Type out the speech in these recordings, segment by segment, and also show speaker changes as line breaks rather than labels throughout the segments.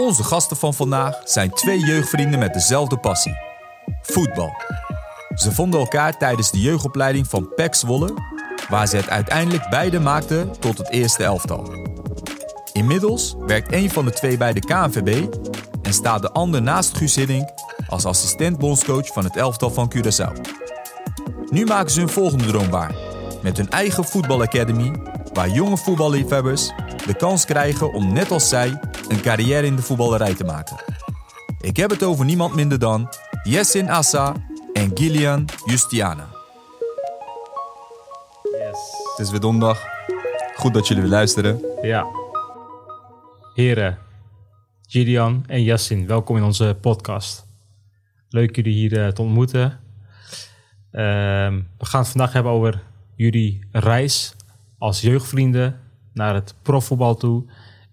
Onze gasten van vandaag zijn twee jeugdvrienden met dezelfde passie: voetbal. Ze vonden elkaar tijdens de jeugdopleiding van PEC Zwolle, waar ze het uiteindelijk beide maakten tot het eerste elftal. Inmiddels werkt een van de twee bij de KNVB en staat de ander naast Guus Hiddink als assistent bondscoach van het elftal van Curaçao. Nu maken ze hun volgende droom waar, met hun eigen voetbalacademy, waar jonge voetballiefhebbers de kans krijgen om net als zij een carrière in de voetballerij te maken. Ik heb het over niemand minder dan Yessin Assa en Gillian Justiana.
Het is weer donderdag. Goed dat jullie weer luisteren.
Ja. Heren, Gideon en Yassin, welkom in onze podcast. Leuk jullie hier eh, te ontmoeten. Ehm, we gaan het vandaag hebben over jullie reis als jeugdvrienden naar het profvoetbal toe.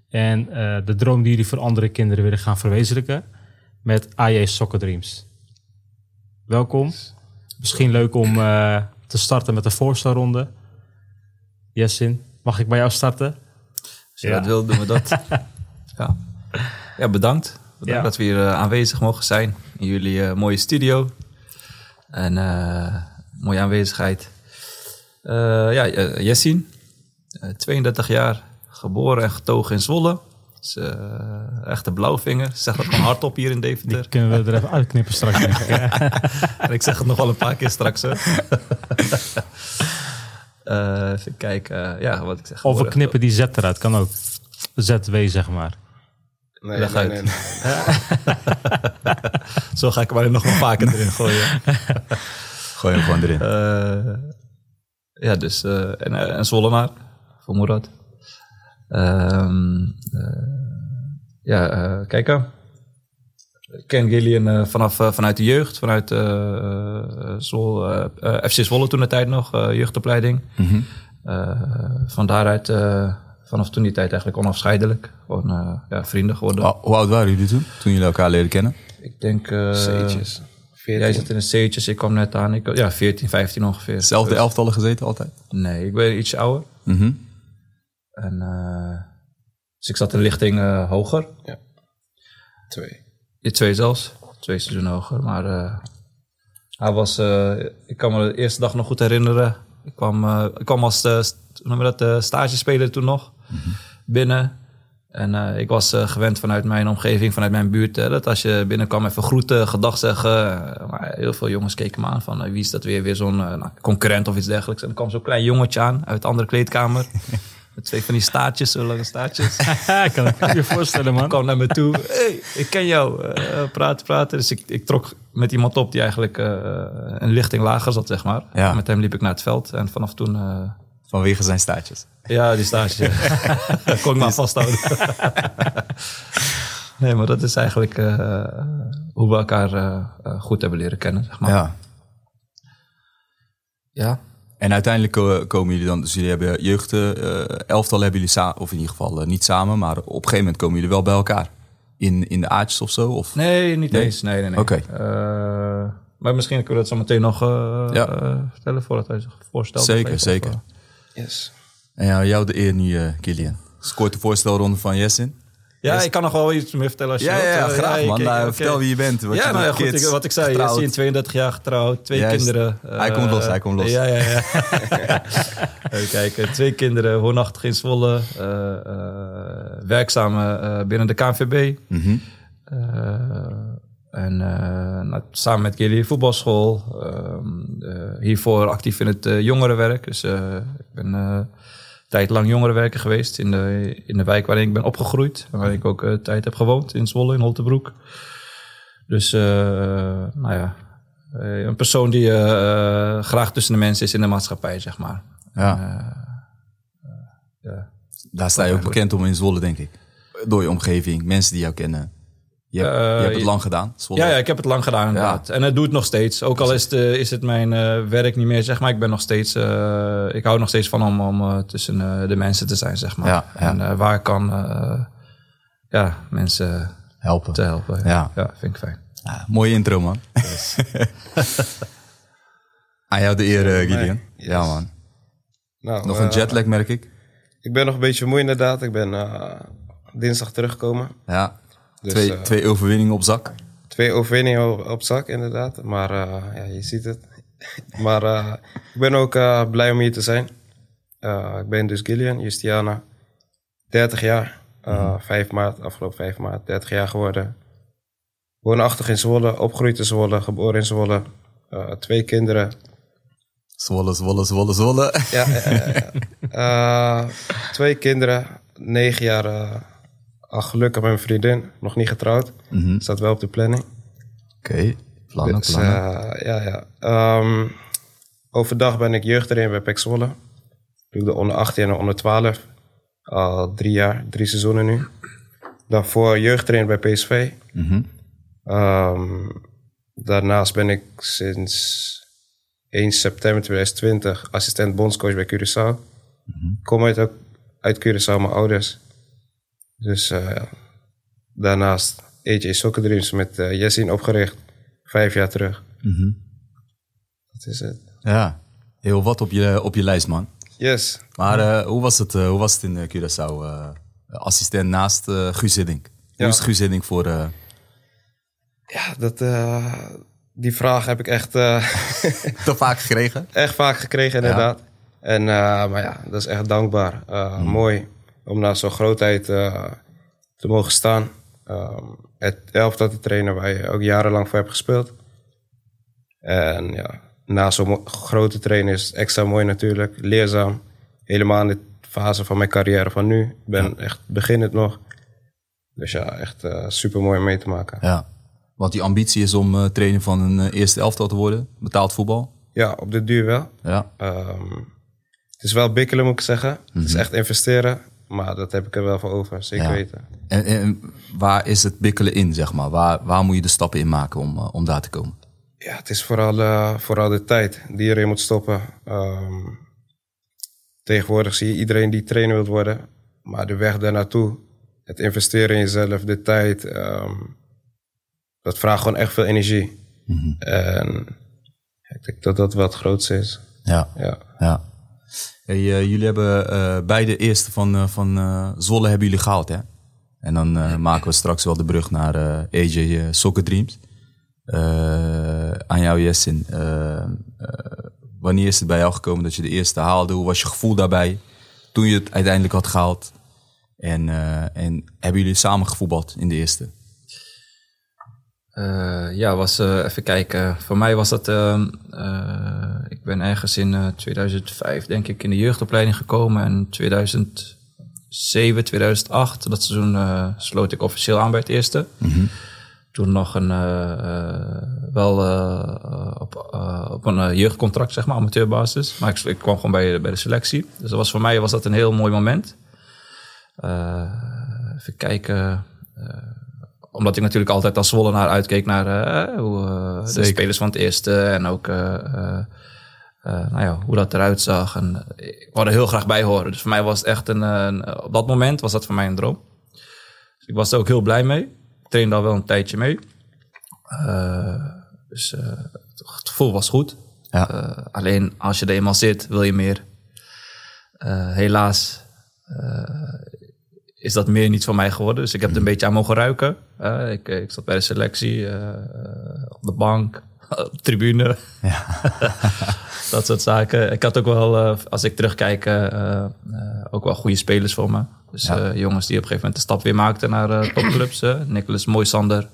En eh, de droom die jullie voor andere kinderen willen gaan verwezenlijken met AJ Soccer Dreams. Welkom. Misschien leuk om eh, te starten met de voorstelronde. Jessin, mag ik bij jou starten?
Als je dat wil, doen we dat. ja. ja, bedankt. Bedankt
Ja.
dat we hier eh, aanwezig mogen zijn in jullie mooie studio. En mooie aanwezigheid. Ja, Jessin, eh, 32 jaar, geboren en getogen in Zwolle. Dus, eh, echt een blauwvinger. Zeg dat gewoon hardop hier in Deventer.
Die kunnen we er even uitknippen straks. denk ik?
En ik zeg het nog wel een paar keer straks. Hè. Eh, even kijken. ja, wat ik zeg.
Of we knippen die Z eruit, kan ook. ZW, zeg maar.
Nee,
Leg
nee,
uit.
nee, nee.
Zo ga ik er nog wel vaker erin gooien.
Gooi hem gewoon erin.
Eh, ja, dus eh en, eh, en Zwollenaar voor Moerad. Ehm, eh, ja, eh kijk aan. Ik ken Gillian eh, vanaf, vanuit de jeugd, vanuit Zwol, FC Zwolle toen de tijd nog, eh, jeugdopleiding.
Mhm.
Eh, van daaruit, eh, vanaf toen die tijd eigenlijk onafscheidelijk. Gewoon eh, ja, vrienden geworden.
Hoe hoe oud waren jullie toen, toen jullie elkaar leren kennen?
Ik denk... eh,
C'tjes.
Jij
14.
zit in de C'tjes, ik kwam net aan. Ik, ja, 14, 15 ongeveer.
Zelfde
Dus-
elftallen gezeten altijd?
Nee, ik ben iets ouder.
Mhm.
En, eh, dus ik zat een lichting eh, hoger.
Twee.
Je twee zelfs. Twee seizoenen hoger. Maar eh, hij was... ik kan me de eerste dag nog goed herinneren. Ik kwam, ik kwam als noem dat, eh, stagespeler toen nog binnen. En ik was gewend vanuit mijn omgeving, vanuit mijn buurt... dat als je binnenkwam even groeten, gedag zeggen. Maar heel veel jongens keken me aan van... wie is dat weer? Weer zo'n nou, concurrent of iets dergelijks. En er kwam zo'n klein jongetje aan uit de andere kleedkamer... Met twee van die staartjes, zo lange staartjes.
ik kan het je voorstellen, man.
kwam naar me toe. hey, ik ken jou. Eh, praten, praten. Dus ik, ik trok met iemand op die eigenlijk eh, een lichting lager zat, zeg maar.
Ja.
Met hem liep ik naar het veld. En vanaf toen... eh,
Vanwege zijn staartjes.
ja, die stage. kon ik maar vasthouden. nee, maar dat is eigenlijk eh, hoe we elkaar goed hebben leren kennen, zeg maar.
Ja.
ja.
En uiteindelijk ko- komen jullie dan, dus jullie hebben jeugd, eh elftal hebben jullie samen, of in ieder geval eh, niet samen, maar op een gegeven moment komen jullie wel bij elkaar. In, in de aardjes of zo? Of?
Nee, niet
Nee?
eens. Nee, nee, nee.
Oké.
Eh, maar misschien kunnen we dat zo meteen nog eh,
Ja.
vertellen voordat hij zich voorstelt.
Zeker,
even,
zeker.
of,
Yes.
En ja, jou de eer nu, Kilian. Scoort de voorstelronde van Jessin.
Ja, ik kan nog wel iets meer vertellen als je
Ja, ja,
wilt.
ja,
Eh,
graag man.
ik-
Nou. Vertel wie je bent. Wat
ja,
je
nou ja, goed. ik- wat ik zei, ziet 32 jaar getrouwd, twee
Juist.
kinderen.
Hij komt los, hij komt los.
Ja, ja, ja. Even kijken, twee kinderen, woonachtig in Zwolle, eh, eh, werkzaam eh, binnen de KNVB.
Mhm.
Eh, en eh, nou, samen met Gilly voetbalschool. ehm, eh, hiervoor actief in het eh, jongerenwerk. Dus eh, ik ben eh tijd lang jongerenwerker geweest in de, in de wijk waarin ik ben opgegroeid. En waar ik ook eh, tijd heb gewoond, in Zwolle, in Holtebroek. Dus, eh, nou ja, eh, een persoon die graag tussen de mensen is in de maatschappij, zeg maar.
Ja.
Ja.
Daar sta je ook bekend om in Zwolle, denk ik. Door je omgeving, mensen die jou kennen. Je hebt,
Eh,
je hebt het
je-
lang gedaan.
Ja, ja, ik heb het lang gedaan inderdaad. En het doe het nog steeds. Ook al is het, eh, is het mijn eh, werk niet meer, zeg maar. Ik ben nog steeds... eh, ik hou er nog steeds van om, om eh, tussen eh, de mensen te zijn, zeg maar.
Ja, ja.
En eh, waar ik kan, eh, ja, mensen
Helpen.
te helpen.
Ja.
ja, vind ik fijn.
Ja, mooie intro, man. Aan jou de eer, eh, Gideon.
Yes.
Ja, man.
Nou,
Nog een
eh,
jetlag, merk ik.
Ik ben nog een beetje moe inderdaad. Ik ben eh, dinsdag teruggekomen.
Ja.
Dus,
twee,
eh,
twee overwinningen op zak.
Twee overwinningen op, op zak, inderdaad. Maar eh, ja, je ziet het. maar eh, ik ben ook blij om hier te zijn. Ik ben dus Gillian, Justiana. 30 jaar. eh 5 maart, afgelopen 5 maart, 30 jaar geworden. Woonachtig in Zwolle, opgegroeid in Zwolle, geboren in Zwolle. Twee kinderen.
Zwolle, Zwolle, Zwolle, Zwolle.
Ja, ja, ja, ja. Twee kinderen, 9 jaar. Al gelukkig met mijn vriendin, nog niet getrouwd.
Mhm.
Staat wel op de planning.
Oké, plannen,
Dus,
plannen.
eh, ja, ja. Ehm, overdag ben ik jeugdtrainer bij PEC Zwolle. Doe ik de onder 18 en de onder 12. Al drie jaar, drie seizoenen nu. Daarvoor jeugdtrainer bij PSV.
Mhm.
Ehm, daarnaast ben ik sinds 1 september 2020 assistent bondscoach bij Curaçao. Ik kom uit, uit Curaçao, mijn ouders. Dus eh, daarnaast AJ Soccer Dreams met uh, Jessin opgericht. Vijf jaar terug.
Mhm.
Dat is het.
Ja, heel wat op je, op je lijst, man.
Yes.
Maar eh, hoe, was het, eh, hoe was het in eh, Curaçao? eh, assistent naast eh Guus Hiddink.
Ja.
Hoe is Guus Hiddink voor... eh,
Ja, dat, eh, die vraag heb ik echt, eh,
te vaak gekregen?
echt vaak gekregen, inderdaad. En, eh, maar ja, dat is echt dankbaar. Eh, Mooi om naast zo'n grootheid eh, te mogen staan. Ehm, het elftal te trainen waar je ook jarenlang voor hebt gespeeld. En ja, na zo'n grote trainen is het extra mooi natuurlijk. Leerzaam. Helemaal in de fase van mijn carrière van nu. Ik ben echt beginnend nog. Dus ja, echt super mooi om mee te maken.
Ja. Want die ambitie is om eh, trainer van een eh, eerste elftal te worden. Betaald voetbal.
Ja, op de duur wel.
Ja.
Ehm, het is wel bikkelen, moet ik zeggen. Het is echt investeren. Maar dat heb ik er wel voor over, zeker
Ja.
weten.
En, en waar is het bikkelen in, zeg maar? Waar, waar moet je de stappen in maken om, eh, om daar te komen?
Ja, het is vooral, vooral de tijd die erin moet stoppen. Ehm, tegenwoordig zie je iedereen die trainer wil worden. Maar de weg daar naartoe, het investeren in jezelf, de tijd... ehm, dat vraagt gewoon echt veel energie. En ik denk dat dat wel het grootste is.
Ja.
Ja.
ja. Hey, eh, jullie hebben eh beide eerste van, eh, van Zwolle hebben jullie gehaald, hè? En dan maken we straks wel de brug naar AJ Soccer Dreams. Aan jou, Jessin. Wanneer is het bij jou gekomen dat je de eerste haalde? Hoe was je gevoel daarbij toen je het uiteindelijk had gehaald? En, en hebben jullie samen gevoetbald in de eerste?
Eh, ja, was eh, even kijken. Voor mij was dat. ehm, eh, ik ben ergens in eh, 2005, denk ik, in de jeugdopleiding gekomen. En 2007, 2008, dat seizoen sloot ik officieel aan bij het eerste. Toen nog een. wel op, op een jeugdcontract, zeg maar, amateurbasis. Maar ik, ik kwam gewoon bij, bij de selectie. Dus dat was voor mij was dat een heel mooi moment. Even kijken omdat ik natuurlijk altijd als Zwollenaar uitkeek naar eh, hoe, eh, de spelers van het eerste en ook eh, nou ja, hoe dat eruit zag. En ik wou er heel graag bij horen. Dus voor mij was het echt een, een- op dat moment was dat voor mij een droom. Dus ik was er ook heel blij mee. Ik trainde al wel een tijdje mee. Dus het gevoel was goed.
Ja.
Alleen als je er eenmaal zit, wil je meer. Helaas is dat meer niet van mij geworden. Dus ik heb het een beetje aan mogen ruiken. Eh, ik, ik zat bij de selectie, eh, op de bank, op de tribune. dat soort zaken. Ik had ook wel, eh, als ik terugkijk, ook wel goede spelers voor me. Dus jongens die op een gegeven moment de stap weer maakten naar topclubs. Nicolas Moisander,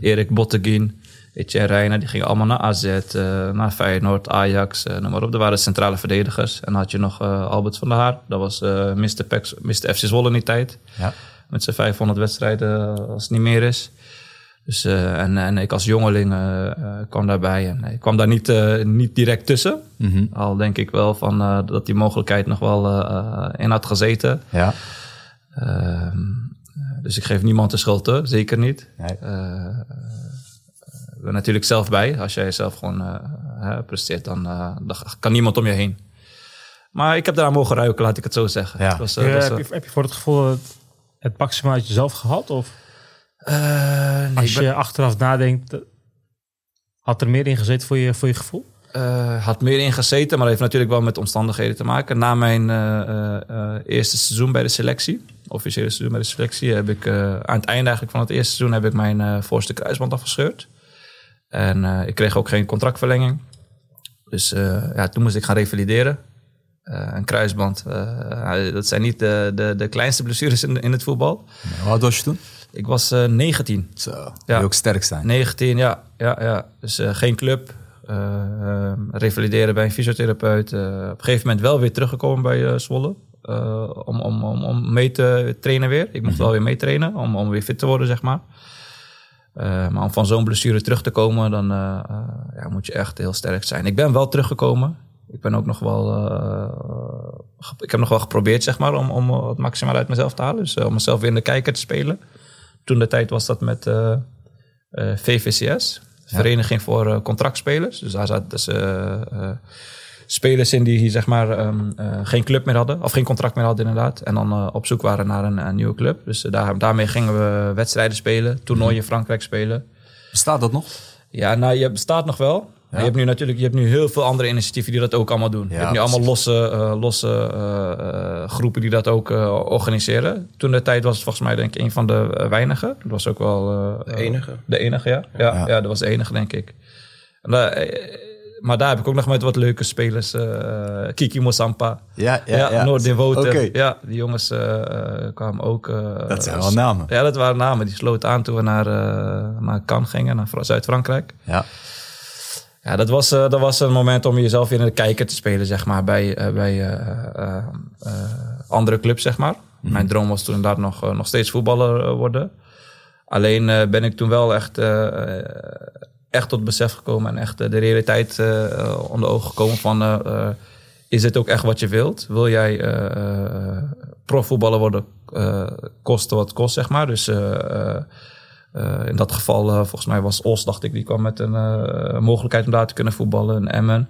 Erik Botteguin, Etienne Reijnen. Die gingen allemaal naar AZ, eh, naar Feyenoord, Ajax, eh, noem maar op. Er waren centrale verdedigers. En dan had je nog eh, Albert van der Haar. Dat was Mr. Pex, Mr. FC Zwolle in die tijd.
Ja.
Met zijn 500 wedstrijden als het niet meer is. Dus, en, en ik als jongeling kwam daarbij. En ik kwam daar niet, niet direct tussen. Al denk ik wel van, dat die mogelijkheid nog wel in had gezeten.
Ja.
Ehm, dus ik geef niemand de schuld, hè? zeker niet.
Nee.
Ben natuurlijk zelf bij. Als jij zelf gewoon eh, presteert, dan, eh, dan kan niemand om je heen. Maar ik heb daar mogen ruiken, laat ik het zo zeggen.
Ja.
Het was, eh, was,
heb, je, heb je voor het gevoel het, het maximaal uit jezelf gehad? Of
eh, nee,
als
ben-
je achteraf nadenkt, had er meer in gezeten voor je, voor je gevoel?
Eh, had meer ingezeten, maar dat heeft natuurlijk wel met omstandigheden te maken. Na mijn eh, eh, eh, eerste seizoen bij de selectie, officiële seizoen bij de selectie, heb ik eh, aan het einde eigenlijk van het eerste seizoen heb ik mijn voorste kruisband afgescheurd. En eh, ik kreeg ook geen contractverlenging. Dus eh, ja, toen moest ik gaan revalideren. Eh, een kruisband, dat zijn niet de, de, de kleinste blessures in, in het voetbal.
Hoe oud was je toen?
Ik was eh 19.
Zo,
Ja.
ook sterk zijn.
19, ja. ja, ja. Dus geen club. eh, eh, revalideren bij een fysiotherapeut. Op een gegeven moment wel weer teruggekomen bij Zwolle. om, om, om, om mee te trainen weer. Ik mocht wel weer meetrainen om, om weer fit te worden, zeg maar. Eh, maar om van zo'n blessure terug te komen, dan eh, eh, ja, moet je echt heel sterk zijn. Ik ben wel teruggekomen. Ik ben ook nog wel. ik heb nog wel geprobeerd, zeg maar, om, om het maximaal uit mezelf te halen. Dus om mezelf weer in de kijker te spelen. Toen de tijd was dat met VVCS, Vereniging voor Contractspelers. Dus daar zaten dus, spelers in die hier, zeg maar ehm, eh, geen club meer hadden, of geen contract meer hadden inderdaad. En dan eh, op zoek waren naar een, een nieuwe club. Dus eh, daar, daarmee gingen we wedstrijden spelen, toernooien in Frankrijk spelen.
Bestaat dat nog?
Ja, nou, je bestaat nog wel. Je hebt nu natuurlijk je hebt nu heel veel andere initiatieven die dat ook allemaal doen. je hebt nu allemaal losse, eh, losse eh, eh, groepen die dat ook eh, organiseren. Toen de tijd was het volgens mij denk ik een van de eh, weinigen. Dat was ook wel... eh,
De enige.
De enige, ja. Ja,
Ja.
ja. dat was de enige, denk ik. En daar, eh, maar daar heb ik ook nog met wat leuke spelers. eh, Kiki Mosampa.
Ja, ja,
Ja,
ja.
Noordin Woter.
Oké.
Ja, die jongens eh, eh, kwamen ook...
Dat zijn wel namen.
Ja, dat waren namen. Die sloten aan toen we naar, naar Cannes gingen, naar Fra- Zuid-Frankrijk.
Ja.
Ja, dat was, dat was een moment om jezelf weer in de kijker te spelen, zeg maar, bij, bij andere clubs, zeg maar. Mijn droom was toen inderdaad nog, nog steeds voetballer worden. Alleen ben ik toen wel echt, echt tot besef gekomen en echt eh, de realiteit eh, eh, onder ogen gekomen van... is dit ook echt wat je wilt? Wil jij profvoetballer worden, kosten wat kost, zeg maar. Dus in dat geval, volgens mij was Os, dacht ik, die kwam met een mogelijkheid om daar te kunnen voetballen, een Emmen.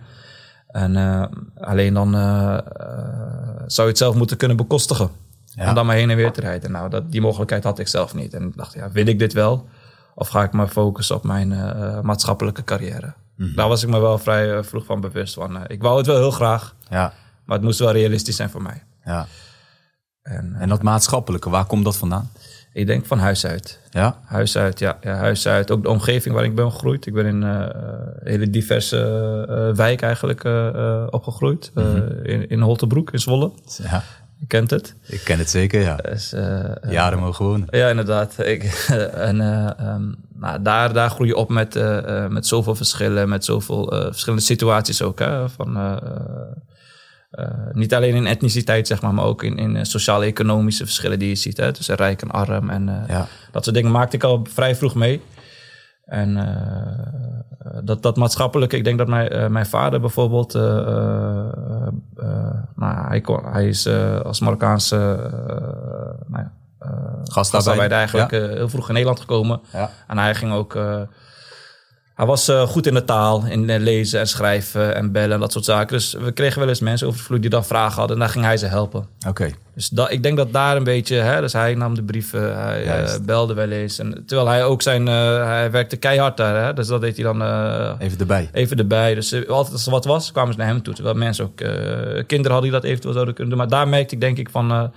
En alleen dan zou je het zelf moeten kunnen bekostigen.
Ja.
Om dan maar heen en weer te rijden. Nou, dat, die mogelijkheid had ik zelf niet. En ik dacht, ja, wil ik dit wel? Of ga ik maar focussen op mijn eh, maatschappelijke carrière? Daar was ik me wel vrij eh, vroeg van bewust van. eh, ik wou het wel heel graag,
Ja.
maar het moest wel realistisch zijn voor mij.
ja.
En eh,
En dat maatschappelijke, waar komt dat vandaan?
ik denk van huis uit.
Ja.
Huis uit, ja, ja. Huis uit. Ook de omgeving waar ik ben opgegroeid. Ik ben in eh, een hele diverse eh, wijk eigenlijk eh, eh, opgegroeid. Eh, in, in Holtebroek, in Zwolle.
ja.
Je kent het.
Ik ken het zeker, ja.
Dus, eh, eh,
Jaren mogen wonen.
Ja, inderdaad. Ik, en eh, ehm, nou, daar, daar groei je op met, met zoveel verschillen, met zoveel verschillende situaties ook. Hè? Van, niet alleen in etniciteit, zeg maar, maar ook in, in sociaal-economische verschillen die je ziet. Hè? Tussen rijk en arm. En
Ja.
dat soort dingen maakte ik al vrij vroeg mee. En eh, dat, dat maatschappelijke, ik denk dat mijn, eh, mijn vader bijvoorbeeld, eh, nou, hij, kon, hij is als Marokkaanse nou eigenlijk
Ja.
heel vroeg in Nederland gekomen.
Ja.
En hij ging ook, hij was eh, goed in de taal, in eh, lezen en schrijven en bellen en dat soort zaken. Dus we kregen wel eens mensen over de vloer die dan vragen hadden en daar ging hij ze helpen.
Oké.
Dus dat, ik denk dat daar een beetje, hè, dus hij nam de brieven, hij
Juist.
eh, belde wel eens. En, terwijl hij ook zijn, hij werkte keihard daar, hè, dus dat deed hij dan
Even erbij.
even erbij. Dus altijd als er wat was, kwamen ze naar hem toe. Terwijl mensen ook, kinderen hadden die dat eventueel zouden kunnen doen. Maar daar merkte ik denk ik van,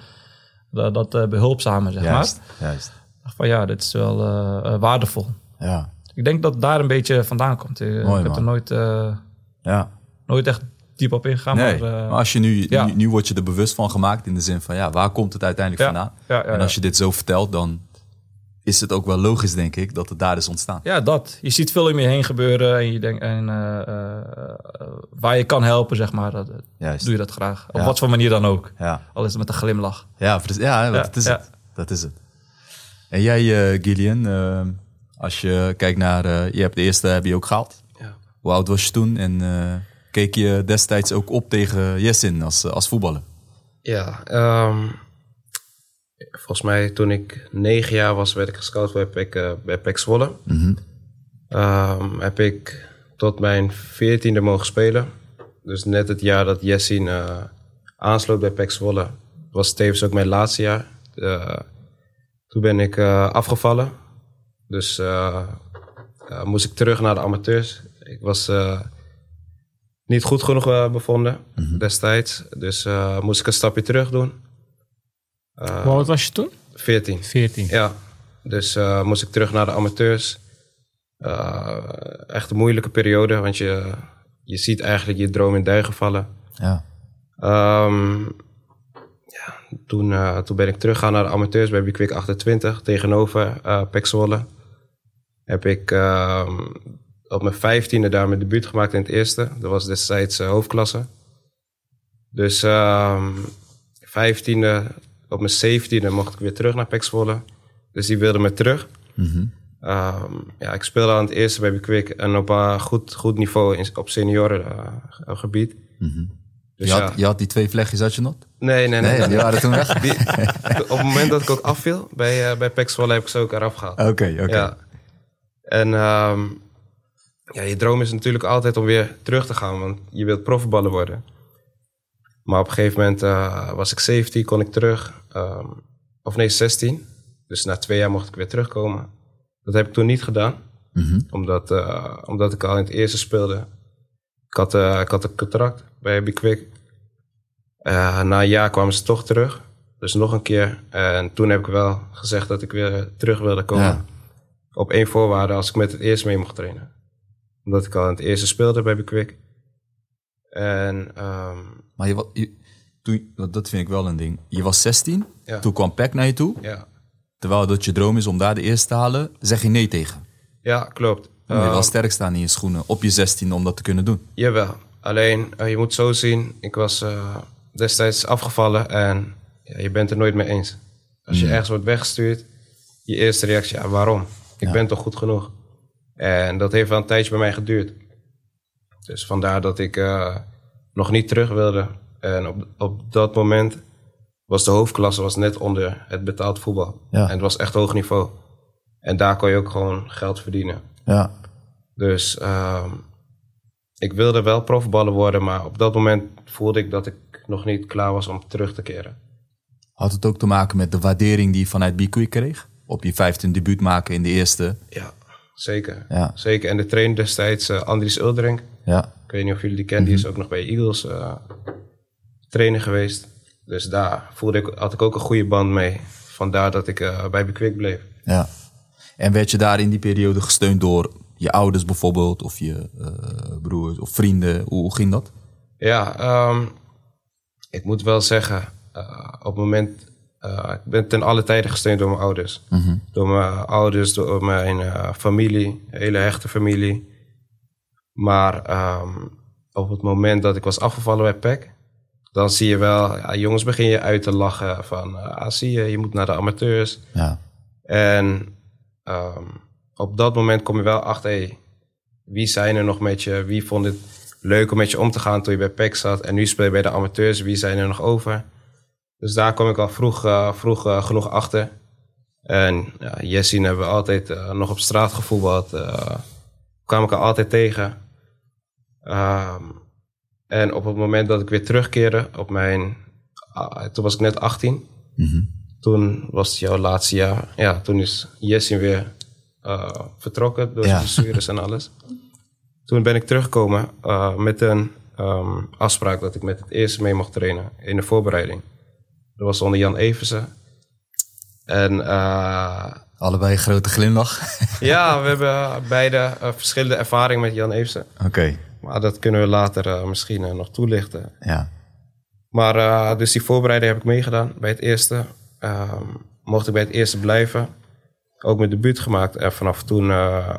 dat, dat eh, behulpzame, zeg
Juist. Juist.
maar. Van ja, dit is wel waardevol.
Ja.
Ik denk dat daar een beetje vandaan komt. Eh,
Mooi,
ik heb
man.
er nooit, eh,
Ja.
nooit echt diep op ingegaan.
Nee,
maar, eh,
maar als je nu,
ja.
nu, nu word je er bewust van gemaakt in de zin van, ja, waar komt het uiteindelijk vandaan? en als je dit zo vertelt, dan is het ook wel logisch, denk ik, dat het daar is ontstaan.
Ja, dat. Je ziet veel om je heen gebeuren en, je denkt, en waar je kan helpen, zeg maar, dat,
Juist.
doe je dat graag. Op
Ja.
wat voor manier dan ook.
Ja,
Al is het met een glimlach.
ja, ja,
Ja,
dat is het. Dat is het. En jij, Gillian, als je kijkt naar, eh, je hebt de eerste heb je ook gehaald.
Ja.
Hoe oud was je toen? En eh, keek je destijds ook op tegen Jessin als, als voetballer?
Ja, ehm, volgens mij toen ik negen jaar was, werd ik gescout bij PEC, eh, bij PEC Zwolle. Ehm, heb ik tot mijn veertiende mogen spelen. Dus net het jaar dat Jessin eh, aansloot bij PEC Zwolle, was tevens ook mijn laatste jaar. Eh, toen ben ik eh, afgevallen. Dus eh, eh, moest ik terug naar de amateurs. Ik was eh, niet goed genoeg eh, bevonden destijds. Dus eh, moest ik een stapje terug doen.
Hoe oud was je toen?
14.
14.
Ja, dus eh, moest ik terug naar de amateurs. Eh, echt een moeilijke periode, want je, je ziet eigenlijk je droom in duigen vallen.
Ja.
Ehm, ja, toen, eh, toen ben ik teruggegaan naar de amateurs bij Bikwik 28 tegenover uh. Heb ik ehm, op mijn vijftiende daar mijn debuut gemaakt in het eerste. Dat was destijds eh, hoofdklasse. Dus ehm vijftiende, op mijn zeventiende mocht ik weer terug naar Pek Zwolle. Dus die wilde me terug.
Mhm.
Ehm, ja, ik speelde aan het eerste bij Bikwik en op een goed, goed niveau in, op seniorengebied. Dus
je,
ja.
had, je had die twee vlechtjes, had je nog?
Nee, nee, nee.
Nee, die waren toen weg?
Die- op het moment dat ik ook afviel bij, eh bij Zwolle heb ik ze ook eraf gehaald.
Oké, oké.
Ja. En ehm, ja, je droom is natuurlijk altijd om weer terug te gaan, want je wilt profvoetballer worden. Maar op een gegeven moment eh, was ik 17, kon ik terug. ehm, of nee, 16. Dus na twee jaar mocht ik weer terugkomen. Dat heb ik toen niet gedaan,
Mhm.
omdat, eh, omdat ik al in het eerste speelde. Ik had, eh, ik had een contract bij Bikwik. Na een jaar kwamen ze toch terug. Dus nog een keer. En toen heb ik wel gezegd dat ik weer terug wilde komen.
Ja.
Op één voorwaarde als ik met het eerste mee mocht trainen. Omdat ik al in het eerste speelde bij Bikwik. En ehm,
Maar je, je, toen, dat vind ik wel een ding. Je was 16,
Ja.
toen kwam Peck naar je toe.
ja.
Terwijl dat je droom is om daar de eerste te halen, zeg je nee tegen.
ja, klopt.
Dan moet je wel
Ehm,
sterk staan in je schoenen op je 16 om dat te kunnen doen.
Jawel. Alleen, eh, je moet zo zien, ik was eh, destijds afgevallen en ja, je bent er nooit mee eens. Als je ergens wordt weggestuurd, je eerste reactie, ja, waarom? Ik ben toch goed genoeg? En dat heeft wel een tijdje bij mij geduurd. Dus vandaar dat ik eh, nog niet terug wilde. En op, op dat moment was de hoofdklasse was net onder het betaald voetbal.
Ja.
En het was echt hoog niveau. En daar kon je ook gewoon geld verdienen.
Ja.
Dus ehm, ik wilde wel profballer worden, maar op dat moment voelde ik dat ik nog niet klaar was om terug te keren.
Had het ook te maken met de waardering die je vanuit Bikwik kreeg? Op je 15 debuut maken in de eerste.
Ja, zeker.
Ja.
Zeker. En de trainer destijds, eh, Andries Uldering,
Ja.
ik weet niet of jullie die kennen, die is ook nog bij Eagles eh, trainer geweest. Dus daar voelde ik, had ik ook een goede band mee. Vandaar dat ik eh, bij Bekwik bleef.
ja. En werd je daar in die periode gesteund door je ouders bijvoorbeeld? Of je broers of vrienden? Hoe, hoe ging dat?
Ja, ehm, ik moet wel zeggen, op het moment, eh, ik ben ten alle tijden gesteund door mijn ouders. Door mijn ouders, door mijn eh, familie, een hele hechte familie. Maar ehm, op het moment dat ik was afgevallen bij PEC, dan zie je wel, ja, jongens begin je uit te lachen van, eh, ah, zie je, je moet naar de amateurs.
Ja.
En ehm, op dat moment kom je wel achter, hey, wie zijn er nog met je? Wie vond het leuk om met je om te gaan toen je bij PEC zat? En nu speel je bij de amateurs, wie zijn er nog over? Dus daar kom ik al vroeg, eh, vroeg eh, genoeg achter. En ja, Jessin hebben we altijd eh, nog op straat gevoetbald. kwam ik er altijd tegen. Ehm, en op het moment dat ik weer terugkeerde op mijn... toen was ik net 18. Toen was het jouw laatste jaar. Ja, toen is Jessin weer vertrokken door
Ja.
blessures en alles. Toen ben ik teruggekomen met een ehm, afspraak dat ik met het eerste mee mocht trainen in de voorbereiding. Dat was onder Jan Eversen. En eh,
Allebei een grote glimlach.
ja, we hebben beide eh, verschillende ervaringen met Jan Eversen.
Oké.
Maar dat kunnen we later eh, misschien eh, nog toelichten.
Ja.
Maar eh, dus die voorbereiding heb ik meegedaan bij het eerste. Ehm, mocht ik bij het eerste blijven. Ook mijn debuut gemaakt. En vanaf toen, eh,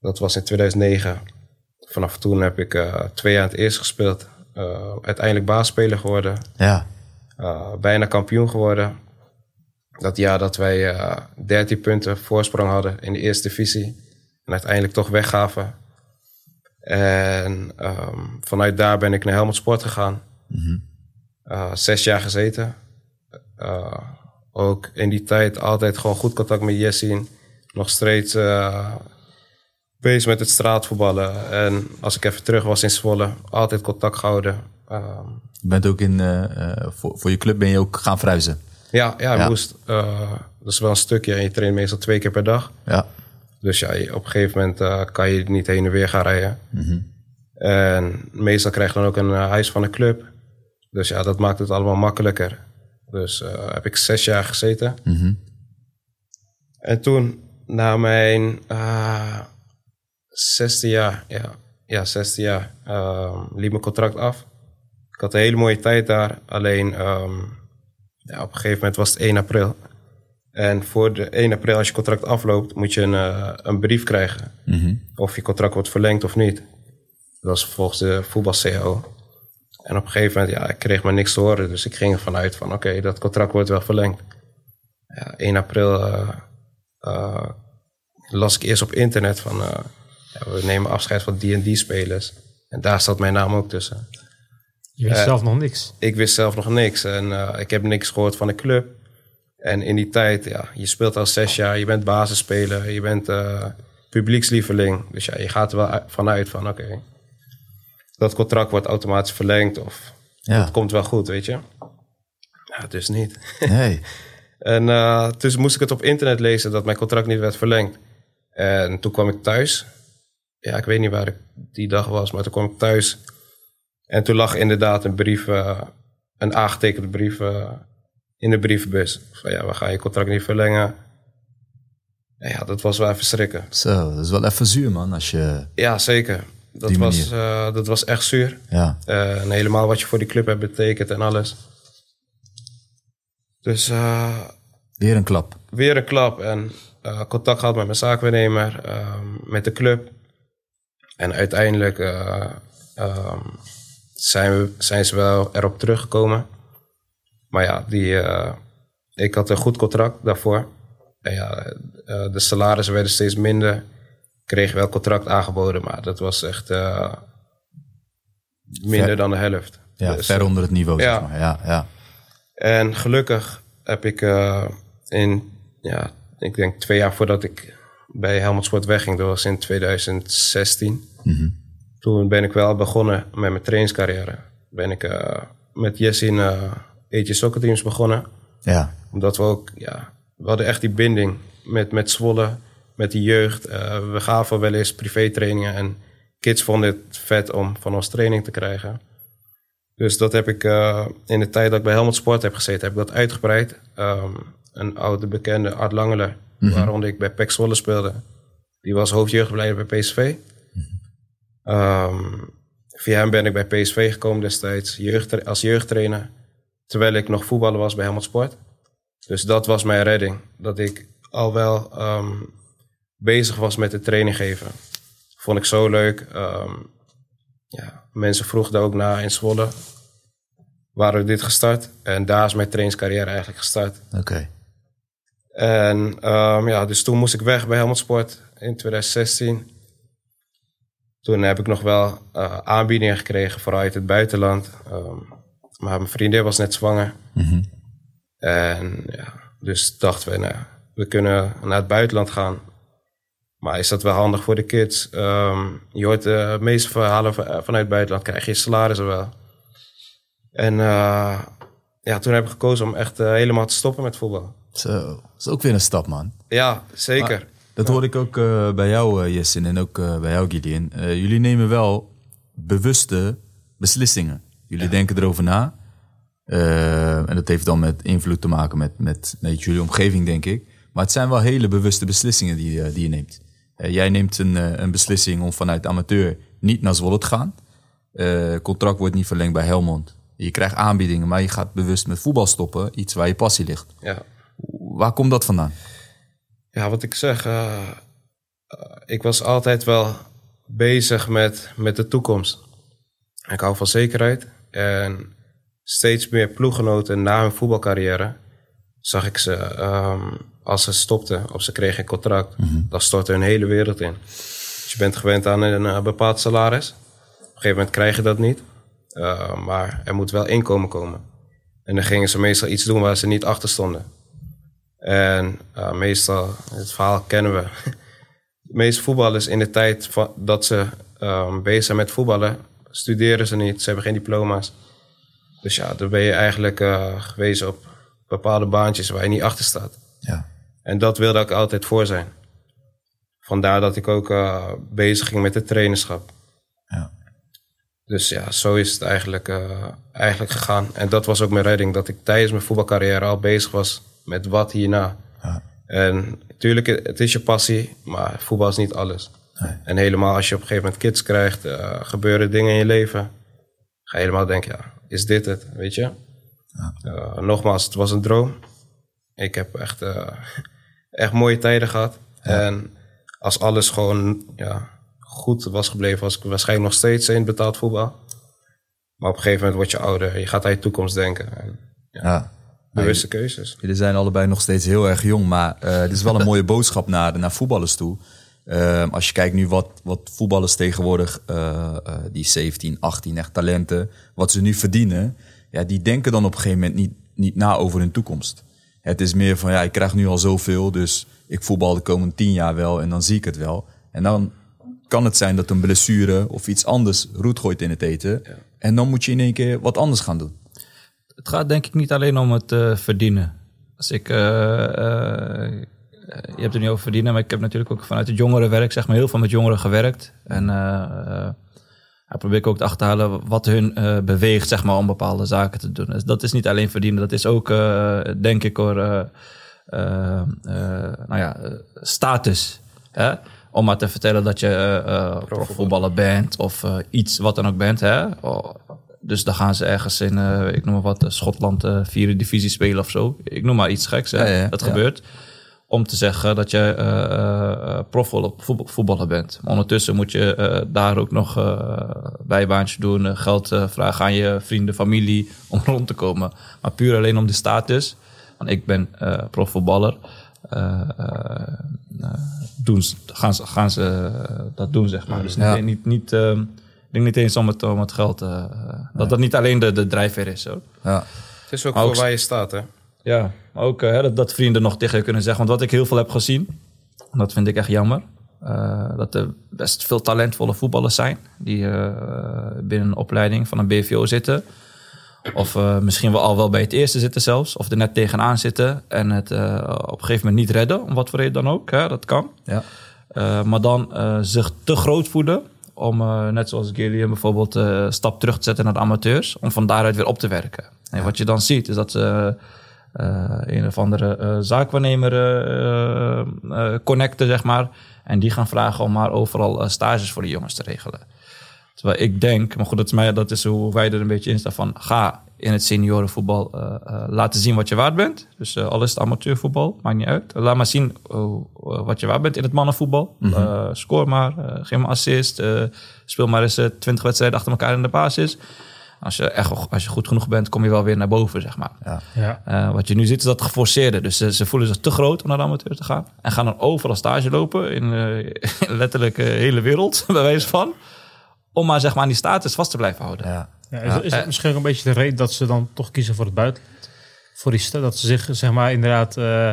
dat was in 2009. Vanaf toen heb ik eh, twee jaar in het eerste gespeeld. Eh, uiteindelijk baasspeler geworden.
Ja.
Eh, bijna kampioen geworden. Dat jaar dat wij eh 13 punten voorsprong hadden in de eerste divisie. En uiteindelijk toch weggaven. En ehm, vanuit daar ben ik naar Helmond Sport gegaan. Eh, zes jaar gezeten. Ook in die tijd altijd gewoon goed contact met Jessin. Nog steeds bezig met het straatvoetballen. En als ik even terug was in Zwolle, altijd contact gehouden. Ehm,
Je bent ook in, eh, eh, voor, voor je club ben je ook gaan verhuizen.
ja, ja,
Ja.
moest. dat is wel een stukje. En je traint meestal twee keer per dag.
Ja.
Dus ja, op een gegeven moment kan je niet heen en weer gaan rijden. En meestal krijg je dan ook een huis van de club. Dus ja, dat maakt het allemaal makkelijker. Dus heb ik zes jaar gezeten.
Mhm.
En toen, na mijn eh zesde jaar, ja, ja zesde jaar, ehm, liep mijn contract af. Ik had een hele mooie tijd daar. Alleen ehm, ja, op een gegeven moment was het 1 april. En voor de 1 april, als je contract afloopt, moet je een, eh, een brief krijgen.
Mhm.
Of je contract wordt verlengd of niet. Dat is volgens de voetbal-CAO. En op een gegeven moment, ja, ik kreeg maar niks te horen. Dus ik ging ervan uit van, oké, dat contract wordt wel verlengd. Ja, 1 april eh, eh, las ik eerst op internet van... ja, we nemen afscheid van die en die spelers. En daar staat mijn naam ook tussen.
Je wist
Eh,
zelf nog niks.
Ik wist zelf nog niks en eh, ik heb niks gehoord van de club. En in die tijd, ja, je speelt al zes jaar, je bent basisspeler, je bent eh, publiekslieveling. Dus ja, je gaat er wel uit- vanuit van, oké, dat contract wordt automatisch verlengd of
Ja.
het komt wel goed, weet je. Ja, dus niet.
Nee.
En eh, dus moest ik het op internet lezen dat mijn contract niet werd verlengd. En toen kwam ik thuis. Ja, ik weet niet waar ik die dag was, maar toen kwam ik thuis. En toen lag inderdaad een brief, eh, een aangetekende brief eh, in de brievenbus. Van ja, we gaan je contract niet verlengen. En ja, dat was wel even schrikken.
Zo, dat is wel even zuur, man. Als je...
Ja, zeker. Dat, was, eh, dat was echt zuur.
Ja.
En helemaal wat je voor die club hebt betekend en alles. Dus eh,
Weer een klap.
weer een klap en contact gehad met mijn zaakwaarnemer, ehm, met de club. En uiteindelijk eh, ehm, zijn, we, zijn ze wel erop teruggekomen. Maar ja, die, eh, ik had een goed contract daarvoor. En ja, eh, de salarissen werden steeds minder. Ik kreeg wel contract aangeboden, maar dat was echt eh, minder
Ver-
dan de helft.
Ja,
Dus,
ver onder het niveau,
ja.
zeg maar. Ja, ja.
en gelukkig heb ik in, ja, ik denk twee jaar voordat ik bij Helmond Sport wegging, dat was in 2016.
Mhm.
Toen ben ik wel begonnen met mijn trainingscarrière. Ben ik eh, met Jesse in eh eentje soccerteams begonnen.
Ja.
Omdat we ook, ja, we hadden echt die binding met, met Zwolle, met die jeugd. Eh, we gaven wel eens privétrainingen en kids vonden het vet om van ons training te krijgen. Dus dat heb ik eh, in de tijd dat ik bij Helmond Sport heb gezeten, heb ik dat uitgebreid. Ehm, een oude bekende Art Langeler, waaronder ik bij PEC Zwolle speelde. Die was hoofdjeugdbeleider bij PSV. Ehm, via hem ben ik bij PSV gekomen destijds jeugd, als jeugdtrainer. Terwijl ik nog voetballer was bij Helmond Sport. Dus dat was mijn redding. Dat ik al wel ehm, bezig was met het training geven. Vond ik zo leuk. Ehm, ja, mensen vroegen daar ook na in Zwolle. Waren we dit gestart. En daar is mijn trainingscarrière eigenlijk gestart.
Oké.
En ja, dus toen moest ik weg bij Helmond Sport in 2016. Toen heb ik nog wel eh, aanbiedingen gekregen vanuit het buitenland. Ehm, maar mijn vriendin was net zwanger.
Mhm.
En ja, dus dachten we, nou, we kunnen naar het buitenland gaan. Maar is dat wel handig voor de kids? Ehm, je hoort de meeste verhalen van- vanuit het buitenland, krijg je salarissen wel. En eh, ja, toen heb ik gekozen om echt eh, helemaal te stoppen met voetbal.
Zo, dat is ook weer een stap, man.
Ja, zeker.
Dat hoorde ik ook eh, bij jou, eh, Jessin, en ook eh, bij jou, Gideon. Jullie nemen wel bewuste beslissingen. Jullie denken erover na. En dat heeft dan met invloed te maken met, met, met jullie omgeving, denk ik. Maar het zijn wel hele bewuste beslissingen die, die je neemt. Jij neemt een, een beslissing om vanuit amateur niet naar Zwolle te gaan. Contract wordt niet verlengd bij Helmond. Je krijgt aanbiedingen, maar je gaat bewust met voetbal stoppen. Iets waar je passie ligt.
Ja.
Waar komt dat vandaan?
Ja, wat ik zeg, eh, eh, ik was altijd wel bezig met, met de toekomst. Ik hou van zekerheid. En steeds meer ploeggenoten na hun voetbalcarrière zag ik ze, ehm, als ze stopten of ze kregen een contract, dan stortte hun hele wereld in. Dus je bent gewend aan een bepaald salaris. Op een gegeven moment krijg je dat niet. Eh, maar er moet wel inkomen komen. En dan gingen ze meestal iets doen waar ze niet achter stonden. En eh, meestal, het verhaal kennen we. De meeste voetballers in de tijd van, dat ze ehm, bezig zijn met voetballen, studeren ze niet, ze hebben geen diploma's. Dus ja, dan ben je eigenlijk eh, gewezen op bepaalde baantjes waar je niet achter staat.
Ja.
En dat wilde ik altijd voor zijn. Vandaar dat ik ook eh, bezig ging met het trainerschap.
Ja.
Dus ja, zo is het eigenlijk, eigenlijk gegaan. En dat was ook mijn redding, dat ik tijdens mijn voetbalcarrière al bezig was met wat hierna.
Ja.
En natuurlijk, het is je passie, maar voetbal is niet alles.
Nee.
En helemaal als je op een gegeven moment kids krijgt, eh, gebeuren dingen in je leven. Ga je helemaal denken, ja, is dit het, weet je? Eh, nogmaals, het was een droom. Ik heb echt, eh, echt mooie tijden gehad. En als alles gewoon ja, goed was gebleven, was ik waarschijnlijk nog steeds in betaald voetbal. Maar op een gegeven moment word je ouder. Je gaat aan je toekomst denken. En
Ja.
Bewuste keuzes.
Jullie zijn allebei nog steeds heel erg jong, maar eh dit is wel een mooie boodschap naar, naar voetballers toe. Ehm, als je kijkt nu wat, wat voetballers tegenwoordig, eh, eh, die 17, 18 echt talenten, wat ze nu verdienen, ja, die denken dan op een gegeven moment niet, niet na over hun toekomst. Het is meer van, ja, ik krijg nu al zoveel, dus ik voetbal de komende tien jaar wel en dan zie ik het wel. En dan kan het zijn dat een blessure of iets anders roet gooit in het eten. En dan moet je in één keer wat anders gaan doen.
Het gaat denk ik niet alleen om het eh, verdienen. Als ik, eh, eh, je hebt het nu over verdienen, maar ik heb natuurlijk ook vanuit het jongerenwerk zeg maar heel veel met jongeren gewerkt. En ja, probeer ik ook te achterhalen wat hun beweegt zeg maar om bepaalde zaken te doen. Dus dat is niet alleen verdienen, dat is ook denk ik hoor, nou ja, status. Hè? Om maar te vertellen dat je profvoetballer bent of iets wat dan ook bent. Hè? Oh, dus dan gaan ze ergens in, eh, ik noem maar wat, eh, Schotland, eh, vierde divisie spelen of zo. Ik noem maar iets geks, hè?
Ja, ja,
dat
ja.
gebeurt. Om te zeggen dat je eh, profvoetballer voetbal- voetballer bent. Maar ondertussen moet je daar ook nog bijbaantje doen, geld vragen aan je vrienden, familie om rond te komen. Maar puur alleen om de status. Want ik ben profvoetballer. doen gaan, ze, gaan ze dat doen, zeg maar. Dus niet, niet, niet, ehm, denk niet eens om het, om het geld. eh, eh, dat dat niet alleen de, de drijfveer is. Hoor.
Ja.
Het is ook
Maar
voor
ook-
waar je staat, hè?
Ja, maar ook eh, hè, dat, dat vrienden nog tegen je kunnen zeggen. Want wat ik heel veel heb gezien, en dat vind ik echt jammer. eh, dat er best veel talentvolle voetballers zijn. Die eh, binnen een opleiding van een BVO zitten. Of eh, misschien wel al wel bij het eerste zitten zelfs. Of er net tegenaan zitten. En het eh, op een gegeven moment niet redden. Om wat voor reden dan ook. Hè, dat kan.
Ja.
Eh, maar dan eh, zich te groot voelen om, eh, net zoals Gillian bijvoorbeeld, eh, een stap terug te zetten naar de amateurs. Om van daaruit weer op te werken. En wat je dan ziet, is dat ze eh, een of andere eh, zaakwaarnemer eh, eh, connecten, zeg maar. En die gaan vragen om maar overal eh, stages voor de jongens te regelen. Terwijl ik denk, maar goed, dat is, mij, dat is hoe wij er een beetje in staan van... ga in het seniorenvoetbal eh, eh, laten zien wat je waard bent. Dus eh, al is het amateurvoetbal, maakt niet uit. Laat maar zien wat je waard bent in het mannenvoetbal. Eh, score maar, geef maar assist. speel maar eens twintig wedstrijden achter elkaar in de basis. Als je, echt, als je goed genoeg bent, kom je wel weer naar boven, zeg maar.
Ja.
Ja.
Eh, wat je nu ziet is dat geforceerde. Dus ze, ze voelen zich te groot om naar de amateur te gaan. En gaan dan overal stage lopen in eh, letterlijk de hele wereld, bij wijze van. Om maar zeg maar aan die status vast te blijven houden.
Ja.
Ja, is, is het misschien ook een beetje de reden dat ze dan toch kiezen voor het buitenland? Voor die dat ze zich, zeg maar, inderdaad, eh,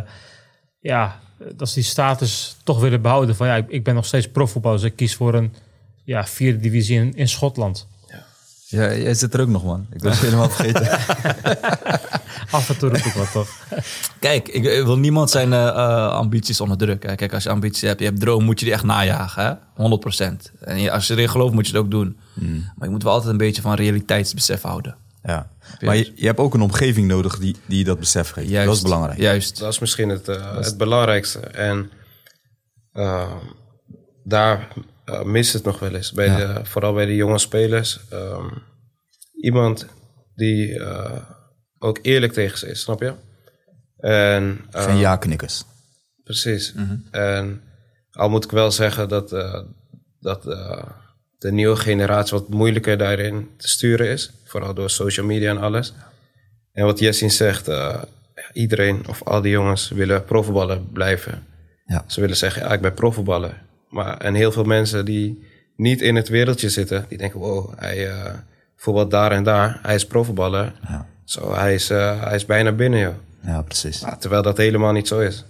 ja, dat ze die status toch willen behouden. Van ja, ik, ik ben nog steeds profvoetballer, dus ik kies voor een ja, vierde divisie in, in Schotland.
Ja, jij zit er ook nog, man. Ik was helemaal vergeten.
Af en toe roep ik wat toch?
Kijk, ik, ik wil niemand zijn eh, eh, ambities onderdrukken. Kijk, als je ambities hebt, je hebt droom, moet je die echt najagen. Hè? 100%. En je- als je erin gelooft, moet je het ook doen. Maar je moet wel altijd een beetje van realiteitsbesef houden.
Ja. Maar je, je hebt ook een omgeving nodig die, die dat besef geeft.
Juist,
Dat is belangrijk.
Juist.
Dat is misschien het, eh, het belangrijkste. En eh, daar mist het nog wel eens. Bij de, vooral bij de jonge spelers. Ehm, iemand die eh, ook eerlijk tegen ze is, snap je? En, eh,
Geen ja-knikkers.
Precies. En al moet ik wel zeggen dat, eh, dat eh, de nieuwe generatie wat moeilijker daarin te sturen is. Vooral door social media en alles. En wat Jessin zegt, iedereen of al die jongens willen profvoetballer blijven.
Ja.
Ze willen zeggen, ja, ik ben profvoetballer. Maar, en heel veel mensen die niet in het wereldje zitten, die denken, wow, hij voetbalt daar en daar. Hij is profvoetballer.
Ja.
Zo, hij, is, eh, hij is bijna binnen, joh.
Ja, precies.
Ja, terwijl dat helemaal niet zo is.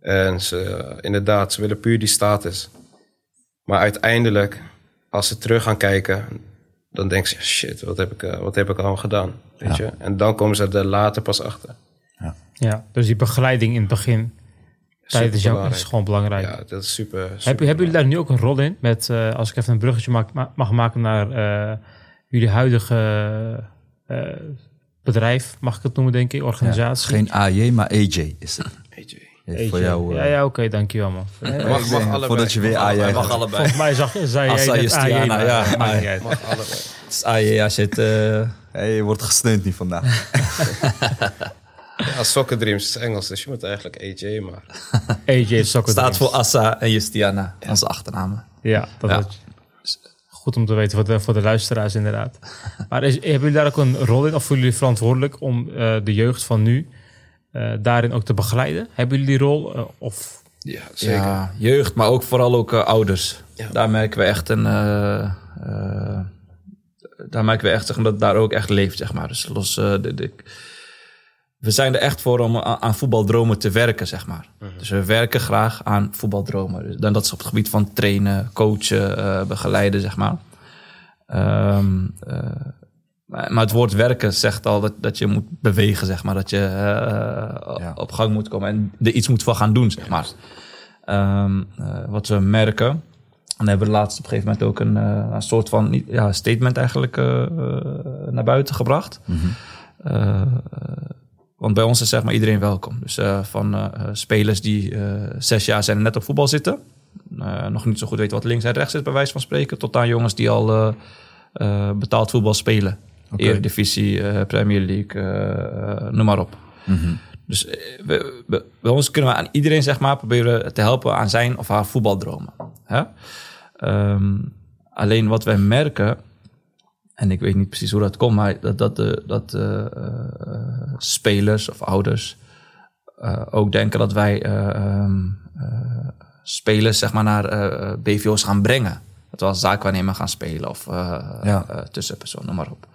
En ze, inderdaad, ze willen puur die status. Maar uiteindelijk, als ze terug gaan kijken, dan denken ze, shit, wat heb ik, eh, wat heb ik allemaal gedaan? Weet je? En dan komen ze er later pas achter.
Ja, dus die begeleiding in het begin tijdens jou is gewoon belangrijk.
Ja, dat is super.
Heb,
super
hebben jullie daar nu ook een rol in? Met, eh, als ik even een bruggetje maak, ma- mag maken naar eh, jullie huidige eh, bedrijf, mag ik het noemen, denk ik, organisatie.
Geen AJ, maar AJ is het.
AJ.
Ja, voor jou.
Ja,
eh,
ja oké, dankjewel man.
Mag, mag
denk,
allebei.
Voordat je weer AJ
Mag allebei.
Volgens mij zag, zei jij
Justiana,
AJ, maar
ja.
dat maakt niet uit.
Mag allebei.
Het is AJ als je het... eh,
Hey, je wordt gesteund niet vandaag.
Ja, Soccer Dreams is Engels, dus je moet eigenlijk AJ, maar...
AJ Soccer
staat voor Assa en Justiana, onze achternamen.
Ja, dat
Ja.
was goed om te weten voor de, voor de luisteraars inderdaad. Maar is, hebben jullie daar ook een rol in? Of voelen jullie verantwoordelijk om eh, de jeugd van nu eh, daarin ook te begeleiden? Hebben jullie die rol? eh, of
Ja, zeker.
Ja, jeugd, maar ook vooral ook ouders.
Ja.
Daar merken we echt een... eh, eh, daar merken we echt zeg maar, dat het daar ook echt leeft, zeg maar. Dus los, eh, de, de- we zijn er echt voor om aan, aan voetbaldromen te werken, zeg maar. Dus we werken graag aan voetbaldromen. Dus Dan dat is op het gebied van trainen, coachen, eh, begeleiden, zeg maar. Ehm, eh, maar het woord werken zegt al dat, dat je moet bewegen, zeg maar. Dat je eh,
Ja.
op gang moet komen en er iets moet voor gaan doen, zeg maar. Ehm, eh, wat we merken, en hebben we laatst op een gegeven moment ook een, een soort van ja, statement eigenlijk naar buiten gebracht. Eh, want bij ons is zeg maar iedereen welkom. Dus eh, van eh, eh, spelers die zes jaar zijn en net op voetbal zitten. nog niet zo goed weten wat links en rechts is, bij wijze van spreken. Tot aan jongens die al betaald voetbal spelen.
Oké.
Eredivisie, Premier League, noem maar op. Dus eh, we, we- bij ons kunnen we aan iedereen zeg maar, proberen te helpen aan zijn of haar voetbaldromen. Hè? Ehm, alleen wat wij merken, en ik weet niet precies hoe dat komt, maar dat, dat, de, dat eh, eh, spelers of ouders eh, ook denken dat wij eh, ehm, eh, spelers zeg maar, naar BVO's gaan brengen. Dat we als zaakwaarnemer gaan spelen of
Ja.
tussenpersoon, noem maar op.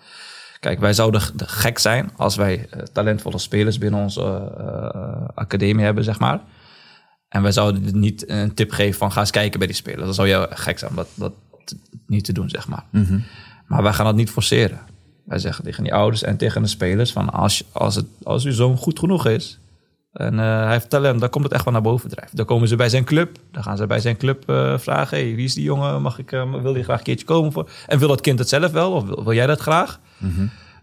Kijk, wij zouden gek zijn als wij talentvolle spelers binnen onze academie hebben, zeg maar. En wij zouden niet een tip geven van ga eens kijken bij die spelers. Dat zou jou gek zijn om dat, niet te doen, zeg maar. Maar wij gaan dat niet forceren. Wij zeggen tegen die ouders en tegen de spelers van als, je- als, het, als uw zoon goed genoeg is en eh, hij heeft talent, dan komt het echt wel naar boven drijven. Dan komen ze bij zijn club. Dan gaan ze bij zijn club eh, vragen: hey, wie is die jongen? Mag ik, eh, wil die graag een keertje komen voor? En wil dat kind het zelf wel? Of wil, wil jij dat graag?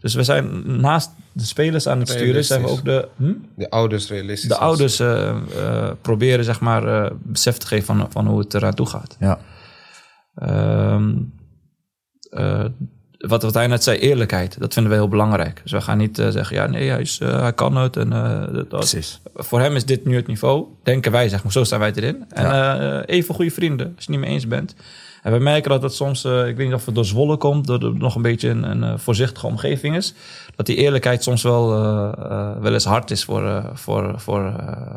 Dus we zijn naast de spelers aan het sturen, zijn we ook de, hm?
De ouders realistisch.
de ouders proberen zeg maar besef te geven van, van hoe het eraan toe gaat.
Ja.
Ehm, eh, wat, wat hij net zei, eerlijkheid, dat vinden we heel belangrijk. Dus we gaan niet eh, zeggen, ja, nee, hij, is, eh, hij kan het. En, dat, dat.
Precies.
Voor hem is dit nu het niveau, denken wij, zeg maar. Zo staan wij erin. En even goede vrienden, als je het niet mee eens bent. En we merken dat het soms, ik weet niet of het door Zwolle komt, door het nog een beetje een, een voorzichtige omgeving is. Dat die eerlijkheid soms wel, wel eens hard is voor, voor, voor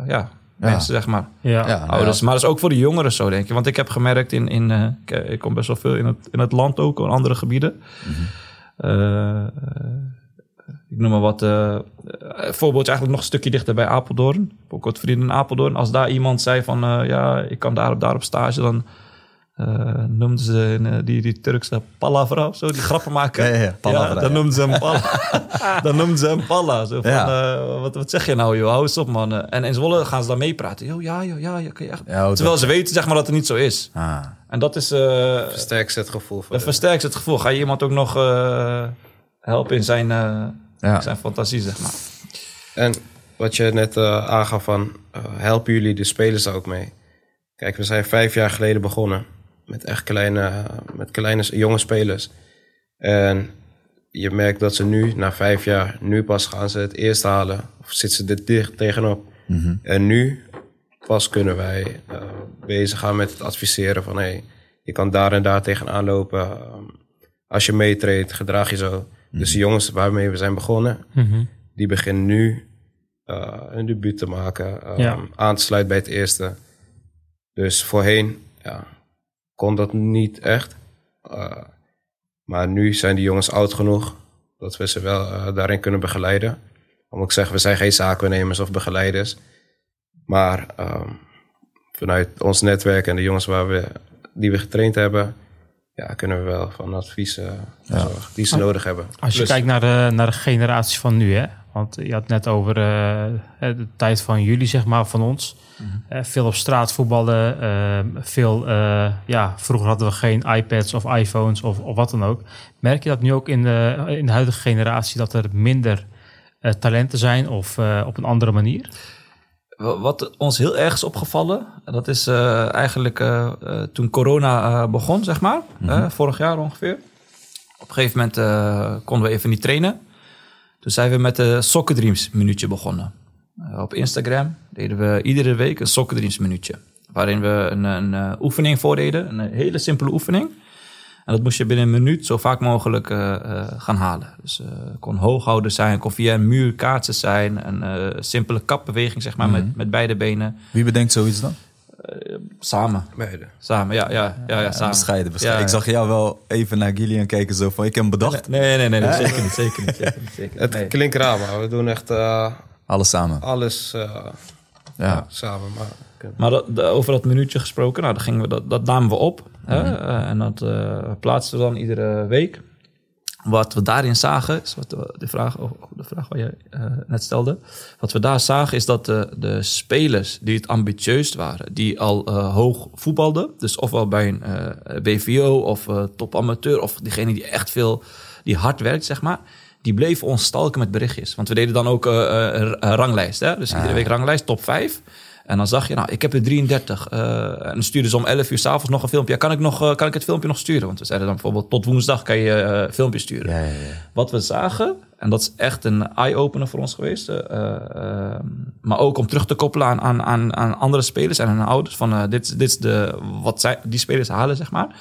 ja, mensen, zeg maar.
ja,
Ja, nou
Ouders.
ja.
Maar dat is ook voor de jongeren zo, denk ik. Want ik heb gemerkt in... in eh, ik, ik kom best wel veel in het, in het land ook, in andere gebieden. Eh, eh, ik noem maar wat... eh eh, voorbeeld is eigenlijk nog een stukje dichter bij Apeldoorn. Ik heb ook wat vrienden in Apeldoorn. Als daar iemand zei van... eh, ja, ik kan daar op, daar op stage, dan... eh noemden ze eh, die, die Turkse palavra of zo, die grappen maken.
Ja, ja, ja, palavra,
dan
ja.
noemden ze hem palla. dan noemden ze hem palla. Zo van,
Ja.
eh, wat, wat zeg je nou, joh? Hou eens op, man. En in Zwolle gaan ze dan meepraten. Joh, ja, joh, ja, ja, kan je echt...
Ja, hoe
Terwijl
dat-
ze weten, zeg maar, dat het niet zo is.
Ah.
En dat is... eh
Versterkt het gevoel
dat versterkt het gevoel. Ga je iemand ook nog eh, helpen in zijn, eh,
Ja.
zijn fantasie, zeg maar.
En wat je net eh, aangaf van, eh, helpen jullie de spelers daar ook mee? Kijk, we zijn vijf jaar geleden begonnen met echt kleine, met kleine jonge spelers. En je merkt dat ze nu, na vijf jaar, nu pas gaan ze het eerst halen. Of zitten ze er dicht tegenop. En nu pas kunnen wij eh, bezig gaan met het adviseren van... Hey, je kan daar en daar tegenaan lopen. Ehm, als je meetreedt, gedraag je zo. Dus de jongens waarmee we zijn begonnen,
Mhm.
die beginnen nu eh, een debuut te maken. ehm,
Ja.
Aan te sluiten bij het eerste. Dus voorheen ja, kon dat niet echt. Eh, maar nu zijn die jongens oud genoeg dat we ze wel eh, daarin kunnen begeleiden. Om ik zeggen, we zijn geen zaakwaarnemers of begeleiders. Maar ehm, vanuit ons netwerk en de jongens waar we, die we getraind hebben, ja, kunnen we wel van advies eh, zorgen die ze nodig hebben.
Als je
Plus-
kijkt naar de, naar de generatie van nu, hè? Want je had net over eh, de tijd van jullie, zeg maar, van ons. Eh, veel op straat voetballen. eh, veel, eh, ja, vroeger hadden we geen iPads of iPhones of, of wat dan ook. Merk je dat nu ook in de, in de huidige generatie dat er minder eh, talenten zijn of eh, op een andere manier?
Wa- Wat ons heel erg is opgevallen, dat is eh, eigenlijk toen corona eh, begon, zeg maar, eh, vorig jaar ongeveer. Op een gegeven moment eh, konden we even niet trainen. Toen zijn we met de Soccer Dreams minuutje begonnen. Eh, op Instagram deden we iedere week een Soccer Dreams minuutje. Waarin we een, een eh, oefening voordeden, een hele simpele oefening. En dat moest je binnen een minuut zo vaak mogelijk eh, gaan halen. Dus het kon hooghouden zijn, kon via een muur kaatsen zijn. Een simpele kapbeweging, zeg maar, met, met beide benen.
Wie bedenkt zoiets dan?
Samen.
Beide.
Samen, ja, ja, ja, ja, samen.
Bescheiden, bescheiden.
Ja,
Ik zag jou wel even naar Gillian kijken, zo van, ik heb hem bedacht.
Nee, nee, nee, nee, zeker niet, zeker niet, zeker niet. Zeker niet.
Het
Nee.
klinkt raar, maar we doen echt eh,
Alles samen.
alles eh,
Ja.
samen. Maar,
Maar dat, de- over dat minuutje gesproken, nou, dat, gingen we, dat, dat namen we op. Hè? Eh, en dat eh, plaatsten we dan iedere week. Wat we daarin zagen, is wat de, de, vraag, of de vraag wat jij eh, net stelde. Wat we daar zagen is dat de, de spelers die het ambitieus waren, die al eh, hoog voetbalden, dus ofwel bij een eh, BVO of eh, top amateur, of diegene die echt veel, die hard werkt, zeg maar, die bleven ons stalken met berichtjes. Want we deden dan ook eh, eh, een een ranglijst, hè? dus iedere week ranglijst, top 5. En dan zag je, nou, ik heb er 33. eh, en dan stuurden ze om 11 uur s'avonds nog een filmpje. Ja, kan, ik nog, eh, kan ik het filmpje nog sturen? Want we zeiden dan bijvoorbeeld, tot woensdag kan je eh filmpje sturen.
Ja, ja, ja.
Wat we zagen, en dat is echt een eye-opener voor ons geweest. eh, eh, maar ook om terug te koppelen aan, aan, aan, aan andere spelers en aan hun ouders. Van dit, dit is de, wat zij, die spelers halen, zeg maar.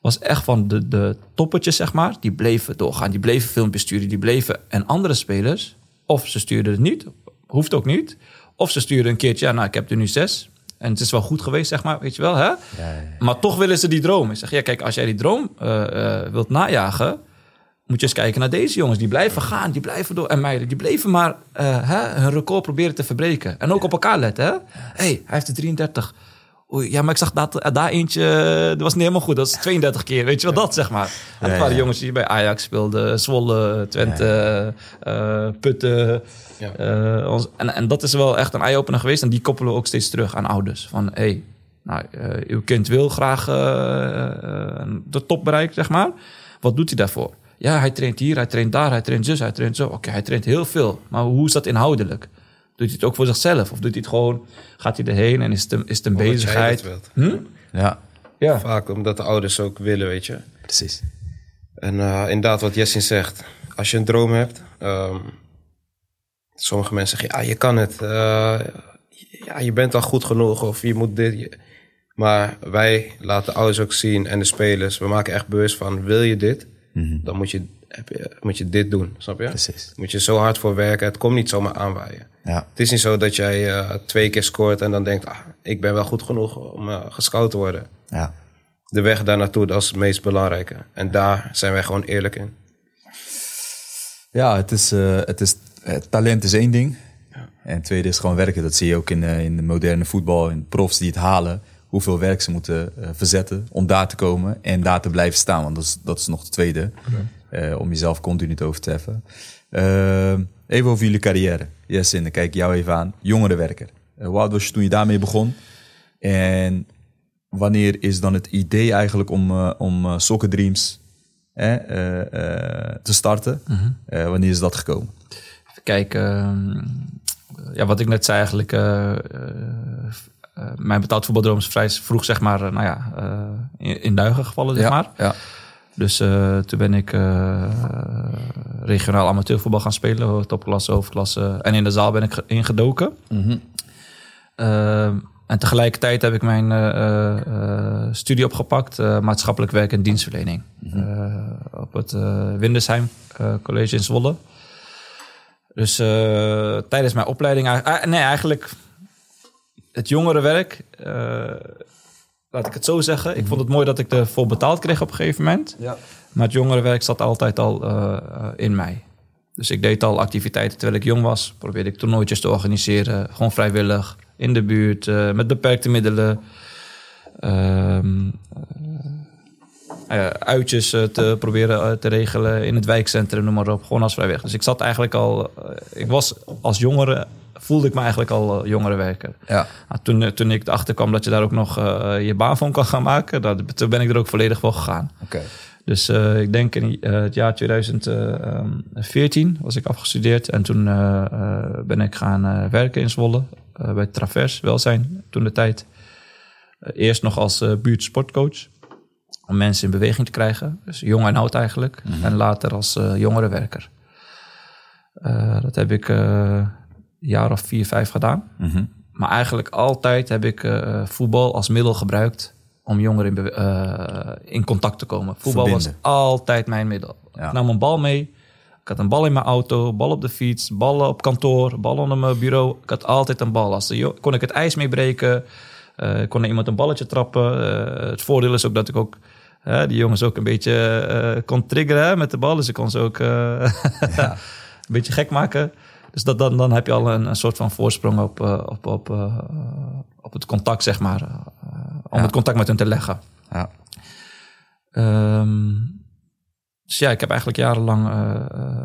Was echt van de, de toppetjes, zeg maar. Die bleven doorgaan. Die bleven filmpjes sturen. Die bleven. En andere spelers, of ze stuurden het niet. Hoeft ook niet. Of ze stuurden een keertje, ja, nou, ik heb er nu zes. En het is wel goed geweest, zeg maar, weet je wel, hè? Maar toch willen ze die droom. Ik zeg, ja, kijk, als jij die droom eh, eh, wilt najagen, moet je eens kijken naar deze jongens. Die blijven gaan, die blijven door. En meiden, die bleven maar eh, hè, hun record proberen te verbreken. En ook op elkaar letten, hè? hey, hij heeft er 33. Oei, ja, maar ik zag dat, eh, daar eentje, eh, dat was niet helemaal goed. Dat is 32 keer, weet je wel, dat zeg maar. En dat waren jongens die bij Ajax speelden, Zwolle, Twente, eh, Putten. Ons, en, en dat is wel echt een eye-opener geweest. En die koppelen we ook steeds terug aan ouders. Van, hé, hey, nou, uw kind wil graag de top bereiken, zeg maar. Wat doet hij daarvoor? Ja, hij traint hier, hij traint daar, hij traint zus, hij traint zo. Oké, hij traint heel veel. Maar hoe is dat inhoudelijk? Doet hij het ook voor zichzelf? Of doet hij het gewoon, gaat hij erheen en is het een, is het een
Omdat
bezigheid?
wilt.
Ja,
Ja.
Vaak omdat de ouders ook willen, weet je.
precies.
En eh, inderdaad, wat Jessin zegt. Als je een droom hebt. ehm, sommige mensen zeggen, ja, je kan het. eh, ja, je bent al goed genoeg of je moet dit. je- Maar wij laten de ouders ook zien en de spelers. We maken echt bewust van, wil je dit? Dan moet je, heb je, moet je dit doen, snap je?
Precies.
Moet je zo hard voor werken. Het komt niet zomaar aanwaaien.
Ja.
Het is niet zo dat jij eh, twee keer scoort en dan denkt... Ah, ik ben wel goed genoeg om eh, gescout te worden.
Ja.
De weg daar naartoe, dat is het meest belangrijke. En daar zijn wij gewoon eerlijk in.
Ja, het is, eh, het is, talent is één ding. En het tweede is gewoon werken. Dat zie je ook in, in de moderne voetbal. In profs die het halen. Hoeveel werk ze moeten eh, verzetten om daar te komen. En daar te blijven staan. Want dat is, dat is nog het tweede. Eh, om jezelf continu te overtreffen. Eh, even over jullie carrière. Yes, en dan kijk ik jou even aan. Jongerenwerker. Uh, hoe oud was je toen je daarmee begon? En wanneer is dan het idee eigenlijk om, om Soccer Dreams hè, te starten? Eh, wanneer is dat gekomen?
Even kijken. ehm, ja, wat ik net zei eigenlijk. eh, eh, mijn betaald voetbaldroom is vrij vroeg, zeg maar, eh, nou ja, eh, in, in duigen gevallen, zeg maar.
ja.
Dus toen ben ik regionaal amateurvoetbal gaan spelen, topklasse, hoofdklasse. En in de zaal ben ik ge- ingedoken. Eh, en tegelijkertijd heb ik mijn studie opgepakt, maatschappelijk werk en dienstverlening. Eh, op het Windesheim College in Zwolle. Dus tijdens mijn opleiding, nee, eigenlijk het jongerenwerk, eh, laat ik het zo zeggen. Ik vond het mooi dat ik ervoor betaald kreeg op een gegeven moment.
Ja.
Maar het jongerenwerk zat altijd al eh, eh, in mij. Dus ik deed al activiteiten terwijl ik jong was. Probeerde ik toernooitjes te organiseren. Gewoon vrijwillig. In de buurt. met beperkte middelen. Ehm, eh, eh, uitjes te proberen te regelen in het wijkcentrum, noem maar op. Gewoon als vrijwilliger. Dus ik zat eigenlijk al... ik was als jongere... voelde ik me eigenlijk al eh, jongerenwerker.
Ja.
Nou, toen, eh, toen ik erachter kwam dat je daar ook nog eh, je baan van kan gaan maken... Dat, toen ben ik er ook volledig voor gegaan.
Oké.
Dus ik denk in het jaar 2014 was ik afgestudeerd. En toen ben ik gaan werken in Zwolle. bij Travers Welzijn toen de tijd. Eerst nog als eh buurtsportcoach. Om mensen in beweging te krijgen. Dus jong en oud eigenlijk. En later als jongerenwerker. Dat heb ik jaar of vier, vijf gedaan.
Mhm.
Maar eigenlijk altijd heb ik eh, voetbal als middel gebruikt om jongeren in, eh, in contact te komen. Voetbal was altijd mijn middel.
Ja.
Ik nam een bal mee. Ik had een bal in mijn auto, bal op de fiets, ballen op kantoor, bal onder mijn bureau. Ik had altijd een bal. Als de kon ik het ijs meebreken, eh, kon er iemand een balletje trappen. Het voordeel is ook dat ik ook die jongens ook een beetje kon triggeren hè, met de bal. Dus ik kon ze ook eh, een beetje gek maken. Dus dat, dan, dan heb je al een, een soort van voorsprong op, eh, op, op, eh, op het contact, zeg maar. eh, om
Ja.
het contact met hen te leggen.
Ja.
Ehm, dus ja, ik heb eigenlijk jarenlang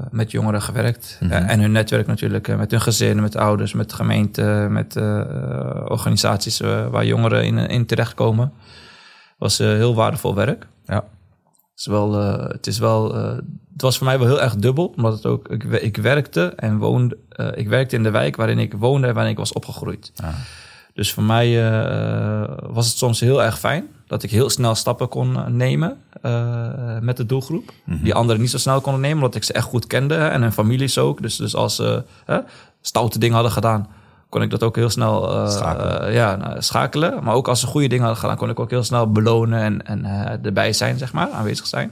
met jongeren gewerkt.
Mhm.
En hun netwerk natuurlijk. met hun gezinnen, met ouders, met gemeenten, met organisaties waar jongeren in, in terechtkomen. was heel waardevol werk.
Ja.
Het is wel, het is wel, het was voor mij wel heel erg dubbel, omdat het ook, ik, ik werkte en woonde, eh, ik werkte in de wijk waarin ik woonde en waarin ik was opgegroeid.
Ah.
Dus voor mij eh, was het soms heel erg fijn dat ik heel snel stappen kon eh, nemen met de doelgroep. Die anderen niet zo snel konden nemen, omdat ik ze echt goed kende hè, en hun families ook. Dus, dus als ze stoute dingen hadden gedaan, kon ik dat ook heel snel
Schakelen.
ja, nou, schakelen. Maar ook als ze goede dingen hadden gedaan, kon ik ook heel snel belonen en, en erbij zijn, zeg maar, aanwezig zijn.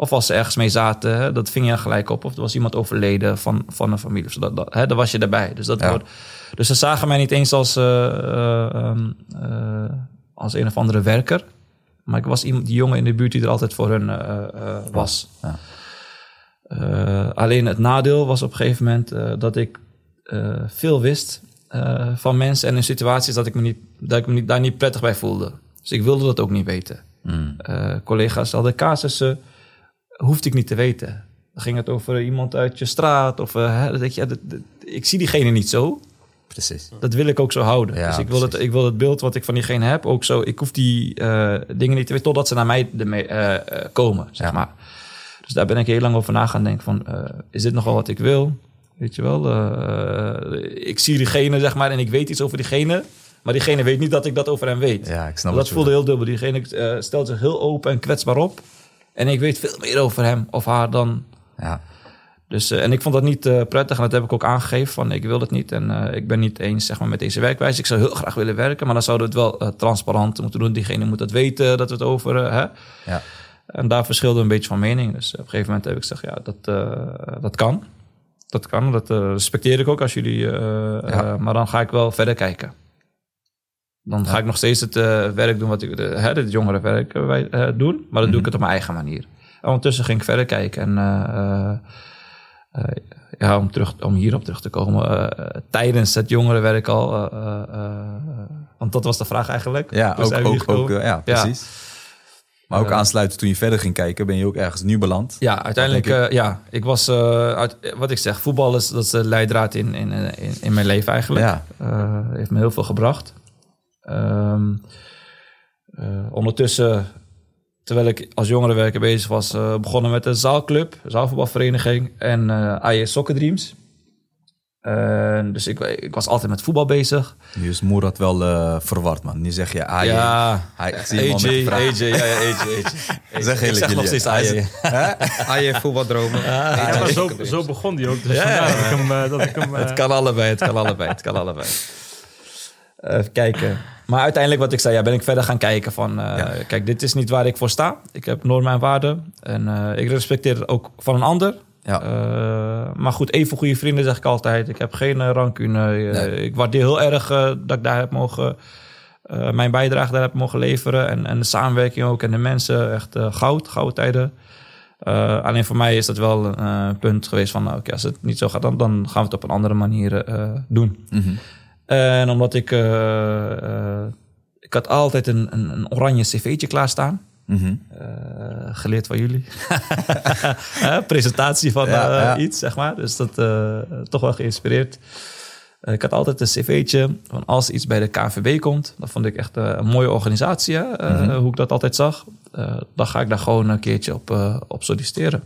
Of als ze ergens mee zaten, hè, dat ving je gelijk op. Of er was iemand overleden van, van een familie. Dus dat, hè, dan was je erbij. Dus, dat
Ja.
wordt, dus ze zagen mij niet eens als, eh, eh, ehm, eh, als een of andere werker. Maar ik was iemand, die jongen in de buurt die er altijd voor hun was.
Ja.
Eh, alleen het nadeel was op een gegeven moment dat ik veel wist van mensen en in situaties dat ik me, niet, dat ik me niet, daar niet prettig bij voelde. Dus ik wilde dat ook niet weten.
Mm.
Collega's hadden casussen, hoefde ik niet te weten. Dan ging het over iemand uit je straat. Of, eh, je, dat- dat- ik zie diegene niet zo.
Precies.
Dat wil ik ook zo houden.
Ja,
dus ik wil, het, ik wil het beeld wat ik van diegene heb ook zo. Ik hoef die eh, dingen niet te weten totdat ze naar mij ermee, eh, komen, zeg
Ja.
maar. Dus daar ben ik heel lang over na gaan denken van, is dit nog wel wat ik wil? Weet je wel, ik zie diegene, zeg maar, en ik weet iets over diegene. Maar diegene weet niet dat ik dat over hem weet.
Ja, ik snap
dat
je
voelde heel dubbel. Diegene stelt zich heel open en kwetsbaar op. En ik weet veel meer over hem of haar dan...
Ja.
Dus, eh, en ik vond dat niet eh, prettig en dat heb ik ook aangegeven van ik wil het niet. En eh, ik ben niet eens zeg maar, met deze werkwijze. Ik zou heel graag willen werken, maar dan zouden we het wel transparant moeten doen. Diegene moet dat weten, dat we het over... hè?
Ja.
En daar verschilde een beetje van mening. Dus op een gegeven moment heb ik gezegd, ja, dat, dat kan. Dat kan, dat respecteer ik ook als jullie... eh, maar dan ga ik wel verder kijken. Dan ga ik nog steeds het eh, werk doen wat ik... De, hè, het jongerenwerk eh, wij, eh, doen. Maar dan doe ik het op mijn eigen manier. En ondertussen ging ik verder kijken. En ja, om, terug, om hierop terug te komen. tijdens het jongerenwerk al... want dat was de vraag eigenlijk.
Ja,
Dus
ook, ook, ja, precies. Maar ook aansluiten toen je verder ging kijken, ben je ook ergens nu beland.
Ja, uiteindelijk, eh, ja. Ik was, uit, wat ik zeg, voetbal is, dat is de leidraad in, in, in, in mijn leven eigenlijk.
Ja.
Heeft me heel veel gebracht. Ehm, eh, ondertussen, terwijl ik als jongerenwerker bezig was, eh, begonnen met een zaalclub, zaalvoetbalvereniging en eh AJ Soccer Dreams. En dus ik, ik was altijd met voetbal bezig.
Nu is Moerad wel eh, verward, man. Nu zeg je AJ.
ja,
Hij, ik zie
AJ,
de.
AJ, ja, ja, AJ, AJ.
Zeg
ik zeg nog steeds AJ.
Ah, je voetbaldromen.
Ja, maar zo, zo begon die ook. Dus
Ja,
vandaar
ja.
dat ik hem... dat ik hem
Het kan allebei, het kan allebei, het kan allebei. Even kijken. Maar uiteindelijk wat ik zei, ja, ben ik verder gaan kijken van... eh,
Ja.
Kijk, dit is niet waar ik voor sta. Ik heb normen en waarden. En eh, ik respecteer het ook van een ander.
Ja.
Eh, maar goed, even goede vrienden zeg ik altijd. Ik heb geen rancune. Eh,
Nee.
Ik waardeer heel erg eh, dat ik daar heb mogen... eh, mijn bijdrage daar heb mogen leveren. En, en de samenwerking ook. En de mensen, echt eh, goud, gouden tijden. Eh, alleen voor mij is dat wel een eh, punt geweest van... nou, oké, als het niet zo gaat, dan, dan gaan we het op een andere manier eh, doen.
Mhm.
En omdat ik... eh, eh, ik had altijd een, een, een oranje cv'tje klaarstaan.
Mhm.
Eh, geleerd van jullie. Presentatie van
Ja, ja.
iets, zeg maar. Dus dat toch wel geïnspireerd. Ik had altijd een cv'tje van als iets bij de KNVB komt. Dat vond ik echt een mooie organisatie, hè,
Mhm.
hoe ik dat altijd zag. Dan ga ik daar gewoon een keertje op, op solliciteren.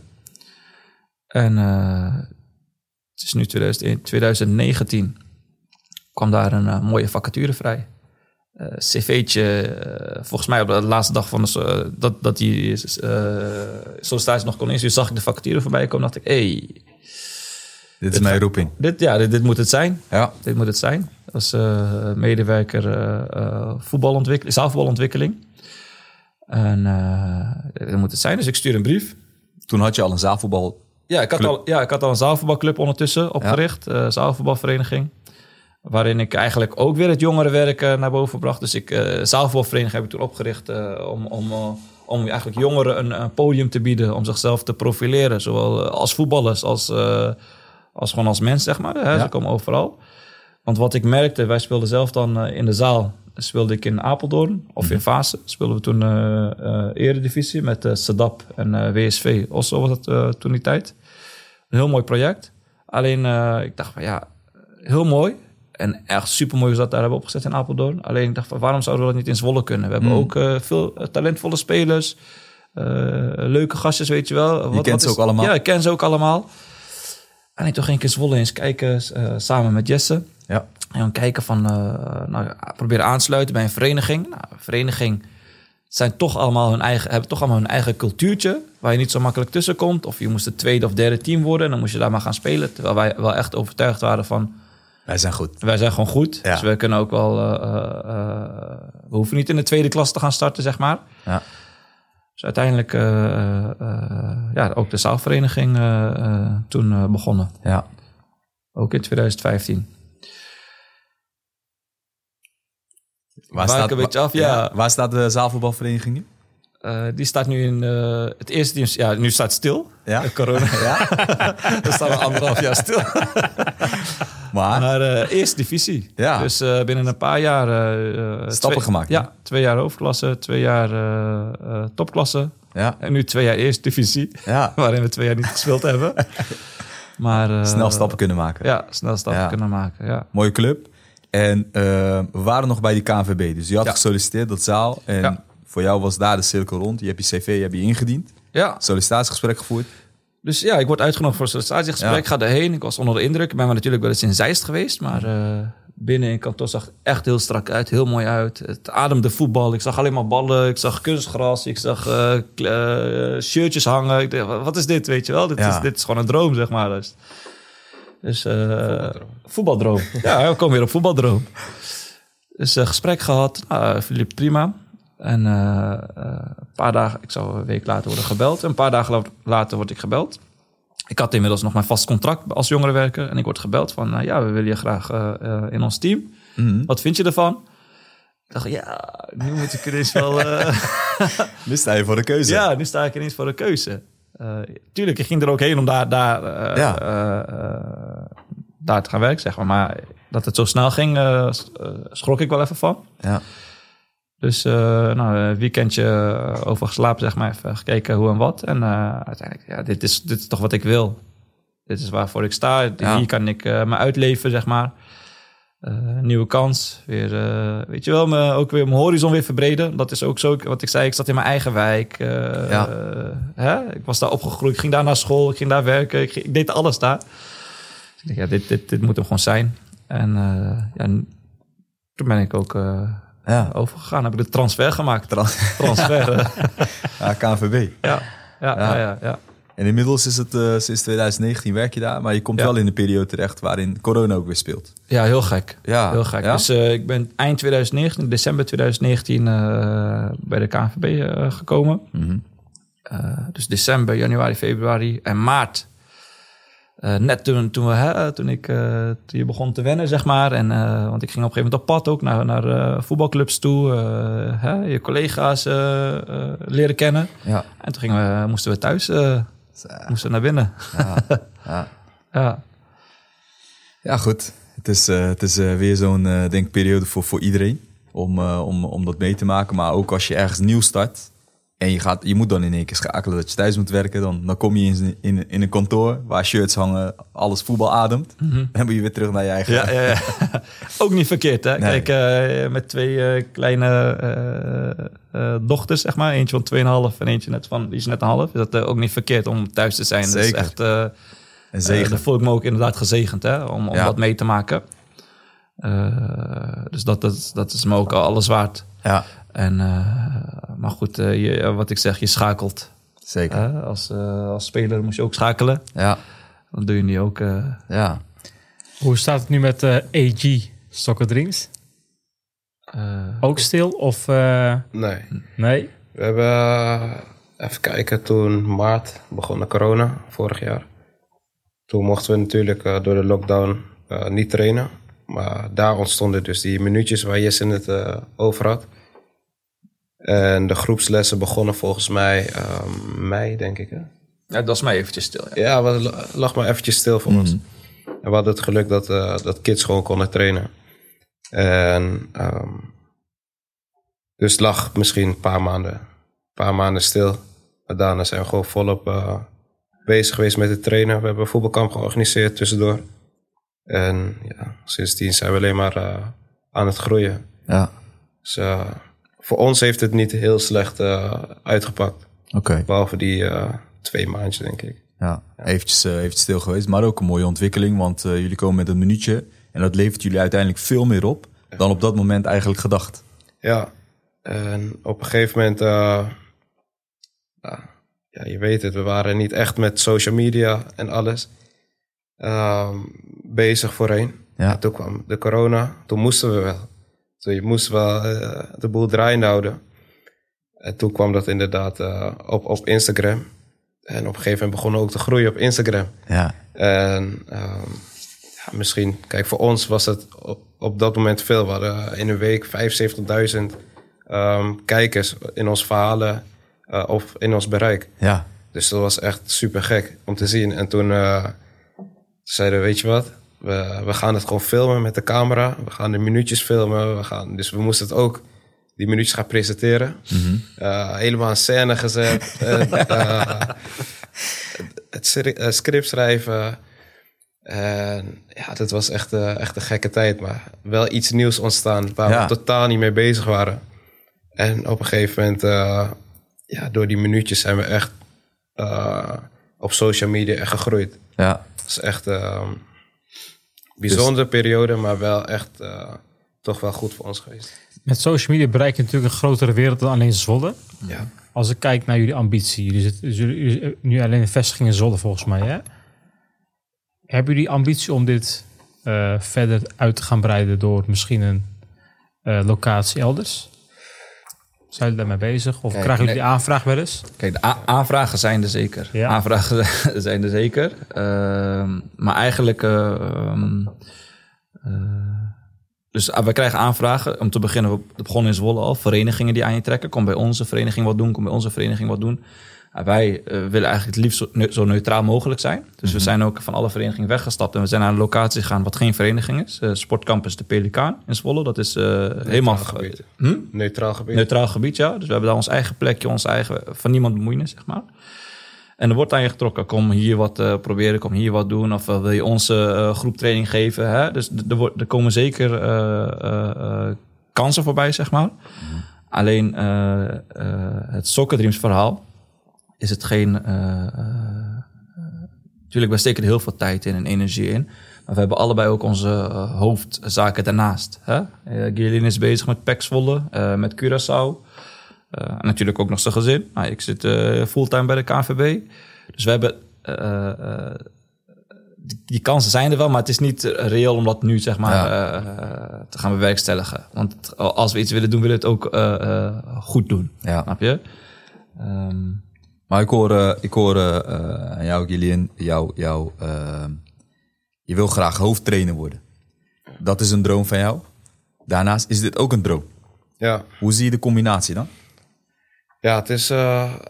En het is nu 2001, 2019 kwam daar een eh, mooie vacature vrij. Eh, cv'tje, eh, volgens mij op de laatste dag van de, dat, dat die sollicitatie nog kon insturen, zag ik de vacature voorbij komen. dacht ik, hey,
Dit is mijn roeping.
dit, ja, dit, dit moet het zijn.
Ja.
Dit moet het zijn. Als medewerker voetbalontwikkeling, zaalvoetbalontwikkeling. En dat moet het zijn. Dus ik stuur een brief.
Toen had je al een zaalvoetbal.
Ja, ik had,
Club.
al, ja, ik had al een zaalvoetbalclub ondertussen opgericht. eh zaalvoetbalvereniging. Waarin ik eigenlijk ook weer het jongerenwerk naar boven bracht. Dus ik, eh zaalvoetbalvereniging heb ik toen opgericht eh, om, om, eh, om eigenlijk jongeren een, een podium te bieden. Om zichzelf te profileren. Zowel als voetballers als, als gewoon als mens, zeg maar. Hè?
Ja.
Ze komen overal. Want wat ik merkte, wij speelden zelf dan in de zaal. Speelde ik in Apeldoorn of in Vaassen. Speelden we toen eh, eredivisie met eh Sadap en WSV. Oslo was het eh, toen die tijd. Een heel mooi project. Alleen ik dacht van ja, heel mooi. En echt super mooi dat daar hebben opgezet in Apeldoorn. Alleen ik dacht van waarom zouden we dat niet in Zwolle kunnen? We hebben
Mm.
ook eh, veel eh, talentvolle spelers. eh, leuke gastjes, weet je wel. Wat,
kent ze ook allemaal?
Ja, ik ken ze ook allemaal. En ik toch een keer Zwolle eens kijken samen met Jesse.
Ja.
En dan kijken van, nou, proberen aansluiten bij een vereniging. Nou, een vereniging zijn toch allemaal hun eigen, hebben toch allemaal hun eigen cultuurtje. Waar je niet zo makkelijk tussen komt. Of je moest het tweede of derde team worden. En dan moest je daar maar gaan spelen. Terwijl wij wel echt overtuigd waren van,
Wij zijn goed.
wij zijn gewoon goed.
Ja.
Dus we kunnen ook wel, eh, eh, eh, we hoeven niet in de tweede klas te gaan starten, zeg maar.
Ja.
Dus uiteindelijk ja, ook de zaalvereniging toen begonnen.
Ja.
Ook in 2015.
Waar
een beetje af, ja.
Waar staat de zaalvoetbalvereniging nu?
Die staat nu in het eerste team. Ja, nu staat stil.
Ja.
Corona.
Ja.
We staan al anderhalf jaar stil.
Maar
Maar eh, eerste divisie.
Ja.
Dus eh, binnen een paar jaar... eh,
Stappen
twee-
gemaakt?
Ja, twee jaar hoofdklasse, twee jaar topklasse.
ja.
En nu twee jaar eerste divisie.
Ja.
Waarin we twee jaar niet gespeeld hebben. Maar,
Snel stappen kunnen maken.
Ja, snel stappen
Ja.
kunnen maken. Ja.
Mooie club. En we waren nog bij die KNVB. Dus je had gesolliciteerd, dat zaal. En voor jou was daar de cirkel rond. Je hebt je cv je hebt je ingediend.
ja,
Sollicitatiegesprek gevoerd.
Dus ja, ik word uitgenodigd voor een sollicitatiegesprek. Ik ga daarheen. Ik was onder de indruk. Ik ben maar natuurlijk wel eens in Zeist geweest. Maar eh, binnen in kantoor zag echt heel strak uit. Heel mooi uit. Het ademde voetbal. Ik zag alleen maar ballen. Ik zag kunstgras. Ik zag eh, eh, shirtjes hangen. Ik dacht, wat is dit, weet je wel? Dit,
Ja.
is, dit is gewoon een droom, zeg maar. Dus, dus eh, voetbaldroom. ja, we komen weer op voetbaldroom. Dus gesprek gehad. Nou, Filip prima. En eh, eh, een paar dagen, ik zou een week later worden gebeld. Een paar dagen la- later word ik gebeld. Ik had inmiddels nog mijn vast contract als jongerenwerker. En ik word gebeld van, eh, ja, we willen je graag eh, eh, in ons team.
Mhm.
Wat vind je ervan? Ik dacht, ja, nu moet ik ineens wel... eh,
Nu sta je voor de keuze.
ja, nu sta ik ineens voor de keuze. Eh, tuurlijk, ik ging er ook heen om daar, daar, eh,
Ja.
eh, eh, daar te gaan werken, zeg maar. Maar dat het zo snel ging, eh, eh, schrok ik wel even van.
Ja.
Dus uh, nou, een weekendje eh, over geslapen, zeg maar, even gekeken hoe en wat. En eh, uiteindelijk, ja, dit is, dit is toch wat ik wil. Dit is waarvoor ik sta.
Ja.
Hier kan ik eh, me uitleven, zeg maar. Eh, nieuwe kans. Weer, eh, weet je wel, me, ook weer mijn horizon weer verbreden. Dat is ook zo, wat ik zei, ik zat in mijn eigen wijk. eh,
Ja.
eh, hè? Ik was daar opgegroeid, ik ging daar naar school, ik ging daar werken. Ik, ging- ik deed alles daar. Dus ik dacht, ja, dit, dit, dit moet hem gewoon zijn. En eh, ja, toen ben ik ook eh,
Ja.
overgegaan. Heb ik de transfer gemaakt.
Trans-
Transfer.
ja, KNVB.
ja, ja, ja, ja, ja.
En inmiddels is het eh, sinds 2019 werk je daar. Maar je komt wel in de periode terecht waarin corona ook weer speelt.
Ja, heel gek.
Ja.
Heel gek. Dus eh, ik ben eind 2019, december 2019, eh, bij de KNVB gekomen.
Mhm.
Dus december, januari, februari en maart. Eh, net toen, toen, we, hè, toen, ik, toen je begon te wennen, zeg maar. En, eh, want ik ging op een gegeven moment op pad ook naar, naar voetbalclubs toe. hè, je collega's leren kennen.
Ja.
En toen gingen we, moesten we thuis moesten naar binnen.
Ja. ja.
Ja,
Ja, goed. Het is, het is weer zo'n denkperiode voor, voor iedereen om, om, om dat mee te maken. Maar ook als je ergens nieuw start En je, gaat, je moet dan in één keer schakelen dat je thuis moet werken. Dan, dan kom je in, in, in een kantoor waar shirts hangen, alles voetbal ademt. En dan moet je weer terug naar je eigen...
Ja, ja, ja. ook niet verkeerd, hè?
Nee.
Kijk, eh, met twee eh, kleine eh, dochters, zeg maar. Eentje van 2,5 en eentje net van, die is net een half. Is dat ook niet verkeerd om thuis te zijn. Dat is
Zeker.
echt...
Een zegen.
dat voel ik me ook inderdaad gezegend, hè? Om, om
Ja.
wat mee te maken. Dus dat, dat, dat is me ook al alles waard.
ja,
En, maar goed, eh, je, wat ik zeg, je schakelt.
zeker.
Als, eh, als speler moet je ook schakelen.
Ja,
Dan doe je die ook... eh,
ja.
Hoe staat het nu met eh, AG Soccer Dreams?
eh,
Ook stil of eh,
Nee.
nee?
We hebben, eh, even kijken, toen maart begon de corona, vorig jaar. Toen mochten we natuurlijk eh, door de lockdown eh, niet trainen. Maar daar ontstonden dus die minuutjes waar Jesse het eh, over had. En de groepslessen begonnen volgens mij eh, mei, denk ik. Hè?
ja, dat is mij eventjes stil. Ja.
Ja, het lag maar eventjes stil voor ons. En we hadden het geluk dat, eh, dat kids gewoon konden trainen. En ehm, dus het lag misschien een paar maanden, paar maanden stil. Maar daarna zijn we gewoon volop eh, bezig geweest met het trainen. We hebben een voetbalkamp georganiseerd tussendoor. En ja, sindsdien zijn we alleen maar eh, aan het groeien.
Ja,
Dus voor ons heeft het niet heel slecht eh, uitgepakt.
oké.
Behalve die eh, twee maandjes, denk ik.
Ja, eventjes, eh, eventjes stil geweest. Maar ook een mooie ontwikkeling, want jullie komen met een minuutje. En dat levert jullie uiteindelijk veel meer op dan op dat moment eigenlijk gedacht.
Ja, en op een gegeven moment, eh, ja, ja, je weet het, we waren niet echt met social media en alles ehm, bezig voorheen.
Ja.
En toen kwam de corona, toen moesten we wel. Toen je moest wel eh, de boel draaiende houden. En toen kwam dat inderdaad eh, op, op Instagram. En op een gegeven moment begonnen ook te groeien op Instagram.
Ja,
En ehm, ja, misschien, kijk, voor ons was het op, op dat moment veel. We hadden in een week 75.000 ehm, kijkers in ons verhalen eh, of in ons bereik.
ja,
Dus dat was echt super gek om te zien. En toen zeiden we, weet je wat, we, we gaan het gewoon filmen met de camera. We gaan de minuutjes filmen. We gaan, dus we moesten het ook, die minuutjes gaan presenteren. Eh, helemaal een scène gezet. en, eh, het eh, script schrijven. En ja, dat was echt, eh, echt een gekke tijd. Maar wel iets nieuws ontstaan waar
Ja.
we totaal niet mee bezig waren. En op een gegeven moment, eh, ja, door die minuutjes zijn we echt eh, op social media echt gegroeid.
ja.
Het is echt eh, bijzondere periode, maar wel echt eh, toch wel goed voor ons geweest.
Met social media bereik je natuurlijk een grotere wereld dan alleen Zwolle.
Ja.
Als ik kijk naar jullie ambitie, jullie zitten jullie, jullie- nu alleen in Zwolle volgens mij, hè? Hebben jullie ambitie om dit eh, verder uit te gaan breiden door misschien een eh, locatie elders? Zijn jullie daarmee bezig? Of
Kijk,
krijgen jullie
nee.
die aanvraag wel eens?
Kijk, de aanvragen zijn er zeker.
Ja.
Aanvragen zijn er zeker. Ehm, maar eigenlijk... eh, dus ah, we krijgen aanvragen. Om te beginnen, we begonnen in Zwolle al. Verenigingen die aan je trekken. Kom bij onze vereniging wat doen. Kom bij onze vereniging wat doen. Wij eh, willen eigenlijk het liefst zo, ne- zo neutraal mogelijk zijn. Dus we zijn ook van alle verenigingen weggestapt. En we zijn naar een locatie gegaan wat geen vereniging is. Eh, Sportcampus De Pelikaan in Zwolle. Dat is eh, helemaal...
gebied.
Hm?
Neutraal gebied.
Neutraal gebied, ja. Dus we hebben daar ons eigen plekje, ons eigen, van niemand bemoeien, zeg maar. En er wordt aan je getrokken. Kom hier wat proberen, kom hier wat doen. Of wil je onze groeptraining geven. Hè? Dus er, er komen zeker kansen voorbij, zeg maar. Alleen eh, eh, het Soccer Dreams verhaal is het geen... eh, eh, natuurlijk, wij steken er heel veel tijd in en energie in. Maar we hebben allebei ook onze eh, hoofdzaken daarnaast. Hè? Eh, Gillian is bezig met eh, met Curaçao. Eh, natuurlijk ook nog zijn gezin. Nou, ik zit eh, fulltime bij de KNVB. Dus we hebben... eh, eh, die, die kansen zijn er wel, maar het is niet eh, reëel om dat nu zeg maar eh, te gaan bewerkstelligen. Want als we iets willen doen, willen we het ook eh, eh, goed doen.
Ja.
Snap je? Ehm,
Maar ik hoor, eh, ik hoor eh, eh, aan jou, Gillian, jou, jou, eh, je wil graag hoofdtrainer worden. Dat is een droom van jou. Daarnaast is dit ook een droom.
Ja,
Hoe zie je de combinatie dan?
ja het is,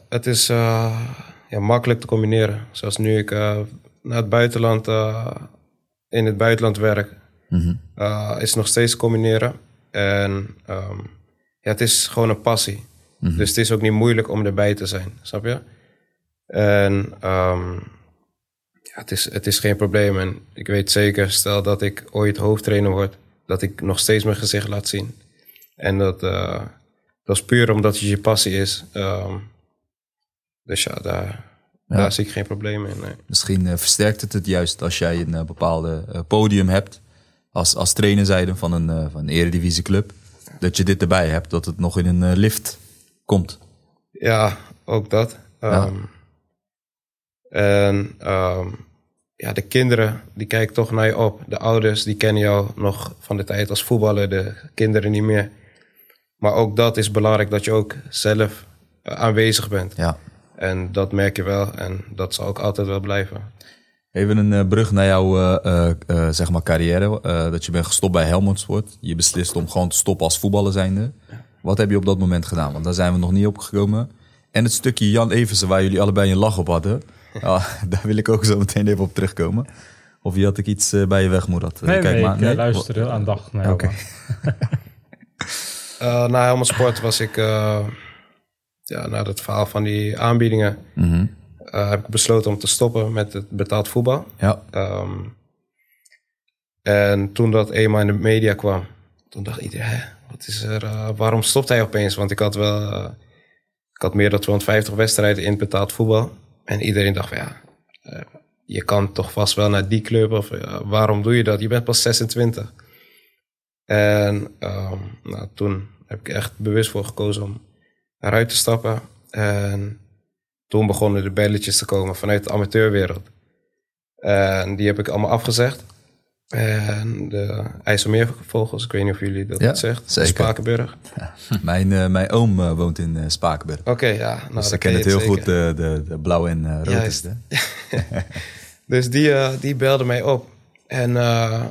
het is ja, makkelijk te combineren. Zoals nu ik naar het buitenland, in het buitenland werk, eh, is nog steeds te combineren. En ehm, ja, het is gewoon een passie. Dus het is ook niet moeilijk om erbij te zijn, snap je? En ehm, ja, het, is, het is geen probleem. En ik weet zeker, stel dat ik ooit hoofdtrainer word, dat ik nog steeds mijn gezicht laat zien. En dat, eh, dat is puur omdat het je passie is. Ehm, dus ja, daar,
Ja.
daar zie ik geen probleem in. Nee.
Misschien eh, versterkt het het juist als jij een eh, bepaalde podium hebt. Als, als trainer zijde van een, van een eredivisieclub. Dat je dit erbij hebt, dat het nog in een lift komt.
Ja, ook dat. Ehm, En ehm, ja, de kinderen, die kijken toch naar je op. De ouders, die kennen jou nog van de tijd als voetballer. De kinderen niet meer. Maar ook dat is belangrijk, dat je ook zelf eh, aanwezig bent.
Ja.
En dat merk je wel. En dat zal ook altijd wel blijven.
Even een eh, brug naar jouw eh, zeg maar carrière. dat je bent gestopt bij Helmond Sport. Je beslist om gewoon te stoppen als voetballer zijnde. Wat heb je op dat moment gedaan? Want daar zijn we nog niet op gekomen. En het stukje Jan Eversen waar jullie allebei een lach op hadden. Ja, daar wil ik ook zo meteen even op terugkomen. Of je had ik iets eh, bij je wegmoederd?
Nee,
Kijk
nee,
maar.
ik eh, luister heel aandachtig naar.
Eh, na Helmond Sport was ik, eh, ja, na het verhaal van die aanbiedingen,
Mhm.
eh, heb ik besloten om te stoppen met het betaald voetbal.
Ja.
Ehm, en toen dat eenmaal in de media kwam, toen dacht iedereen, hè, wat is er, eh, waarom stopt hij opeens? Want ik had wel, eh, ik had meer dan 250 wedstrijden in betaald voetbal. En iedereen dacht van ja, eh, je kan toch vast wel naar die club of waarom doe je dat? Je bent pas 26. En ehm, nou, toen heb ik echt bewust voor gekozen om eruit te stappen. En toen begonnen de belletjes te komen vanuit de amateurwereld. En die heb ik allemaal afgezegd. En de IJsselmeervogels, ik weet niet of jullie dat
Ja,
zegt.
zeker.
Spakenburg.
Mijn, eh, mijn oom eh, woont in eh, Spakenburg.
Oké, ja. Nou,
dus ik ken het heel
zeker.
goed, de, de, de blauw en rood?
Dus die, die belde mij op. En,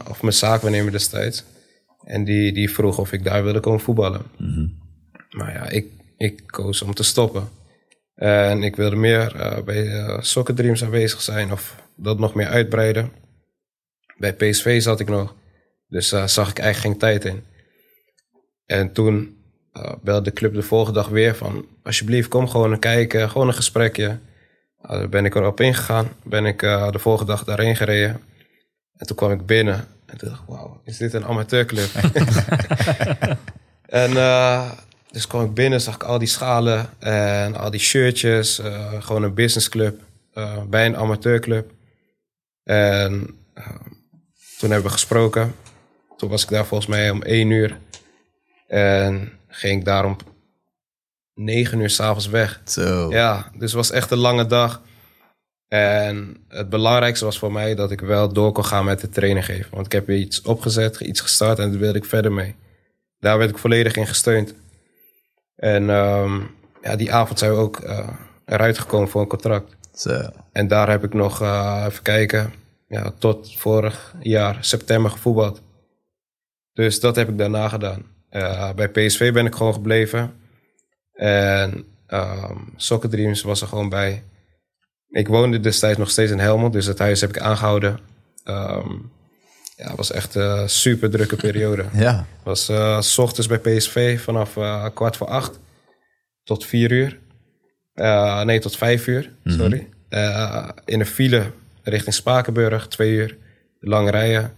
of mijn zaakwaarnemer destijds. En die, die vroeg of ik daar wilde komen voetballen. Maar ja, ik, ik koos om te stoppen. En ik wilde meer bij Soccer Dreams aanwezig zijn. Of dat nog meer uitbreiden. Bij PSV zat ik nog. Dus daar zag ik eigenlijk geen tijd in. En toen eh, belde de club de volgende dag weer van... Alsjeblieft, kom gewoon kijken. Gewoon een gesprekje. Nou, daar ben ik erop ingegaan. Ben ik eh, de volgende dag daarheen gereden. En toen kwam ik binnen. En toen dacht ik, wauw, is dit een amateurclub? en eh, dus kwam ik binnen, zag ik al die schalen en al die shirtjes. eh, gewoon een businessclub eh, bij een amateurclub. En eh, toen hebben we gesproken. Toen was ik daar volgens mij om één uur. En ging ik daar om negen uur s'avonds weg.
Zo.
Ja, dus het was echt een lange dag. En het belangrijkste was voor mij dat ik wel door kon gaan met het trainen geven. Want ik heb weer iets opgezet, iets gestart en daar wilde ik verder mee. Daar werd ik volledig in gesteund. En ehm, ja, die avond zijn we ook eh, eruit gekomen voor een contract.
Zo.
En daar heb ik nog, eh, even kijken, ja, tot vorig jaar september gevoetbald. Dus dat heb ik daarna gedaan. Bij PSV ben ik gewoon gebleven. En ehm Soccer Dreams was er gewoon bij. Ik woonde destijds nog steeds in Helmond, dus het huis heb ik aangehouden. Ehm, ja, het was echt een super drukke periode.
Ja.
was eh, s ochtends bij PSV vanaf eh, kwart voor acht tot vier uur. Eh, nee, tot vijf uur, sorry. Eh, in een file richting Spakenburg, twee uur. Lang rijden.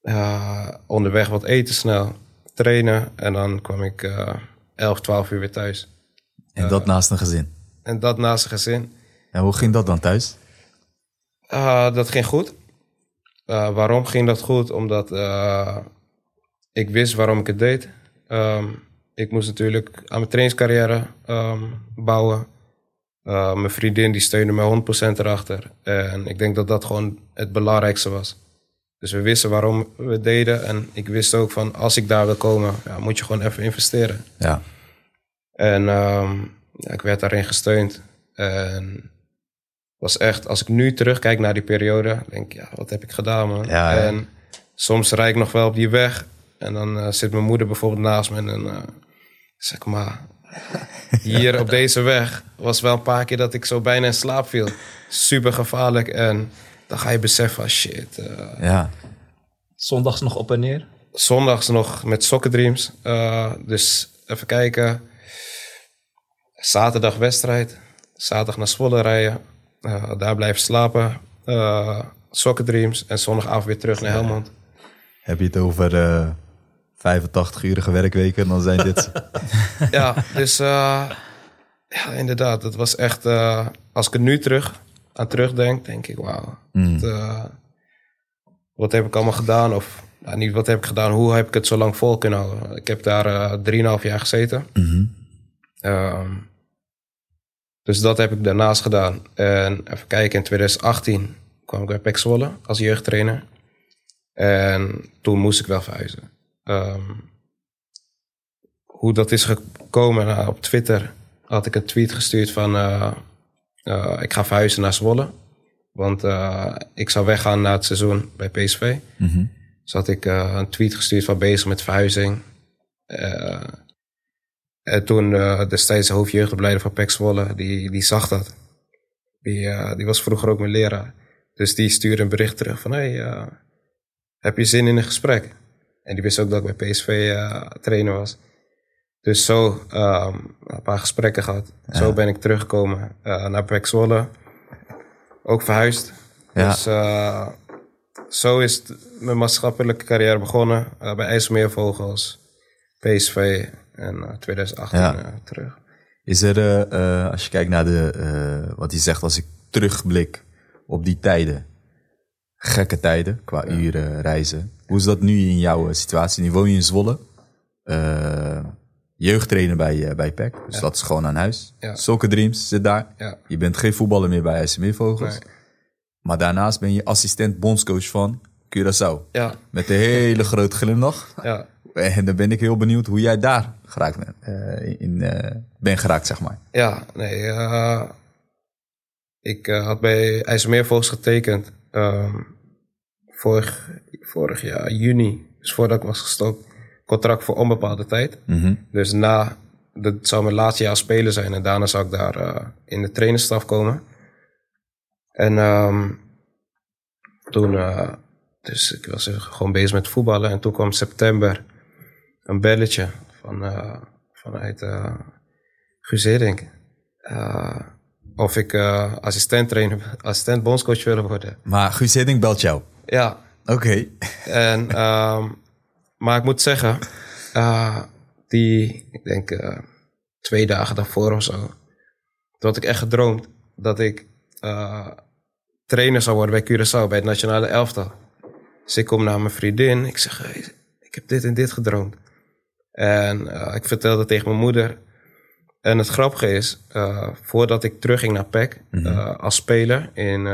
Eh, onderweg wat eten snel. Trainen. En dan kwam ik eh 11, 12 uur weer thuis.
En dat naast een gezin.
En dat naast een gezin.
En hoe ging dat dan thuis?
Ah, dat ging goed. Ah, waarom ging dat goed? Omdat eh, ik wist waarom ik het deed. Ehm, ik moest natuurlijk aan mijn trainingscarrière ehm, bouwen. Ah, mijn vriendin die steunde me 100% erachter. En ik denk dat dat gewoon het belangrijkste was. Dus we wisten waarom we het deden. En ik wist ook van als ik daar wil komen, ja, moet je gewoon even investeren.
Ja.
En ehm, ja, ik werd daarin gesteund. En was echt, als ik nu terugkijk naar die periode, denk ik, ja, wat heb ik gedaan, man?
Ja, ja.
En soms rijd ik nog wel op die weg. En dan eh, zit mijn moeder bijvoorbeeld naast me. En dan eh, zeg ik, maar hier op deze weg was wel een paar keer dat ik zo bijna in slaap viel. Super gevaarlijk. En dan ga je beseffen, ah, shit. eh,
Ja.
Zondags nog op en neer.
zondags nog met Soccer Dreams. Eh, dus even kijken. zaterdag wedstrijd. Zaterdag naar Zwolle rijden. eh, daar blijven slapen. eh Soccer Dreams. En zondagavond weer terug naar Helmond.
Heb je het over eh 85-urige werkweken, dan zijn dit...
ja, dus eh, ja, inderdaad. Het was echt... eh, als ik er nu terug aan terugdenk, denk ik, wauw.
Mm.
Eh, wat heb ik allemaal gedaan? Of nou, niet wat heb ik gedaan, hoe heb ik het zo lang vol kunnen houden? Ik heb daar 3,5 jaar gezeten.
Mhm.
Ehm, dus dat heb ik daarnaast gedaan. En even kijken, in 2018 kwam ik bij Zwolle als jeugdtrainer. En toen moest ik wel verhuizen. Ehm, hoe dat is gekomen, nou, op Twitter had ik een tweet gestuurd van... eh, eh, ik ga verhuizen naar Zwolle. Want eh, ik zou weggaan na het seizoen bij PSV.
Mhm.
Dus had ik een tweet gestuurd van bezig met verhuizing. En toen destijds de hoofdjeugdopleider van PEC Zwolle, die, die zag dat. Die, die was vroeger ook mijn leraar. Dus die stuurde een bericht terug van... Hey, heb je zin in een gesprek? En die wist ook dat ik bij PSV eh, trainer was. Dus zo ehm, een paar gesprekken gehad. Zo ben ik teruggekomen eh, naar Zwolle. Ook verhuisd.
Ja.
Dus eh, zo is mijn maatschappelijke carrière begonnen. bij IJsselmeervogels, PSV en eh, 2018
Ja.
eh, terug.
Is er, als je kijkt naar de, wat hij zegt, als ik terugblik op die tijden, gekke tijden qua uren reizen. Hoe is dat nu in jouw eh, situatie? Nu woon je in Zwolle, eh, jeugdtrainer bij, eh, bij PEC, dus dat is gewoon aan huis.
Ja.
Soccer Dreams zit daar.
Ja.
Je bent geen voetballer meer bij IJsselmeer Vogels.
Nee.
Maar daarnaast ben je assistent bondscoach van Curaçao.
Ja,
Met een hele grote glimlach.
ja.
En dan ben ik heel benieuwd hoe jij daar geraakt bent, in, bent geraakt, zeg maar.
Ja, nee. ik had bij IJsselmeervogels getekend. ehm, vorig, vorig jaar, juni. Dus voordat ik was gestopt. Contract voor onbepaalde tijd.
Mhm.
Dus na, dat zou mijn laatste jaar spelen zijn. En daarna zou ik daar eh, in de trainerstaf komen. En ehm, toen, eh, dus ik was gewoon bezig met voetballen. En toen kwam september een belletje van, eh, vanuit uh, Guus Hiddink. Of ik assistent trainer, assistent bondscoach wilde worden.
Maar Guus Hiddink belt jou.
Ja,
Oké.
en, ehm, maar ik moet zeggen, eh, die, ik denk eh, twee dagen daarvoor of zo, toen had ik echt gedroomd dat ik eh, trainer zou worden bij Curaçao, bij het nationale elftal. Dus ik kom naar mijn vriendin, ik zeg, hey, ik heb dit en dit gedroomd. En ik vertelde tegen mijn moeder. En het grappige is, voordat ik terugging naar PEC eh, als speler, in,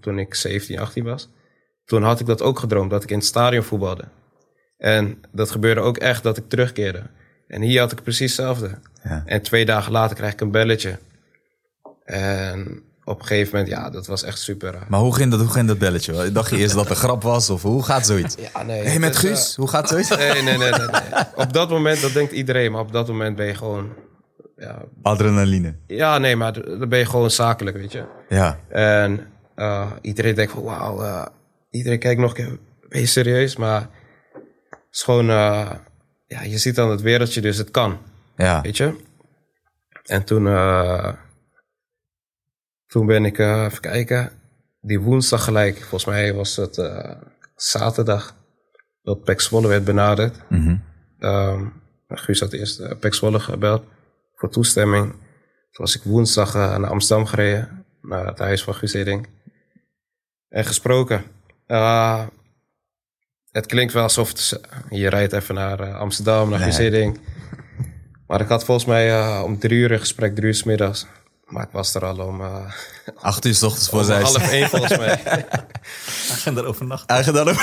toen ik 17, 18 was, toen had ik dat ook gedroomd, dat ik in het stadion voetbalde. En dat gebeurde ook echt, dat ik terugkeerde. En hier had ik precies hetzelfde.
Ja.
En twee dagen later krijg ik een belletje. En op een gegeven moment, ja, dat was echt super.
Maar hoe ging dat, hoe ging dat belletje? Dacht je eerst dat het een grap was? Of hoe gaat zoiets?
Ja, nee.
Hé, hey, met
dus,
Guus, hoe gaat zoiets?
eh, nee, nee, nee, nee, nee. Op dat moment, dat denkt iedereen, maar op dat moment ben je gewoon... Ja,
Adrenaline.
ja nee, maar dan ben je gewoon zakelijk, weet je.
Ja.
En eh, iedereen denkt van, wauw, eh, iedereen kijkt nog een keer, ben je serieus? Maar het is gewoon, eh, ja, je ziet dan het wereldje, dus het kan,
Ja.
weet je. En toen, eh, toen ben ik, eh, even kijken, die woensdag gelijk, volgens mij was het zaterdag, dat Pek Zwolle werd benaderd.
Mhm.
Ehm, Guus had eerst uh, Pek Zwolle gebeld voor toestemming. Toen was ik woensdag naar Amsterdam gereden, naar het huis van Guus Hiddink. En gesproken. Uh, het klinkt wel alsof het, je rijdt even naar uh, Amsterdam, naar
Nee.
Maar ik had volgens mij uh, om drie uur een gesprek, drie uur 's middags. Maar ik was er al om, uh,
Acht uur s ochtends voor zijn.
half één volgens mij.
Er overnachten.
Eigen dan ook.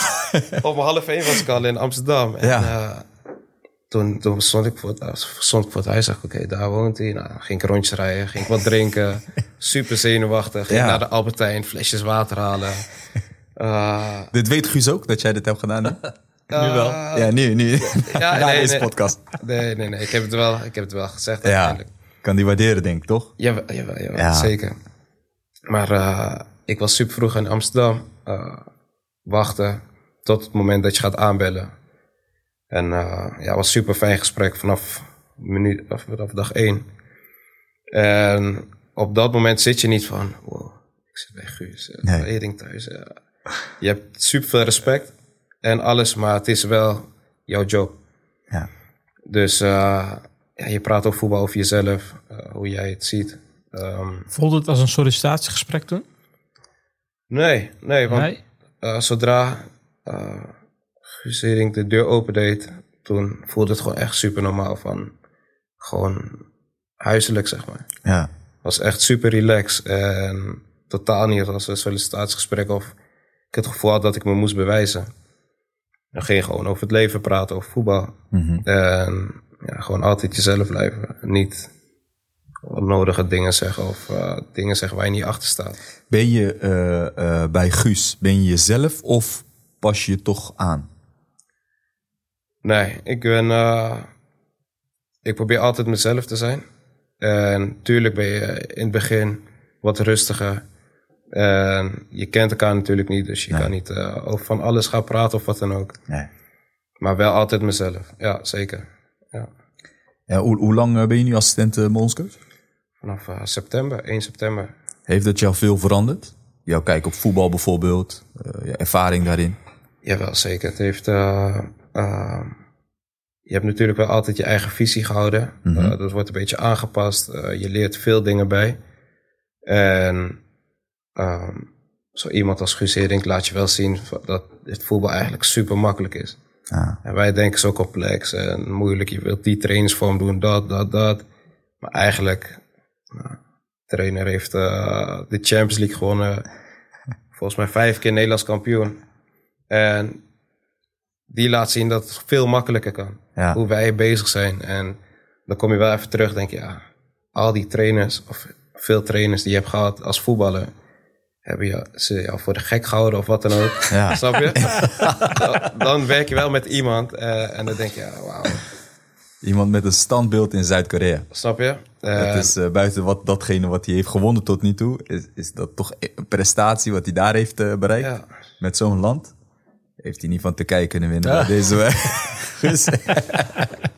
om half één was ik al in Amsterdam. En,
Ja.
eh, toen, toen stond ik voor het, stond ik voor het huis. Zag ik, oké, daar woont hij. Nou, ging ik rondjes rijden, ging ik wat drinken. Super zenuwachtig. Ging
Ja.
naar de Albertijn, flesjes water halen. Uh,
Dit weet Guus ook, dat jij dit hebt gedaan nu?
nu wel.
ja, nu, nu.
ja,
Na
nee,
deze
nee.
podcast.
Nee, nee, nee. Ik heb het wel, ik heb het wel gezegd
Ja.
uiteindelijk.
Kan die waarderen, denk ik, toch?
Jawel, jawel, jawel
Ja.
zeker. Maar eh, ik was super vroeg in Amsterdam. eh, wachten tot het moment dat je gaat aanbellen. En eh, ja, het was een super fijn gesprek vanaf, minuut, of vanaf dag één. En op dat moment zit je niet van, wow, ik zit bij Guus,
Nee.
thuis. Je hebt super veel respect en alles, maar het is wel jouw job.
Ja.
Dus eh, ja, je praat ook voetbal over jezelf, eh, hoe jij het ziet. Ehm,
Voelde het als een sollicitatiegesprek toen?
nee, nee, want
Nee?
eh, zodra eh Guus Hiddink de deur opendeed, toen voelde het gewoon echt super normaal van gewoon huiselijk, zeg maar.
Ja.
was echt super relaxed en totaal niet als een sollicitatiegesprek of ik het gevoel had dat ik me moest bewijzen. Dan ging gewoon over het leven praten, over voetbal.
Mhm.
En ja, gewoon altijd jezelf blijven. Niet onnodige dingen zeggen of eh, dingen zeggen waar je niet achter staat.
Ben je eh, eh, bij Guus, ben je jezelf of pas je toch aan?
Nee, ik ben. ik probeer altijd mezelf te zijn. En tuurlijk ben je in het begin wat rustiger. En je kent elkaar natuurlijk niet, dus je
Nee.
kan niet eh, over van alles gaan praten of wat dan ook.
Nee.
Maar wel altijd mezelf. Ja, zeker. Ja.
Ja, hoe, hoe lang eh, ben je nu assistent uh?
Vanaf september, 1 september.
Heeft dat jou veel veranderd? Jouw kijk op voetbal bijvoorbeeld, je ervaring daarin?
Jawel, zeker. Het heeft. eh, eh, je hebt natuurlijk wel altijd je eigen visie gehouden.
Mhm.
Dat wordt een beetje aangepast. Je leert veel dingen bij. En ehm, zo iemand als Guus Hiddink laat je wel zien dat het voetbal eigenlijk super makkelijk is. En wij denken zo complex en moeilijk. Je wilt die trainingsvorm doen, dat, dat, dat. Maar eigenlijk, nou, de trainer heeft eh, de Champions League gewonnen. Volgens mij vijf keer Nederlands kampioen. En die laat zien dat het veel makkelijker kan.
Ja.
Hoe wij bezig zijn. En dan kom je wel even terug, denk je, ja, al die trainers, of veel trainers die je hebt gehad als voetballer, hebben je, ze jou voor de gek gehouden of wat dan ook.
Ja.
Snap je? dan, dan werk je wel met iemand eh, en dan denk je, ja, wauw.
Iemand met een standbeeld in Zuid-Korea.
Snap je? Eh,
Dat is eh, buiten wat, datgene wat hij heeft gewonnen tot nu toe, is, is dat toch een prestatie wat hij daar heeft eh, bereikt.
Ja.
Met zo'n land. Heeft hij niet van Turkije kunnen winnen bij deze. Dus,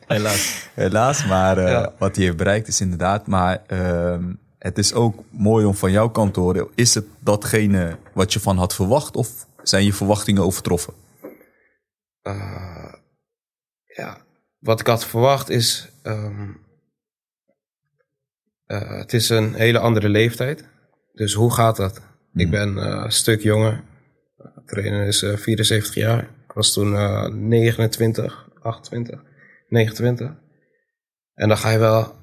Helaas.
helaas, maar eh,
Ja.
wat hij heeft bereikt is inderdaad. Maar ehm, het is ook mooi om van jouw kant te horen. Is het datgene wat je van had verwacht of zijn je verwachtingen overtroffen?
Eh, ja, wat ik had verwacht is. ehm, eh, het is een hele andere leeftijd. Dus hoe gaat dat? Ik ben eh, een stuk jonger. Trainer is eh, 74 jaar. Ik was toen eh, 29, 28, 29. En dan ga je wel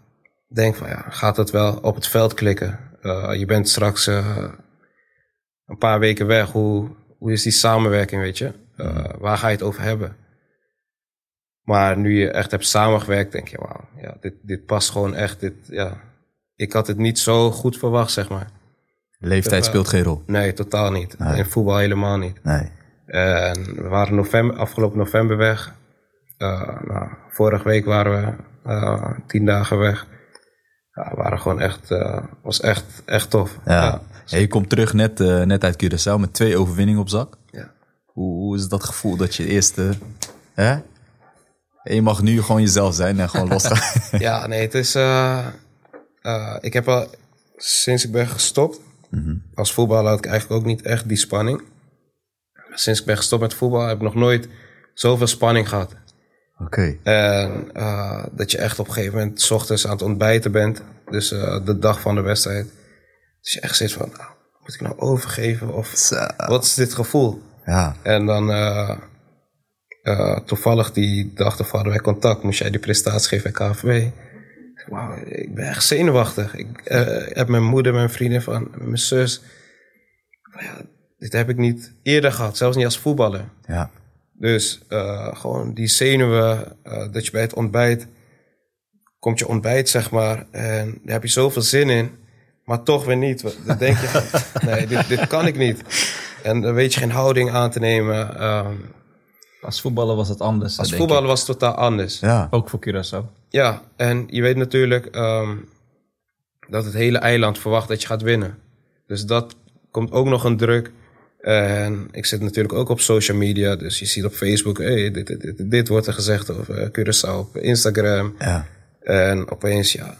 denken van ja, gaat het wel op het veld klikken? Eh, je bent straks eh, een paar weken weg. Hoe, hoe is die samenwerking, weet je? Eh, waar ga je het over hebben? Maar nu je echt hebt samengewerkt, denk je, wauw, ja, dit, dit past gewoon echt. Dit, ja. Ik had het niet zo goed verwacht, zeg maar.
Leeftijd speelt geen rol.
Nee, totaal niet.
Nee.
In voetbal helemaal niet.
Nee.
En we waren november, afgelopen november weg. Nou, vorige week waren we tien dagen weg. Ja, waren gewoon echt, eh, was echt, echt tof.
Ja. Ja, je komt terug net, eh, net uit Curaçao met twee overwinningen op zak.
ja.
Hoe, hoe is dat gevoel dat je eerste... Hè? En je mag nu gewoon jezelf zijn en gewoon losgaan.
Ja, nee, het is. eh, ik heb al sinds ik ben gestopt. Als voetballer had ik eigenlijk ook niet echt die spanning. Sinds ik ben gestopt met voetbal heb ik nog nooit zoveel spanning gehad.
Oké.
En eh, dat je echt op een gegeven moment 's ochtends aan het ontbijten bent. Dus eh, de dag van de wedstrijd. Dus je echt zit van, nou, moet ik nou overgeven? Of
Zo.
wat is dit gevoel?
Ja.
En dan eh, toevallig die dag ervoor hadden wij contact. Moest jij die prestatie geven bij KVB. Wauw, ik ben echt zenuwachtig. Ik heb mijn moeder, mijn vrienden van, mijn zus. Ja, dit heb ik niet eerder gehad, zelfs niet als voetballer.
Ja.
Dus eh, gewoon die zenuwen, eh, dat je bij het ontbijt, komt je ontbijt zeg maar, en daar heb je zoveel zin in, maar toch weer niet. Dan denk je, nee, dit, dit kan ik niet. En dan weet je geen houding aan te nemen. Ehm,
Als voetballer was het anders.
als voetballer was het totaal anders.
Ja.
Ook voor Curaçao.
Ja, en je weet natuurlijk ehm, dat het hele eiland verwacht dat je gaat winnen. Dus dat komt ook nog een druk. En ik zit natuurlijk ook op social media. Dus je ziet op Facebook, hey, dit, dit, dit, dit wordt er gezegd over Curaçao op Instagram.
Ja.
En opeens, ja,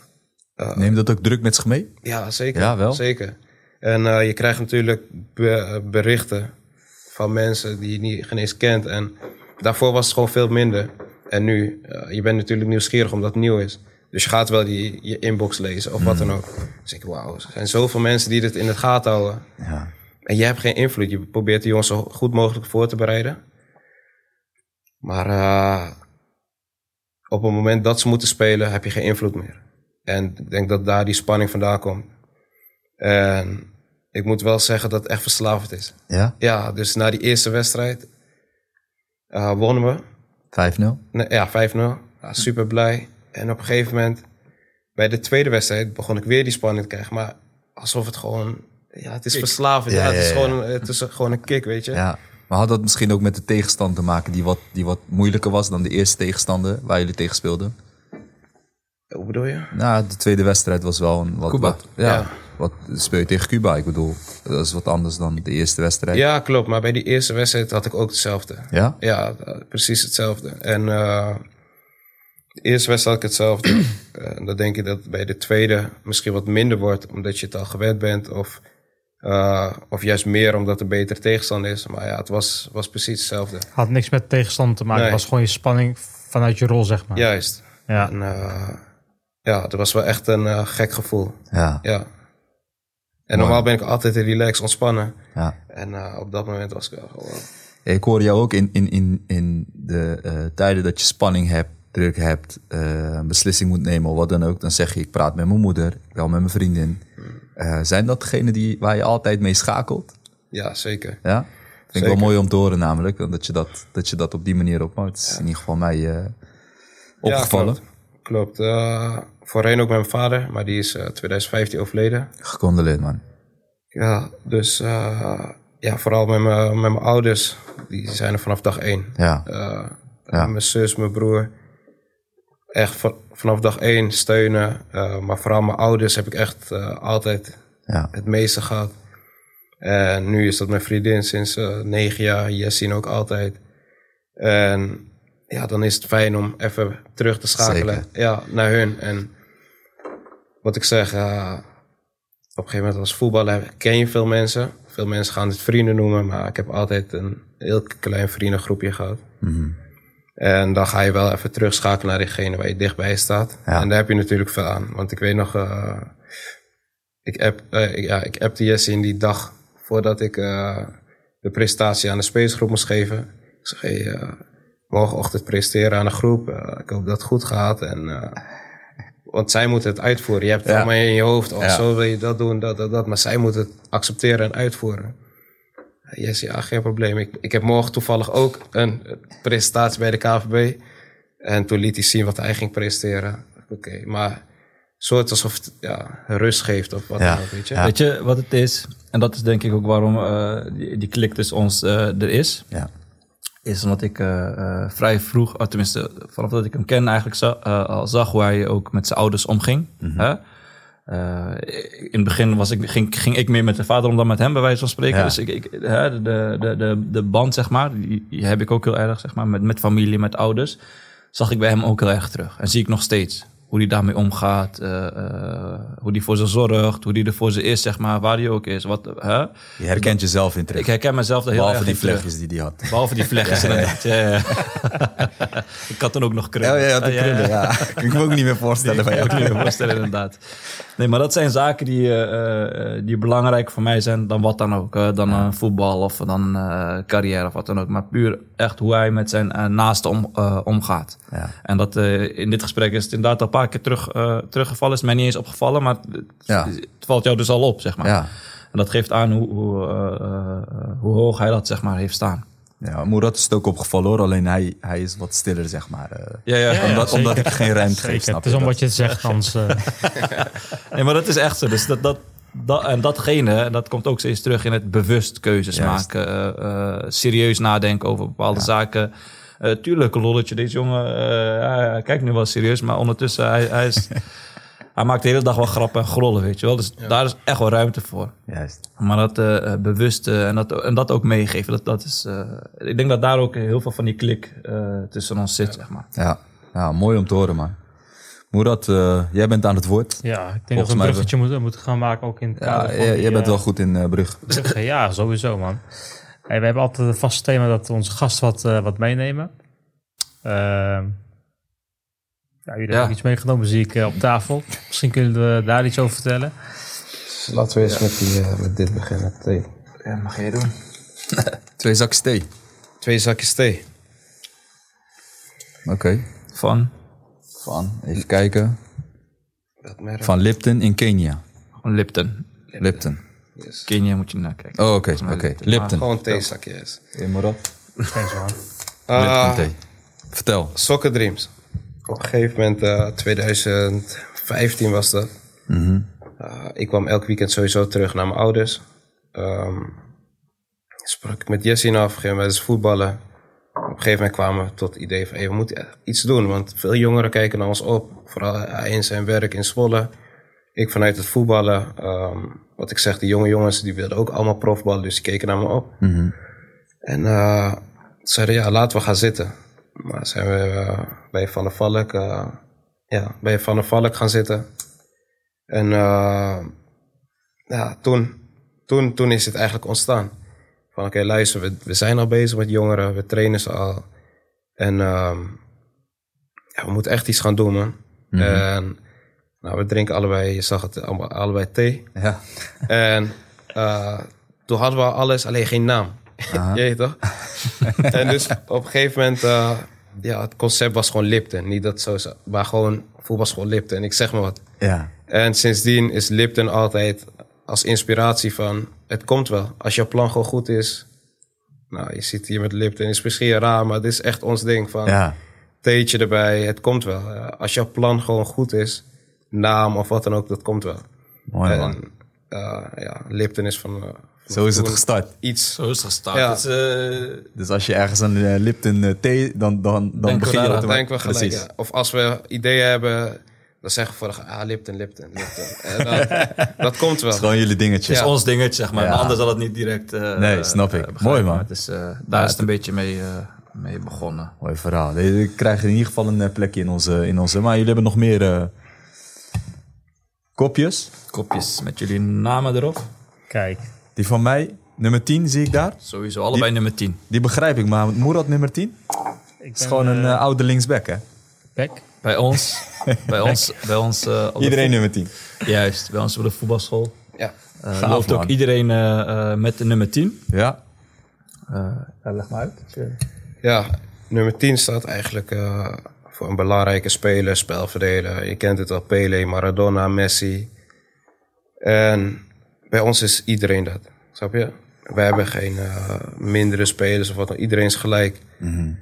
Neem dat ook druk met zich mee?
Ja, zeker.
Ja, wel?
Zeker. En eh, je krijgt natuurlijk be- berichten van mensen die je niet, geen eens kent. En daarvoor was het gewoon veel minder. En nu, eh, je bent natuurlijk nieuwsgierig omdat het nieuw is. Dus je gaat wel die, je inbox lezen of wat dan ook. Dus ik, wauw, er zijn zoveel mensen die dit in het gaten houden.
Ja.
En je hebt geen invloed. Je probeert de jongens zo goed mogelijk voor te bereiden. Maar eh, op het moment dat ze moeten spelen, heb je geen invloed meer. En ik denk dat daar die spanning vandaan komt. En ik moet wel zeggen dat het echt verslavend is.
Ja?
Ja, dus na die eerste wedstrijd eh, wonnen we.
5-0?
Nee, ja, 5-0. Ja, super blij. En op een gegeven moment, bij de tweede wedstrijd, begon ik weer die spanning te krijgen. Maar alsof het gewoon, ja, het is verslavend. Ja,
Ja,
het, is. Gewoon, het is gewoon een kick, weet je.
Ja. Maar had dat misschien ook met de tegenstand te maken die wat, die wat moeilijker was dan de eerste tegenstander waar jullie tegen speelden?
Hoe bedoel je?
Nou, de tweede wedstrijd was wel een wat.
Cuba.
wat- ja,
Ja.
Wat speel je tegen Cuba? Ik bedoel, dat is wat anders dan de eerste wedstrijd.
Ja, klopt. Maar bij die eerste wedstrijd had ik ook hetzelfde.
Ja?
Ja, precies hetzelfde. En eh, de eerste wedstrijd had ik hetzelfde. Eh, dan denk ik dat bij de tweede misschien wat minder wordt, omdat je het al gewend bent. Of, eh, of juist meer omdat er betere tegenstander is. Maar ja, het was, was precies hetzelfde.
Had niks met tegenstander te maken.
Nee.
Het was gewoon je spanning vanuit je rol, zeg maar.
Juist.
Ja.
En eh, ja, het was wel echt een eh, gek gevoel.
Ja.
Ja. En normaal ben ik altijd relaxed, ontspannen.
ja.
En eh, op dat moment was ik wel gewoon...
Ik hoor jou ook in, in, in, in de eh, tijden dat je spanning hebt, druk hebt, eh, een beslissing moet nemen of wat dan ook. Dan zeg je, ik praat met mijn moeder, ik bel met mijn vriendin. Eh, zijn dat degenen die, waar je altijd mee schakelt?
Ja, zeker.
Ja? Vind ik
Zeker.
wel mooi om te horen namelijk, dat je dat, dat, je dat op die manier opbouwt. Het is in ieder geval mij eh, opgevallen.
Ja, klopt. klopt. Voorheen ook met mijn vader, maar die is eh 2015 overleden.
Gecondoleerd man.
Ja, dus ja, vooral met mijn, met mijn ouders. Die zijn er vanaf dag één.
Ja, Ja.
Mijn zus, mijn broer. Echt van, vanaf dag één steunen. Eh, maar vooral mijn ouders heb ik echt eh, altijd
ja,
het meeste gehad. En nu is dat mijn vriendin sinds eh, negen jaar. Jessin ook altijd. En ja, dan is het fijn om even terug te schakelen
Zeker.
ja, naar hun. En wat ik zeg, op een gegeven moment als voetballer ken je veel mensen. Veel mensen gaan het vrienden noemen, maar ik heb altijd een heel klein vriendengroepje gehad.
Mhm.
En dan ga je wel even terugschakelen naar diegene waar je dichtbij staat.
Ja.
En daar heb je natuurlijk veel aan. Want ik weet nog, eh, ik, app, eh, ik- ja, ik appte Jesse in die dag voordat ik eh, de presentatie aan de spacesgroep moest geven. Ik zeg, hey, eh, morgenochtend presenteren aan de groep. Ik hoop dat het goed gaat. En, want zij moeten het uitvoeren. Je hebt het
Ja.
allemaal in je hoofd. Oh,
Ja.
zo wil je dat doen, dat, dat, dat. Maar zij moeten het accepteren en uitvoeren. Yes, ja, geen probleem. Ik, ik heb morgen toevallig ook een eh, presentatie bij de KVB. En toen liet hij zien wat hij ging presenteren. Oké, maar soort alsof het ja, rust geeft of wat
Ja.
dan ook, weet je.
Ja.
Weet je wat het is? En dat is denk ik ook waarom eh, die, die klik tussen ons eh, er is.
ja,
Is omdat ik vrij vroeg, oh, tenminste vanaf dat ik hem ken eigenlijk, za- al zag hoe hij ook met zijn ouders omging. Hè? Eh, in het begin was ik, ging, ging ik meer met de vader om dan met hem, bij wijze van spreken.
Ja.
Dus ik, ik, hè, de, de, de, de band, zeg maar, die, die heb ik ook heel erg, zeg maar, met, met familie, met ouders. Zag ik bij hem ook heel erg terug. En zie ik nog steeds hoe hij daarmee omgaat, eh, eh, hoe hij voor ze zorgt, hoe hij er voor ze is, zeg maar, waar hij ook is. Wat, hè?
je herkent jezelf in terug.
Ik herken mezelf er heel
Behalve
erg
die vlechtjes die hij had.
Behalve die vlechtjes inderdaad. Ja, ja. ik had dan ook nog krullen.
Oh ja, had
Ja, ja,
krullen,
ja.
Kan ik me ook niet meer voorstellen
Ik kan me niet meer voorstellen, inderdaad. Nee, maar dat zijn zaken die, eh, die belangrijk voor mij zijn dan wat dan ook. dan voetbal of dan carrière of wat dan ook. Maar puur echt hoe hij met zijn naasten om, omgaat.
Ja.
En dat in dit gesprek is het inderdaad al paar keer terug, eh, teruggevallen. Is mij niet eens opgevallen, maar het,
Ja.
het valt jou dus al op, zeg maar.
Ja.
En dat geeft aan hoe, hoe, eh, eh, hoe hoog hij dat, zeg maar, heeft staan.
Ja, Moerat is het ook opgevallen hoor, alleen hij, hij is wat stiller, zeg maar. eh.
Ja, ja.
Ja,
omdat, ik geen ruimte geef, snap
Het is
je
om wat je zegt, eh,
Nee, maar dat is echt zo. Dus dat, dat, dat, en datgene, dat komt ook steeds terug in het bewust keuzes
Juist.
maken. serieus nadenken over bepaalde zaken. Eh, tuurlijk, een lolletje. Deze jongen, eh, ja, hij kijkt nu wel serieus, maar ondertussen, hij, hij, is, hij maakt de hele dag wel grappen en grollen, weet je wel. Dus daar is echt wel ruimte voor.
Juist.
Maar dat eh, eh, bewust eh, en, dat, en dat ook meegeven, dat, dat is... eh, ik denk dat daar ook heel veel van die klik eh, tussen ons zit, zeg maar.
Ja. ja, mooi om te horen, man. Moerad, eh, jij bent aan het woord.
Ja, ik denk
Volgens
dat we een bruggetje moeten, moeten gaan maken ook in het
Ja,
van
jij,
die,
jij bent
eh,
wel goed in eh, brug.
Brugge, ja, sowieso, man. Hey, we hebben altijd een vast thema dat onze gasten wat, eh, wat meenemen. Ehm ja, jullie
Ja.
hebben iets meegenomen, zie ik eh, op tafel. Misschien kunnen we daar iets over vertellen.
Dus laten we eens met, die, eh, met dit beginnen. Thee.
Ja, mag jij doen?
Twee zakjes thee.
Twee zakjes thee.
Oké.
Van?
Van, even kijken.
Dat merk.
Van Lipton in Kenia.
Van Lipton.
Lipton.
Yes.
Kenia moet je naar kijken.
Oh, oké. oké.
Lipton.
Lipton.
Gewoon theezakjes.
Hey, Moerad.
Geen man.
Ah,
Lipton thee. Vertel.
Soccer Dreams. Op een gegeven moment, eh 2015 was dat.
Mhm.
Uh, ik kwam elk weekend sowieso terug naar mijn ouders. Ehm sprak ik met Jessie af, gingen we eens voetballen. Op een gegeven moment kwamen we tot het idee van, hey, we moeten iets doen. Want veel jongeren kijken naar ons op. Vooral hij in zijn werk in Zwolle. Ik vanuit het voetballen. Ehm, wat ik zeg, de jonge jongens die wilden ook allemaal profballen. Dus die keken naar me op.
Mhm.
En eh, zeiden, ja, laten we gaan zitten. Maar zijn we eh, bij Van der Valk, eh, ja, bij Van der Valk gaan zitten. En ja, toen, toen, toen is het eigenlijk ontstaan. Van oké, luister, we, we zijn al bezig met jongeren, we trainen ze al. En ehm, ja, we moeten echt iets gaan doen, man. En nou, we drinken allebei, je zag het, allemaal, allebei thee.
Ja.
En eh, toen hadden we alles, alleen geen naam. Je weet toch? en dus op een gegeven moment, eh, ja, het concept was gewoon Lipton. Niet dat zo, maar gewoon voetbalschool Lipton. En ik zeg maar wat.
Ja.
En sindsdien is Lipton altijd als inspiratie van, het komt wel. Als jouw plan gewoon goed is. Nou, je zit hier met Lipton, is misschien raar, maar dit is echt ons ding van
Ja.
theetje erbij, het komt wel. Eh, als jouw plan gewoon goed is, naam of wat dan ook, dat komt wel.
Mooi man.
En eh, ja, Lipton is van... eh,
Zo is het gestart.
Iets.
Zo is het gestart.
Ja.
Het is, eh,
Dus als je ergens een Lipton thee, dan, dan, dan
we
begin je automatisch.
Denken we gelijk,
Precies.
ja. Of als we ideeën hebben, dan zeggen we voor ah, Lipton, Lipton, Lipton. En dat, dat komt wel.
Het is gewoon jullie dingetje.
Het is ons dingetje, zeg maar.
Ja.
Een ander zal het niet direct eh,
Nee, snap ik.
begrijpen.
Mooi, man.
Maar Het is, eh, daar is het een beetje mee, eh, mee begonnen.
Mooi verhaal. Je krijgt in ieder geval een plekje in onze, in onze. Maar jullie hebben nog meer eh, kopjes.
Kopjes met jullie namen erop.
Kijk,
Die van mij, nummer 10 zie ik daar.
Sowieso allebei nummer 10.
Die begrijp ik, maar Moerad nummer 10
ik
is gewoon een eh, oude linksback, hè?
back.
Bij ons, bij ons, bij ons eh, de
Iedereen nummer 10.
voet- Juist, bij ons op de voetbalschool
Ja.
Gaaf,
loopt ook iedereen eh, eh, met de nummer 10.
Ja.
Eh, ja, leg maar uit.
ja, nummer 10 staat eigenlijk eh, voor een belangrijke speler, spelverdeler. Je kent het al, Pele, Maradona, Messi. En bij ons is iedereen dat, snap je? Wij hebben geen eh, mindere spelers of wat dan. Iedereen is gelijk.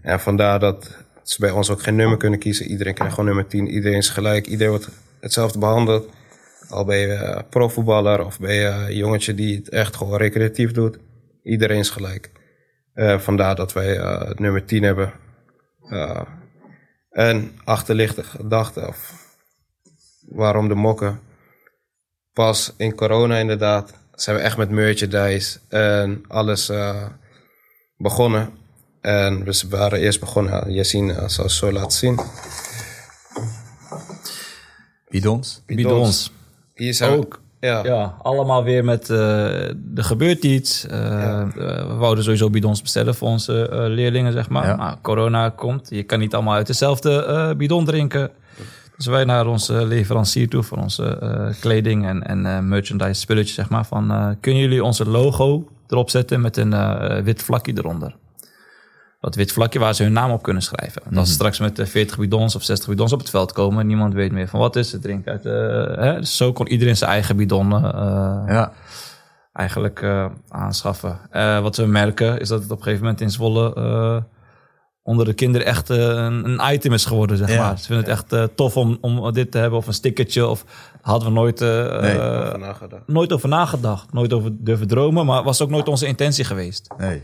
En vandaar dat ze bij ons ook geen nummer kunnen kiezen. Iedereen krijgt gewoon nummer 10. Iedereen is gelijk. Iedereen wordt hetzelfde behandeld. Al ben je eh, profvoetballer of ben je een jongetje die het echt gewoon recreatief doet. Iedereen is gelijk. Eh, vandaar dat wij eh, het nummer 10 hebben. En achterlichte gedachte of waarom de mokken. Pas in corona inderdaad zijn we echt met merchandise en alles eh, begonnen. En we waren eerst begonnen, uh, zal het zo laten zien.
Bidons.
Bidons.
Hier zijn we-
Ook.
Ja,
Ja, allemaal weer met eh, er gebeurt iets. Eh, eh, we wouden sowieso bidons bestellen voor onze leerlingen, zeg maar.
Ja.
Maar corona komt. Je kan niet allemaal uit dezelfde bidon drinken. Dus wij naar onze leverancier toe voor onze kleding en, en merchandise spulletjes, zeg maar. Van, kunnen jullie onze logo erop zetten met een wit vlakje eronder? Dat wit vlakje waar ze hun naam op kunnen schrijven. Want als ze straks met eh, 40 bidons of 60 bidons op het veld komen, niemand weet meer van wat is het drinken uit. eh, hè? Dus zo kon iedereen zijn eigen bidon eh,
Ja.
eigenlijk eh, aanschaffen. Eh, wat we merken is dat het op een gegeven moment in Zwolle eh, onder de kinderen echt eh, een, een item is geworden, zeg
Ja.
maar. Ze vinden het echt eh, tof om, om dit te hebben of een stickertje. Of hadden we nooit, eh,
Nee.
eh,
over nagedacht.
nooit over nagedacht. Nooit over durven dromen, maar was ook nooit onze intentie geweest.
Nee.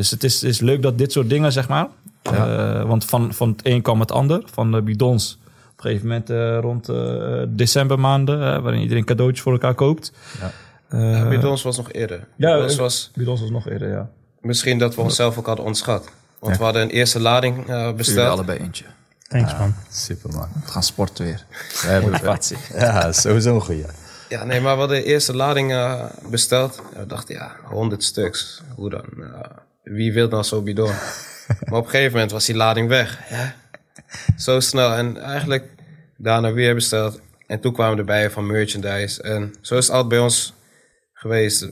Dus het is, is leuk dat dit soort dingen, zeg maar. eh, want van, van het een kwam het ander. Van de bidons. Op een gegeven moment eh, rond eh decembermaanden, waarin iedereen cadeautjes voor elkaar koopt.
Ja.
Eh,
Bidons was nog eerder.
Ja,
Bidons was
bidons was nog eerder, ja.
misschien dat we onszelf ook hadden ontschat. Want we hadden een eerste lading eh,
Jullie
besteld.
allebei eentje.
Thanks man.
Super man.
We gaan sporten weer.
We hebben
Motivatie.
Ja, sowieso een goeie.
Ja, nee, maar we hadden de eerste lading eh, besteld. Ja, we dachten, ja, 100 stuks. Hoe dan? Ja, wie wil dan zo bidon? maar op een gegeven moment was die lading weg. Ja. Zo snel. En eigenlijk daarna weer besteld. En toen kwamen we erbij van merchandise. En zo is het altijd bij ons geweest.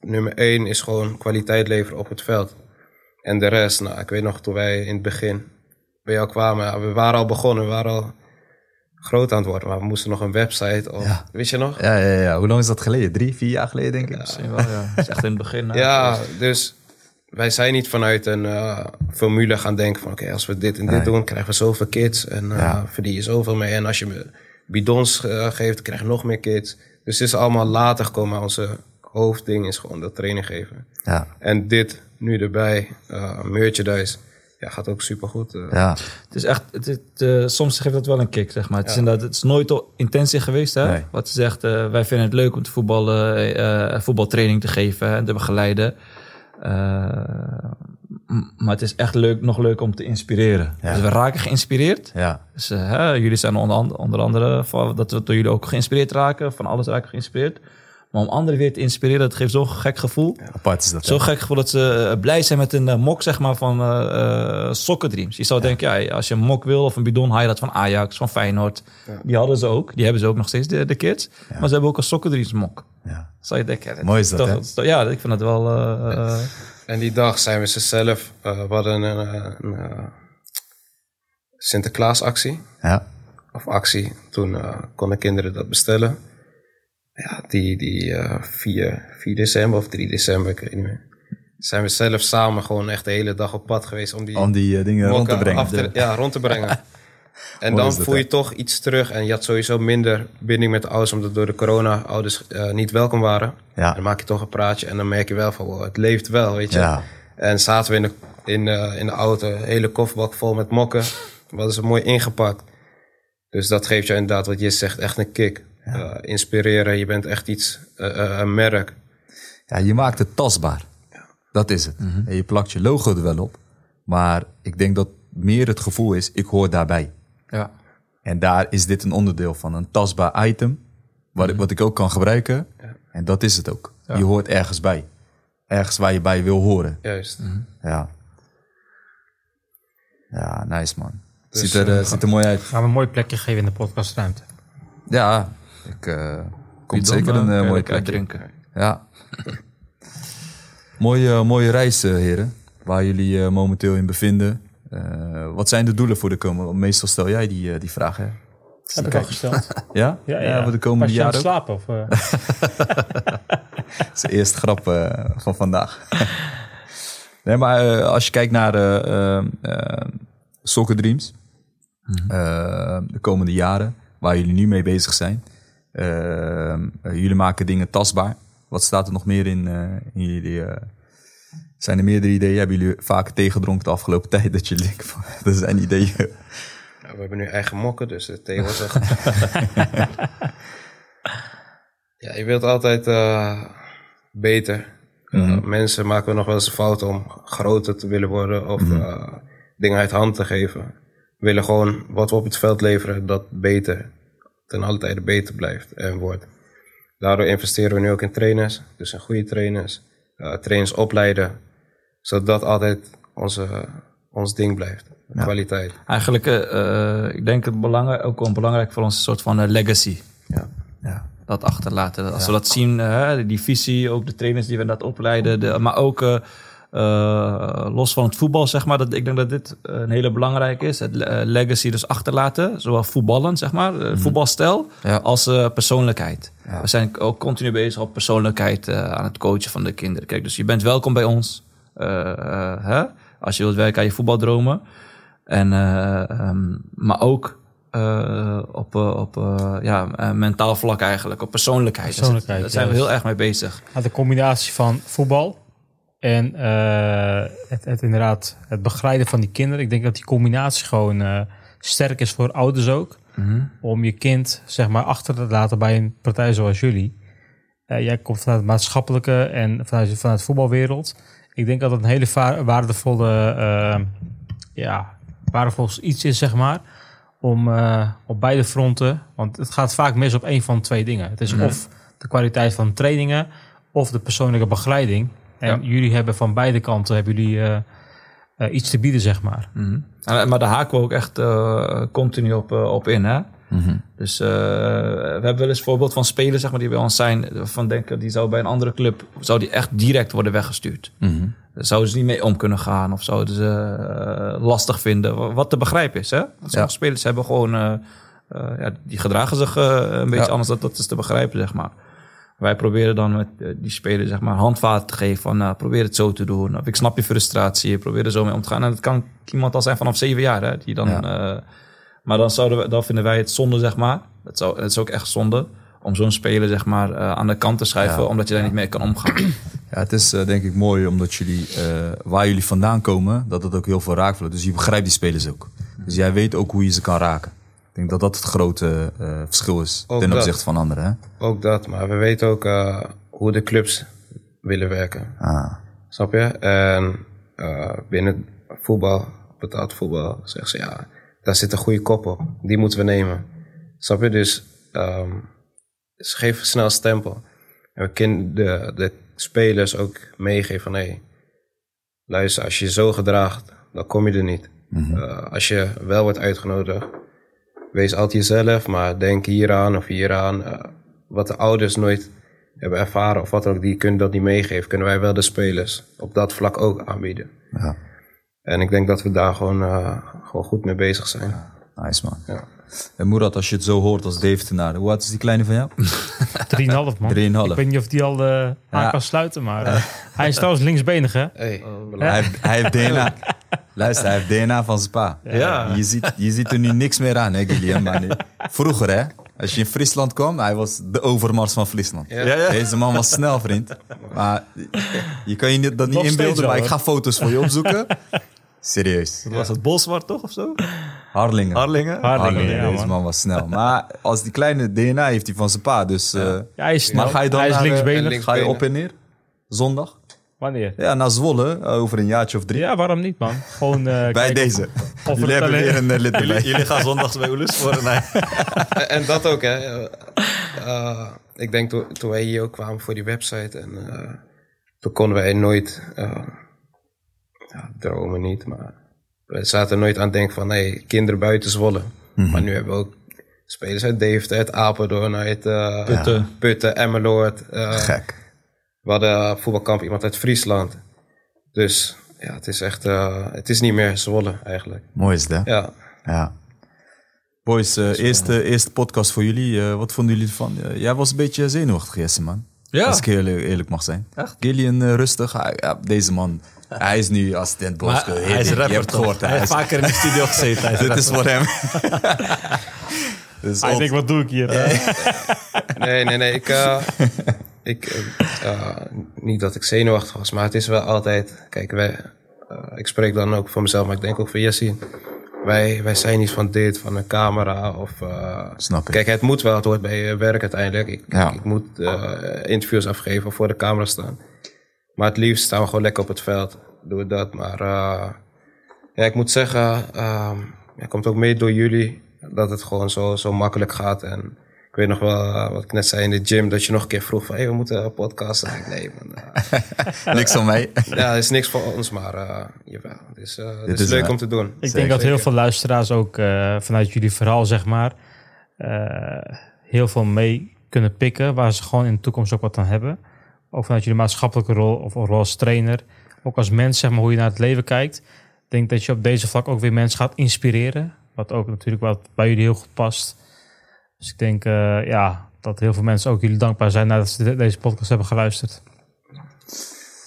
Nummer één is gewoon kwaliteit leveren op het veld. En de rest, nou, ik weet nog toen wij in het begin bij jou kwamen. ja, we waren al begonnen, we waren al groot aan het worden. Maar we moesten nog een website. Of,
Ja.
Weet je nog?
Ja, ja, ja. Hoe lang is dat geleden? Drie, vier jaar geleden, denk ik?
Misschien wel, ja. Dat is echt in het begin.
Ja, dus wij zijn niet vanuit een eh, formule gaan denken van... oké, als we dit en dit
Nee.
doen, krijgen we zoveel kids. En eh
Ja.
verdien je zoveel mee. En als je me bidons eh, geeft, krijg je nog meer kids. Dus het is allemaal later gekomen. Maar onze hoofdding is gewoon dat training geven.
Ja.
En dit nu erbij, eh, merchandise, ja, gaat ook supergoed.
Ja.
Het is echt, het, het, eh, soms geeft dat wel een kick, zeg maar. Het is inderdaad, het is nooit al intentie geweest, hè.
Nee.
Wat ze zegt, eh, wij vinden het leuk om te voetballen, eh, voetbaltraining te geven en te begeleiden. Eh, maar het is echt leuk, nog leuk om te inspireren.
Ja.
Dus we raken geïnspireerd.
Ja.
Dus eh, hè, jullie zijn onder, onder andere dat we door jullie ook geïnspireerd raken. Van alles raken geïnspireerd. Maar om anderen weer te inspireren, dat geeft zo'n gek gevoel.
Apart is dat.
Zo
hè?
gek gevoel dat ze eh, blij zijn met een eh, mok zeg maar, van eh eh, Soccer Dreams. Je zou denken, ja, als je een mok wil of een bidon, haal je dat van Ajax, van Feyenoord. Die hadden ze ook. Die hebben ze ook nog steeds, de, de kids. Maar ze hebben ook een Soccer Dreams mok.
Ja.
Zou je denken, ja,
Mooi is dat,
toch- Ja, ik vind dat wel...
En die dag zijn we ze zelf, eh, we hadden een, eh, een, eh, Sinterklaasactie.
Ja.
of actie. Toen eh, konden kinderen dat bestellen. Ja, die, die eh 4, 4 december of 3 december, ik weet niet meer. Zijn we zelf samen gewoon echt de hele dag op pad geweest om die
Om die eh, dingen rond te brengen.
te- ja, rond te brengen. En dan
is
voel je toch iets terug. En je had sowieso minder binding met de ouders, omdat door de corona ouders eh, niet welkom waren.
Ja.
Dan maak je toch een praatje en dan merk je wel van, wow, het leeft wel, weet je.
Ja.
En zaten we in de, in, eh, in de auto, hele kofferbak vol met mokken. We hadden ze mooi ingepakt. Dus dat geeft je inderdaad, wat je zegt, echt een kick. Eh, inspireren, je bent echt iets, eh, eh, een merk.
Ja, je maakt het tastbaar. Dat is het. En je plakt je logo er wel op. Maar ik denk dat meer het gevoel is, ik hoor daarbij.
ja.
En daar is dit een onderdeel van. Een tastbaar item. Wat, ik, wat ik ook kan gebruiken. En dat is het ook. Je hoort ergens bij. Ergens waar je bij wil horen.
Juist.
Ja. Ja, nice man.
Dus,
ziet, er, ziet er mooi uit.
Gaan we een mooi plekje geven in de podcastruimte.
Ja, ik, eh komt zeker
eh,
een
kan
eh,
lekker
plekje.
uitdrinken.
Ja. mooie, mooie reis, eh, heren. Waar jullie eh, momenteel in bevinden. Eh, wat zijn de doelen voor de komende? Meestal stel jij die, eh, die vraag, hè?
Heb ik al gesteld.
Ja?
Ja,
voor de komende
Was je aan het
jaren ook?
slapen? Of, eh?
Dat is de eerste grap eh, van vandaag. nee, maar eh, als je kijkt naar de eh, eh, Soccer Dreams. eh, de komende jaren. Waar jullie nu mee bezig zijn. Eh, eh, jullie maken dingen tastbaar. Wat staat er nog meer in, eh, in jullie... eh, zijn er meerdere ideeën? Hebben jullie vaker tegendronken de afgelopen tijd? Dat jullie denken van, dat zijn ideeën.
We hebben nu eigen mokken, dus de thee was er. ja, je wilt altijd eh, beter. Eh, mensen maken nog wel eens een fout om groter te willen worden of eh, dingen uit hand te geven. We willen gewoon wat we op het veld leveren, dat beter, ten alle tijde beter blijft en wordt. Daardoor investeren we nu ook in trainers, dus in goede trainers, eh, trainers opleiden, zodat dat altijd onze, ons ding blijft. Kwaliteit.
Eigenlijk, eh, eh, ik denk het belangrijk, ook wel belangrijk voor ons een soort van legacy.
Ja.
Ja.
Dat achterlaten. Als we dat zien, die visie, ook de trainers die we dat opleiden, de, maar ook los van het voetbal, zeg maar. Dat, ik denk dat dit een hele belangrijke is. Het eh, legacy dus achterlaten, zowel voetballen, zeg maar, eh, voetbalstijl,
Ja.
als eh, persoonlijkheid. We zijn ook continu bezig op persoonlijkheid eh, aan het coachen van de kinderen. Kijk, dus je bent welkom bij ons. eh, eh, hè? Als je wilt werken aan je voetbaldromen. En, eh, ehm, maar ook eh, op, eh, op eh, ja, eh, mentaal vlak eigenlijk, op persoonlijkheid.
Persoonlijkheid,
Daar zijn we heel erg mee bezig.
Nou, de combinatie van voetbal en eh, het, het inderdaad het begeleiden van die kinderen. Ik denk dat die combinatie gewoon eh, sterk is voor ouders ook. Om je kind zeg maar achter te laten bij een partij zoals jullie. Eh, jij komt vanuit het maatschappelijke en vanuit, vanuit de voetbalwereld. Ik denk dat het een hele waardevolle ja, waar volgens iets is, zeg maar, om op beide fronten, want het gaat vaak mis op één van twee dingen. Het is of de kwaliteit van trainingen of de persoonlijke begeleiding. En
Ja.
jullie hebben van beide kanten hebben jullie eh, eh, iets te bieden, zeg maar.
En- Maar daar haken we ook echt eh, continu op, eh, op in. Hè?
Mhm.
Dus eh, we hebben wel eens voorbeeld van spelers zeg maar, die bij ons zijn. Van denken, die zou bij een andere club zou die echt direct worden weggestuurd.
Mhm.
Daar zouden ze niet mee om kunnen gaan of zouden ze eh, lastig vinden. wa- Wat te begrijpen is. Hè? Want sommige
Ja.
spelers hebben gewoon, eh, eh, ja, die gedragen zich eh, een beetje
Ja.
anders. Dat, dat is te begrijpen, zeg maar. Wij proberen dan met eh, die spelers zeg maar, handvaten te geven van nou, probeer het zo te doen. Of ik snap je frustratie, probeer er zo mee om te gaan. En dat kan iemand al zijn vanaf zeven jaar. Hè, die dan,
Ja.
eh, maar dan, zouden we, dan vinden wij het zonde, zeg maar. Dat, zou, het is ook echt zonde om zo'n speler zeg maar, eh, aan de kant te schuiven,
Ja.
omdat je daar niet mee kan omgaan.
Ja, het is denk ik mooi omdat jullie, waar jullie vandaan komen, dat het ook heel veel raakt voelt. Dus je begrijpt die spelers ook. Dus jij weet ook hoe je ze kan raken. Ik denk dat dat het grote eh, verschil is
Ook
ten opzichte van anderen. Hè?
Ook dat, maar we weten ook eh, hoe de clubs willen werken.
Ah,
Snap je? En eh, binnen voetbal, betaald voetbal, zeggen ze ja, daar zit een goede kop op. Die moeten we nemen. Snap je? Dus ehm, ze geven snel stempel. En we kunnen de, de spelers ook meegeven van hé, hey, luister, als je je zo gedraagt, dan kom je er niet. Eh, als je wel wordt uitgenodigd, wees altijd jezelf, maar denk hieraan of hieraan. Eh, wat de ouders nooit hebben ervaren of wat ook, die kunnen dat niet meegeven. Kunnen wij wel de spelers op dat vlak ook aanbieden.
ja,
En ik denk dat we daar gewoon, eh, gewoon goed mee bezig zijn.
nice man.
Ja.
En Murat, als je het zo hoort als Deventenaar, hoe oud is die kleine van jou?
3,5 man.
3,5.
Ik weet niet of die al eh, aan
Ja.
kan sluiten, maar eh, hij is trouwens linksbenig, hè?
Hey,
Hij heeft, hij heeft DNA. Luister, hij heeft DNA van zijn pa.
Ja.
Je, ziet, je ziet er nu niks meer aan, hè, Guillaume? Maar vroeger, hè? Als je in Friesland kwam, hij was de overmars van Friesland.
Ja. Ja, ja.
Deze man was snel, vriend. Maar je kan je niet- dat niet
Nog
inbeelden, maar ik ga foto's voor je opzoeken. Serieus.
Was het Bolsward toch of zo?
Harlingen.
Harlingen?
Harlingen, ja,
Deze
man.
was snel. Maar als die kleine DNA heeft hij van zijn pa, dus... eh,
Ja, hij is snel.
maar ga je dan
hij is
eh, Ga je op en neer? Zondag?
Wanneer?
Ja, naar Zwolle, eh, over een jaartje of drie.
Ja, waarom niet, man? Gewoon eh,
Bij
kijken
deze.
of
Jullie hebben weer een lid erbij.
Jullie gaan zondags bij Oelus voor nee.
En, dat ook, hè. Ik denk toen, toen wij hier ook kwamen voor die website en eh, toen konden wij nooit, eh, ja, dromen niet, maar we zaten nooit aan het denken van, hey, kinderen buiten Zwolle. Maar nu hebben we ook spelers uit Deventer, uit Apeldoorn, uit eh,
Putten.
Putten, Emmeloord. eh,
Gek.
we hadden voetbalkamp iemand uit Friesland. Dus ja, het is echt, eh, het is niet meer Zwolle eigenlijk.
Mooi is dat.
Ja.
Ja. Boys, eh, eerste, eerste podcast voor jullie. Eh, wat vonden jullie ervan? Eh, jij was een beetje zenuwachtig, Jesse, man.
Ja.
Als ik heel eerlijk, mag zijn.
Echt?
Gillian eh, rustig. Hij- ja, deze man, hij is nu assistent Bosco.
hij is
Je
rapper
hebt
toch?
gehoord.
Hij heeft vaker in de studio gezeten. Is
Dit is voor hem. dus
Hij denkt, wat doe ik hier?
Nee, nee, nee. Ik, eh, ik, eh, eh, niet dat ik zenuwachtig was, maar het is wel altijd. Kijk, wij, eh, ik spreek dan ook voor mezelf, maar ik denk ook voor Jessie. Wij, wij zijn niet van dit, van een camera of. eh,
Snap ik.
Kijk, het moet wel, het hoort bij je werk uiteindelijk. Ik,
Ja.
ik moet eh, interviews afgeven of voor de camera staan. Maar het liefst staan we gewoon lekker op het veld. Doen we dat. Maar eh, ja, ik moet zeggen, ehm ja, komt ook mee door jullie dat het gewoon zo, zo makkelijk gaat. En ik weet nog wel, eh, wat ik net zei in de gym, dat je nog een keer vroeg van, hey, we moeten een podcast. En ik, nee, man, eh,
Niks van mij.
ja, het is niks voor ons, maar eh, jawel, het is, eh, het is,
is
leuk om te doen.
Ik denk dat heel veel luisteraars ook eh, vanuit jullie verhaal, zeg maar, eh, heel veel mee kunnen pikken, waar ze gewoon in de toekomst ook wat aan hebben. Ook vanuit jullie maatschappelijke rol of rol als trainer. Ook als mens, zeg maar, hoe je naar het leven kijkt. Ik denk dat je op deze vlak ook weer mensen gaat inspireren. Wat ook natuurlijk wat bij jullie heel goed past. Dus ik denk eh, ja, dat heel veel mensen ook jullie dankbaar zijn nadat ze de- deze podcast hebben geluisterd.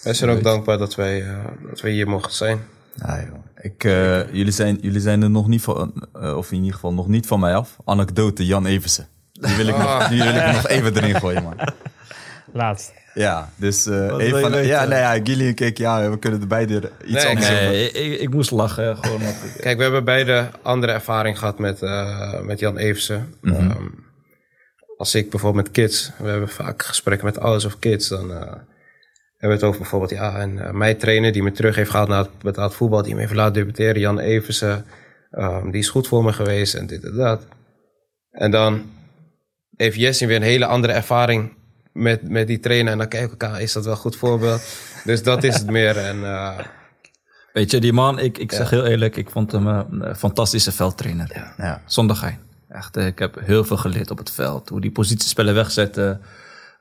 Wij zijn ook dankbaar dat wij, eh, dat wij hier mogen zijn.
Joh. Ik, eh, jullie, zijn, jullie zijn er nog niet van, of in ieder geval nog niet van mij af. Anekdote Jan Eversen. Die wil ik, nog, die wil ik nog even erin gooien, man.
Laat.
Ja, dus eh
Wat
even van,
weten?
ja, nee, ja, Gillian keek, ja, we kunnen er beide iets
Nee,
anders over.
Nee, ik, ik moest lachen. Gewoon, ik-
Kijk, we hebben beide andere ervaring gehad met, eh, met Jan Eversen.
Mhm.
Ehm, als ik bijvoorbeeld met kids, we hebben vaak gesprekken met ouders of kids, dan eh, hebben we het over bijvoorbeeld, ja, en mijn trainer die me terug heeft gehaald naar het betaald voetbal, die me heeft laten debuteren, Jan Eversen. Ehm, die is goed voor me geweest en dit en dat. En dan heeft Jessin weer een hele andere ervaring met, met die trainer. En dan kijk ik elkaar, is dat wel een goed voorbeeld? Dus dat is het meer. En eh,
Weet je, die man, ik, ik zeg heel eerlijk, ik vond hem eh, een fantastische veldtrainer.
Ja.
Zonder gein. Echt, eh, ik heb heel veel geleerd op het veld. Hoe die positiespellen wegzetten.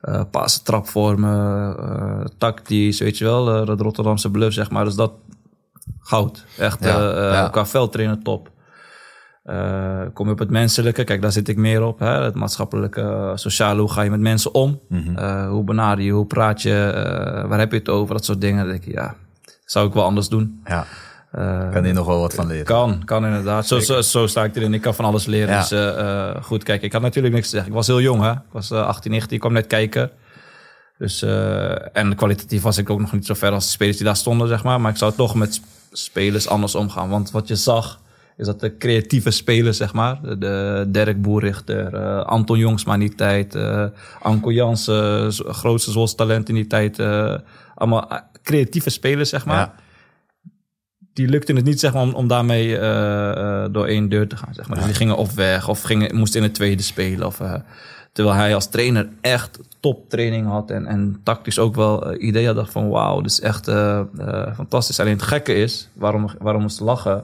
eh passen, trapvormen, eh tactisch, weet je wel. eh, dat Rotterdamse bluff, zeg maar. Dus dat goud. Echt,
Ja, ja.
qua veldtrainer top. Eh, kom je op het menselijke, kijk, daar zit ik meer op. Hè? Het maatschappelijke, eh, sociale, hoe ga je met mensen om?
Mhm.
Eh, hoe benader je, hoe praat je, waar heb je het over? Dat soort dingen. Dan denk ik, ja, zou ik wel anders doen.
Ja, kan hier nog wel wat van leren.
kan, kan inderdaad. Zo, zo, zo sta ik erin. Ik kan van alles leren.
Ja.
Dus goed, kijk, ik had natuurlijk niks te zeggen. Ik was heel jong, hè. Ik was eh, 18, 19, ik kwam net kijken. Dus, en kwalitatief was ik ook nog niet zo ver als de spelers die daar stonden, zeg maar. Maar ik zou toch met sp- spelers anders omgaan. Want wat je zag, is dat de creatieve spelers, zeg maar. De, de Dirk Boerichter, eh, Anton Jongsma in die tijd. eh Anko Jansen, grootste Zwolse talent in die tijd. eh, allemaal creatieve spelers, zeg maar
Ja.
die lukte het niet zeg maar, om, om daarmee door één deur te gaan. Zeg maar. Dus die gingen of weg of gingen, moesten in het tweede spelen. Of, terwijl hij als trainer echt toptraining had en, en tactisch ook wel ideeën had van wauw, dit is echt fantastisch. Alleen het gekke is, waarom, waarom moest lachen?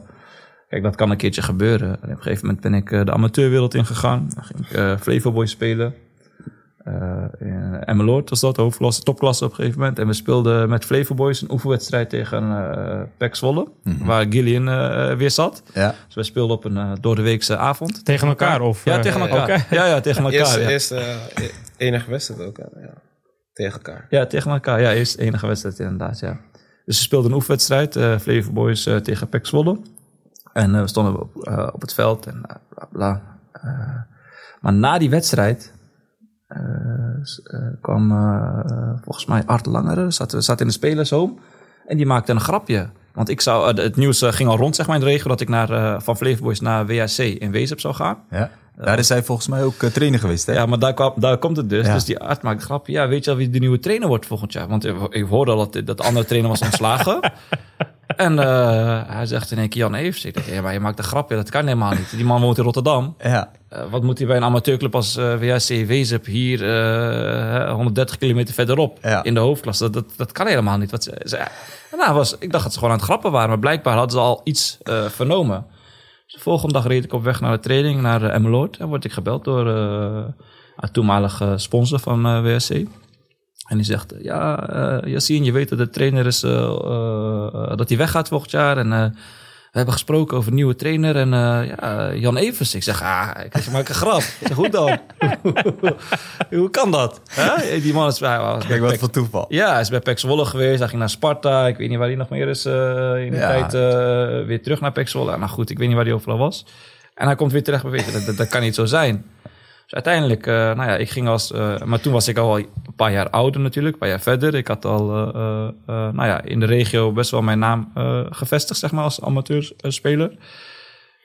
Kijk, dat kan een keertje gebeuren. En op een gegeven moment ben ik eh, de amateurwereld ingegaan. Dan ging ik eh Flevo Boys spelen. Eh in Emmeloord was dat, hoofdklasse, topklasse op een gegeven moment. En we speelden met Flevo Boys een oefenwedstrijd tegen eh PEC Zwolle. Waar Gillian eh, weer zat.
Ja.
Dus we speelden op een eh door de weekse avond.
Tegen elkaar? Of,
Ja,
eh,
tegen elkaar. Ja, ja, tegen elkaar.
eerste,
ja.
eerste eh, e- enige wedstrijd ook. Ja. Tegen elkaar.
Ja, tegen elkaar. Ja, eerst enige wedstrijd inderdaad, ja. Dus we speelden een oefenwedstrijd, eh Flevo Boys eh, tegen PEC Zwolle. En eh, we stonden op, eh, op het veld en eh, bla bla. Maar na die wedstrijd kwam volgens mij Art Langere, zat, zat in de spelershome. En die maakte een grapje. Want ik zou, het nieuws ging al rond zeg maar, in de regio dat ik naar, van Flevo Boys naar WHC in Wezep zou gaan.
ja. Daar is hij volgens mij ook trainer geweest, hè?
Ja, maar daar, kwam, daar komt het dus.
Ja.
Dus die arts maakt een grapje. Ja, weet je al wie de nieuwe trainer wordt volgend jaar? Want ik ik hoorde al dat, dat de andere trainer was ontslagen. en eh, hij zegt in één keer Jan Evers. Ik dacht, ja, maar je maakt een grapje. Dat kan helemaal niet. Die man woont in Rotterdam.
Ja.
Eh, wat moet hij bij een amateurclub als eh WHC Wezep hier eh, 130 kilometer verderop
Ja.
in de hoofdklasse? Dat, dat, dat kan helemaal niet. Wat ze, ze- nou, was, ik dacht dat ze gewoon aan het grappen waren. Maar blijkbaar hadden ze al iets vernomen. Dus de volgende dag reed ik op weg naar de training, naar uh, Emmeloord. En word ik gebeld door een toenmalige sponsor van WSC. En die zegt, ja, eh Yassine, je weet dat de trainer is, eh, eh, dat hij weggaat volgend jaar. En we hebben gesproken over een nieuwe trainer. En ja, Jan Evers. Ik zeg, ah, ik maak een grap. Ik zeg, goed dan. Hoe kan dat? Die man is bij... was
Kijk, wat voor toeval.
ja, hij is bij Zwolle geweest. Hij ging naar Sparta. Ik weet niet waar hij nog meer is in die
Ja.
tijd. weer terug naar PEC Zwolle. Nou goed, ik weet niet waar hij overal was. En hij komt weer terecht bij dat, dat kan niet zo zijn. Dus uiteindelijk, eh, nou ja, ik ging als... eh, maar toen was ik al een paar jaar ouder natuurlijk. Een paar jaar verder. Ik had al, eh, nou ja, in de regio best wel mijn naam gevestigd, zeg maar, als amateurspeler.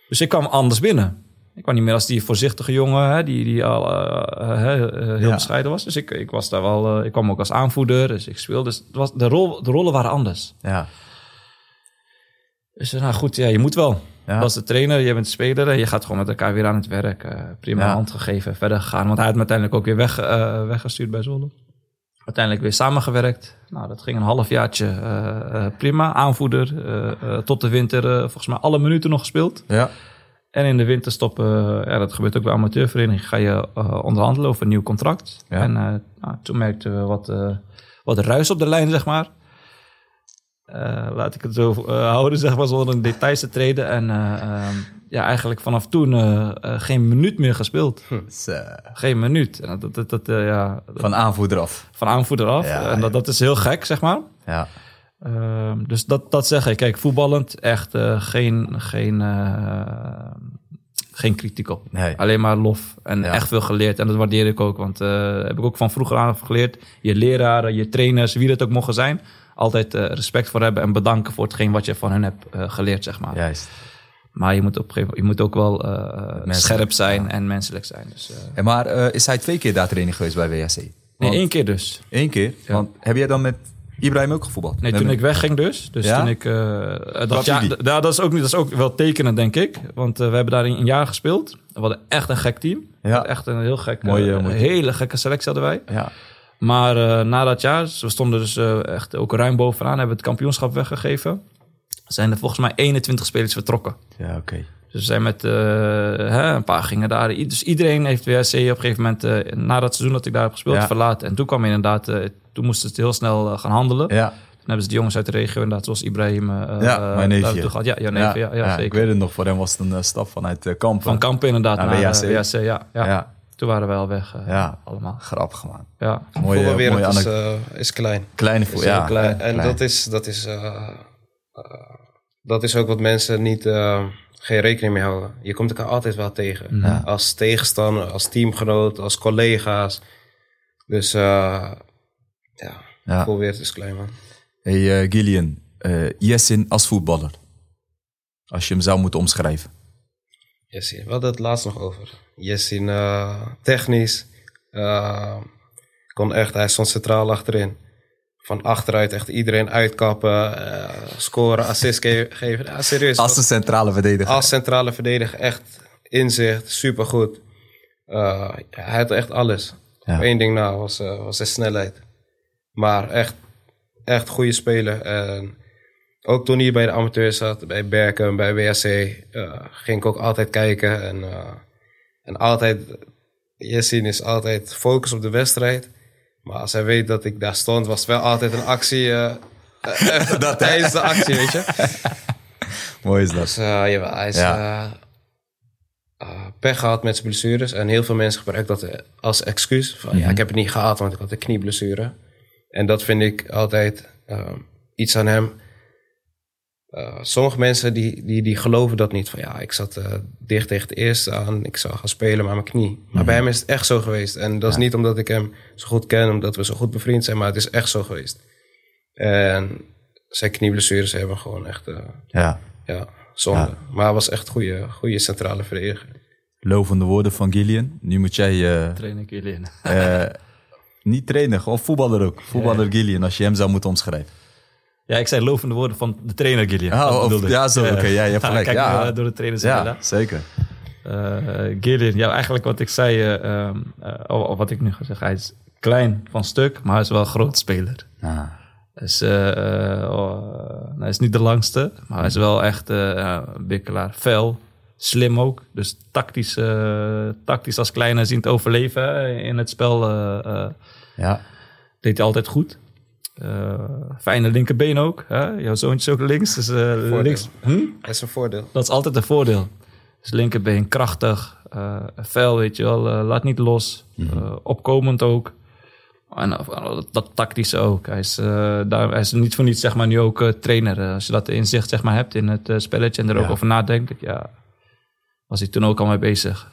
Dus ik kwam anders binnen. Ik kwam niet meer als die voorzichtige jongen, hè, die, die al heel
Ja.
bescheiden was. Dus ik, ik was daar wel, ik kwam ook als aanvoerder, dus ik speelde. Dus het was, de, rol, de rollen waren anders.
Ja.
Dus nou goed, ja, je moet wel.
Ja.
Als de trainer, je bent speler en je gaat gewoon met elkaar weer aan het werk. Eh, prima
Ja.
hand gegeven, verder gegaan. Want hij had me uiteindelijk ook weer weg, eh, weggestuurd bij Zwolle. Uiteindelijk weer samengewerkt. Nou, dat ging een halfjaartje eh, prima. Aanvoerder, tot de winter volgens mij alle minuten nog gespeeld.
Ja.
En in de winterstop, eh ja, dat gebeurt ook bij amateurverenigingen, ga je onderhandelen over een nieuw contract.
Ja.
En nou, toen merkten we wat, wat ruis op de lijn, zeg maar. Eh, laat ik het zo eh, houden, zeg maar, zonder in details te treden. En eh, ehm, ja, eigenlijk vanaf toen geen minuut meer gespeeld.
Dus, eh,
Geen minuut. En dat, dat, dat, eh, ja, dat-
van aanvoerder af.
van aanvoerder af.
Ja,
en dat, dat is heel gek, zeg maar.
Ja.
Ehm, dus dat, dat zeg ik. Kijk, voetballend echt eh, geen, geen, geen kritiek op.
Nee.
Alleen maar lof en
Ja.
echt veel geleerd. En dat waardeer ik ook, want eh heb ik ook van vroeger aan geleerd. Je leraren, je trainers, wie het ook mogen zijn. Altijd eh, respect voor hebben en bedanken voor hetgeen wat je van hen hebt eh, geleerd, zeg maar.
Juist.
Maar je moet, op een gegeven moment, je moet ook wel eh, scherp zijn en menselijk zijn. Dus, eh,
En maar eh, is hij twee keer daar trainer geweest bij WHC?
nee, één keer dus.
Één keer?
Ja.
Want heb jij dan met
Ibrahim ook gevoetbald?
Nee,
Met
toen
me-
ik wegging dus. Dus
Ja?
toen ik... eh, dat, ja, dat, is ook, niet- dat is ook wel tekenend, denk ik. Want we hebben daar een jaar gespeeld. We hadden echt een gek team.
Ja.
Echt een heel gek...
Mooi,
eh,
eh, mooi team.
hele gekke selectie hadden wij.
Ja.
Maar eh, na dat jaar, dus we stonden dus eh, echt ook ruim bovenaan, hebben we het kampioenschap weggegeven. Zijn er volgens mij 21 spelers vertrokken.
Ja, oké.
Dus we zijn met eh, hè, een paar gingen daar. Dus iedereen heeft WRC op een gegeven moment, na dat seizoen dat ik daar heb gespeeld,
Ja.
verlaten. En toen kwam inderdaad, toen moesten ze heel snel gaan handelen.
Ja.
Toen hebben ze de jongens uit de regio, inderdaad, zoals Ibrahim. eh,
Ja, mijn neefje.
gehad. Ja, jouw neefje, ja, ja,
Ik
zeker.
weet het nog, voor hem was het een stap vanuit uh, Kampen.
Van Kampen inderdaad
Naar
naar,
WHC.
ja, ja. Toen waren we al weg, eh,
Ja.
allemaal.
Grappig, man.
Ja.
Mooie, mooie
Voetbalwereld is, eh, is klein.
Kleine voet,
Is
ja.
klein. En
klein.
dat is, dat, is, eh, eh, dat is ook wat mensen niet, eh, geen rekening mee houden. Je komt elkaar altijd wel tegen.
Ja.
Als tegenstander, als teamgenoot, als collega's. Dus eh ja,
Ja.
voetbalwereld is klein man.
Hey eh, Gillian, eh Jessin als voetballer. Als je hem zou moeten omschrijven.
Jessin, we hadden het laatst nog over. Jessin, eh, technisch. eh, kon echt, hij stond centraal achterin. Van achteruit echt iedereen uitkappen, eh, scoren, assist ge- geven. Ja, serieus.
Als een centrale verdediger.
Als centrale verdediger echt inzicht, supergoed. Eh, hij had echt alles.
Ja.
Één ding na was, eh, was zijn snelheid. Maar echt, echt goede speler. En ook toen hij bij de amateurs zat, bij Berken, bij WSC, eh, ging ik ook altijd kijken. En, eh, en altijd, Jessin is altijd focus op de wedstrijd. Maar als hij weet dat ik daar stond, was het wel altijd een actie. eh,
Dat,
tijdens de actie, weet je.
Mooi is dat.
Dus jawel, hij is
Ja.
pech gehad met zijn blessures. En heel veel mensen gebruiken dat als excuus. Van, ja, ik heb het niet gehad, want ik had een knieblessure. En dat vind ik altijd iets aan hem. Eh, sommige mensen die, die, die geloven dat niet. Van ja, ik zat eh, dicht tegen het eerste aan. Ik zou gaan spelen met mijn knie. Maar bij hem is het echt zo geweest. En dat is niet omdat ik hem zo goed ken, omdat we zo goed bevriend zijn. Maar het is echt zo geweest. En zijn knieblessures hebben gewoon echt... eh,
Ja.
ja, zonde.
Ja.
Maar hij was echt goede, goede centrale verdediger.
Lovende woorden van Gillian. Nu moet jij eh,
Train ik jullie in.
eh, niet trainen, gewoon voetballer ook. Voetballer Gillian, als je hem zou moeten omschrijven.
Ja, ik zei lovende woorden van de trainer Gillian.
Oh,
Dat
of-
ik.
ja, zo, oké, ja, je hebt gelijk.
Kijk,
Ja.
eh, door de trainers hè.
Ja, zeker.
Eh, Gillian, ja, eigenlijk wat ik zei, eh, ehm, eh, of, of wat ik nu ga zeggen, hij is klein van stuk, maar hij is wel een groot speler.
Ah,
Hij is, oh, hij is niet de langste, maar hij is wel echt een bikkelaar. Fel, slim ook. Dus tactisch, tactisch als kleine zien te overleven in het spel
ja.
deed hij altijd goed. Eh, fijne linkerbeen ook. Hè? Jouw zoontje is ook links. Dus, eh, links hm?
Dat is een voordeel.
Dat is altijd een voordeel. Dus linkerbeen krachtig, eh fel, weet je wel. laat niet los. eh, opkomend ook. En dat, tactische ook. Hij is, daar, hij is niet voor niets zeg maar, nu ook trainer. Als je dat inzicht zeg maar, hebt in het spelletje en er ook over nadenkt. Ja, was hij toen ook al mee bezig.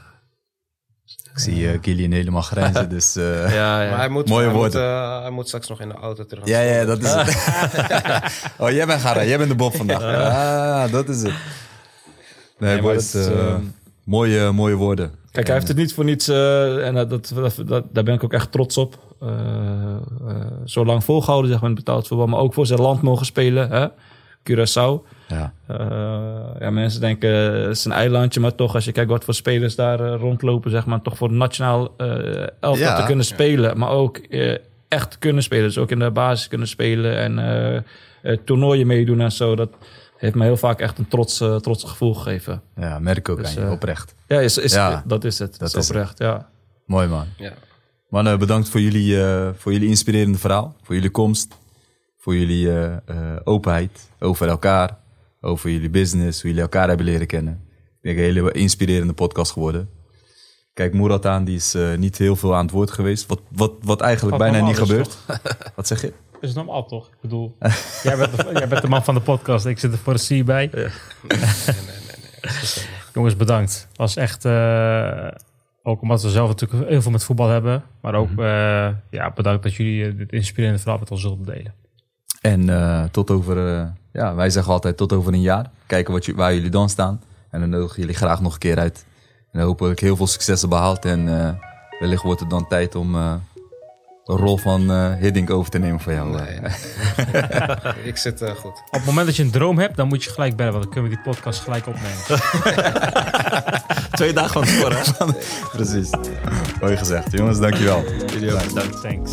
Ik zie eh, Gillian helemaal grijnzen, dus... eh,
Ja, ja.
Maar hij moet,
Mooie
hij, moet,
woorden.
eh, hij moet straks nog in de auto terug.
Ja, ja, dat is het. oh, jij bent Gara, jij bent de Bob vandaag. Ah, dat is het. Nee,
Nee, maar
boys,
dat,
eh,
eh,
mooie, mooie woorden.
Kijk, hij heeft het niet voor niets, eh, en dat, dat, dat- daar ben ik ook echt trots op. eh, eh, zo lang volgehouden, zeg maar, betaald voetbal. Maar ook voor zijn land mogen spelen, hè? Curaçao.
Ja.
Eh, ja, mensen denken, eh, het is een eilandje, maar toch, als je kijkt wat voor spelers daar eh, rondlopen, zeg maar, toch voor nationaal eh elftal
Ja.
te kunnen spelen. Maar ook eh, echt kunnen spelen. Dus ook in de basis kunnen spelen en eh, eh, toernooien meedoen en zo. Dat heeft me heel vaak echt een trots, eh, trots gevoel gegeven.
ja, merk ook
Dus,
aan je, oprecht.
Ja, is, is,
Ja,
dat is het. Dat, is
het.
oprecht, ja.
Mooi man.
Ja.
Mannen, bedankt voor jullie, eh, voor jullie inspirerende verhaal. Voor jullie komst. Voor jullie eh, eh, openheid over elkaar. Over jullie business. Hoe jullie elkaar hebben leren kennen. Ik denk een hele inspirerende podcast geworden. Kijk Moerat aan, die is eh, niet heel veel aan het woord geweest. Wat, wat, wat eigenlijk
Wat
bijna niet gebeurt. Wat zeg je?
Is normaal toch? Ik bedoel, jij, bent de, jij bent de man van de podcast. Ik zit er voor de C bij. Jongens, bedankt. was echt, eh, ook omdat we zelf natuurlijk heel veel met voetbal hebben. Maar ook eh, ja, bedankt dat jullie dit inspirerende verhaal met ons zullen delen.
En tot over, ja, wij zeggen altijd tot over een jaar. Kijken wat, ju- waar jullie dan staan. En dan nodigen jullie graag nog een keer uit. En dan hopelijk heel veel successen behaald. En eh, wellicht wordt het dan tijd om eh, een rol van eh Hiddink over te nemen voor jou.
Nee. ik zit eh, goed.
Op het moment dat je een droom hebt, dan moet je gelijk bellen, want dan kunnen we die podcast gelijk opnemen.
Twee dagen van tevoren. Precies. Mooi gezegd. Jongens, dankjewel.
Thanks.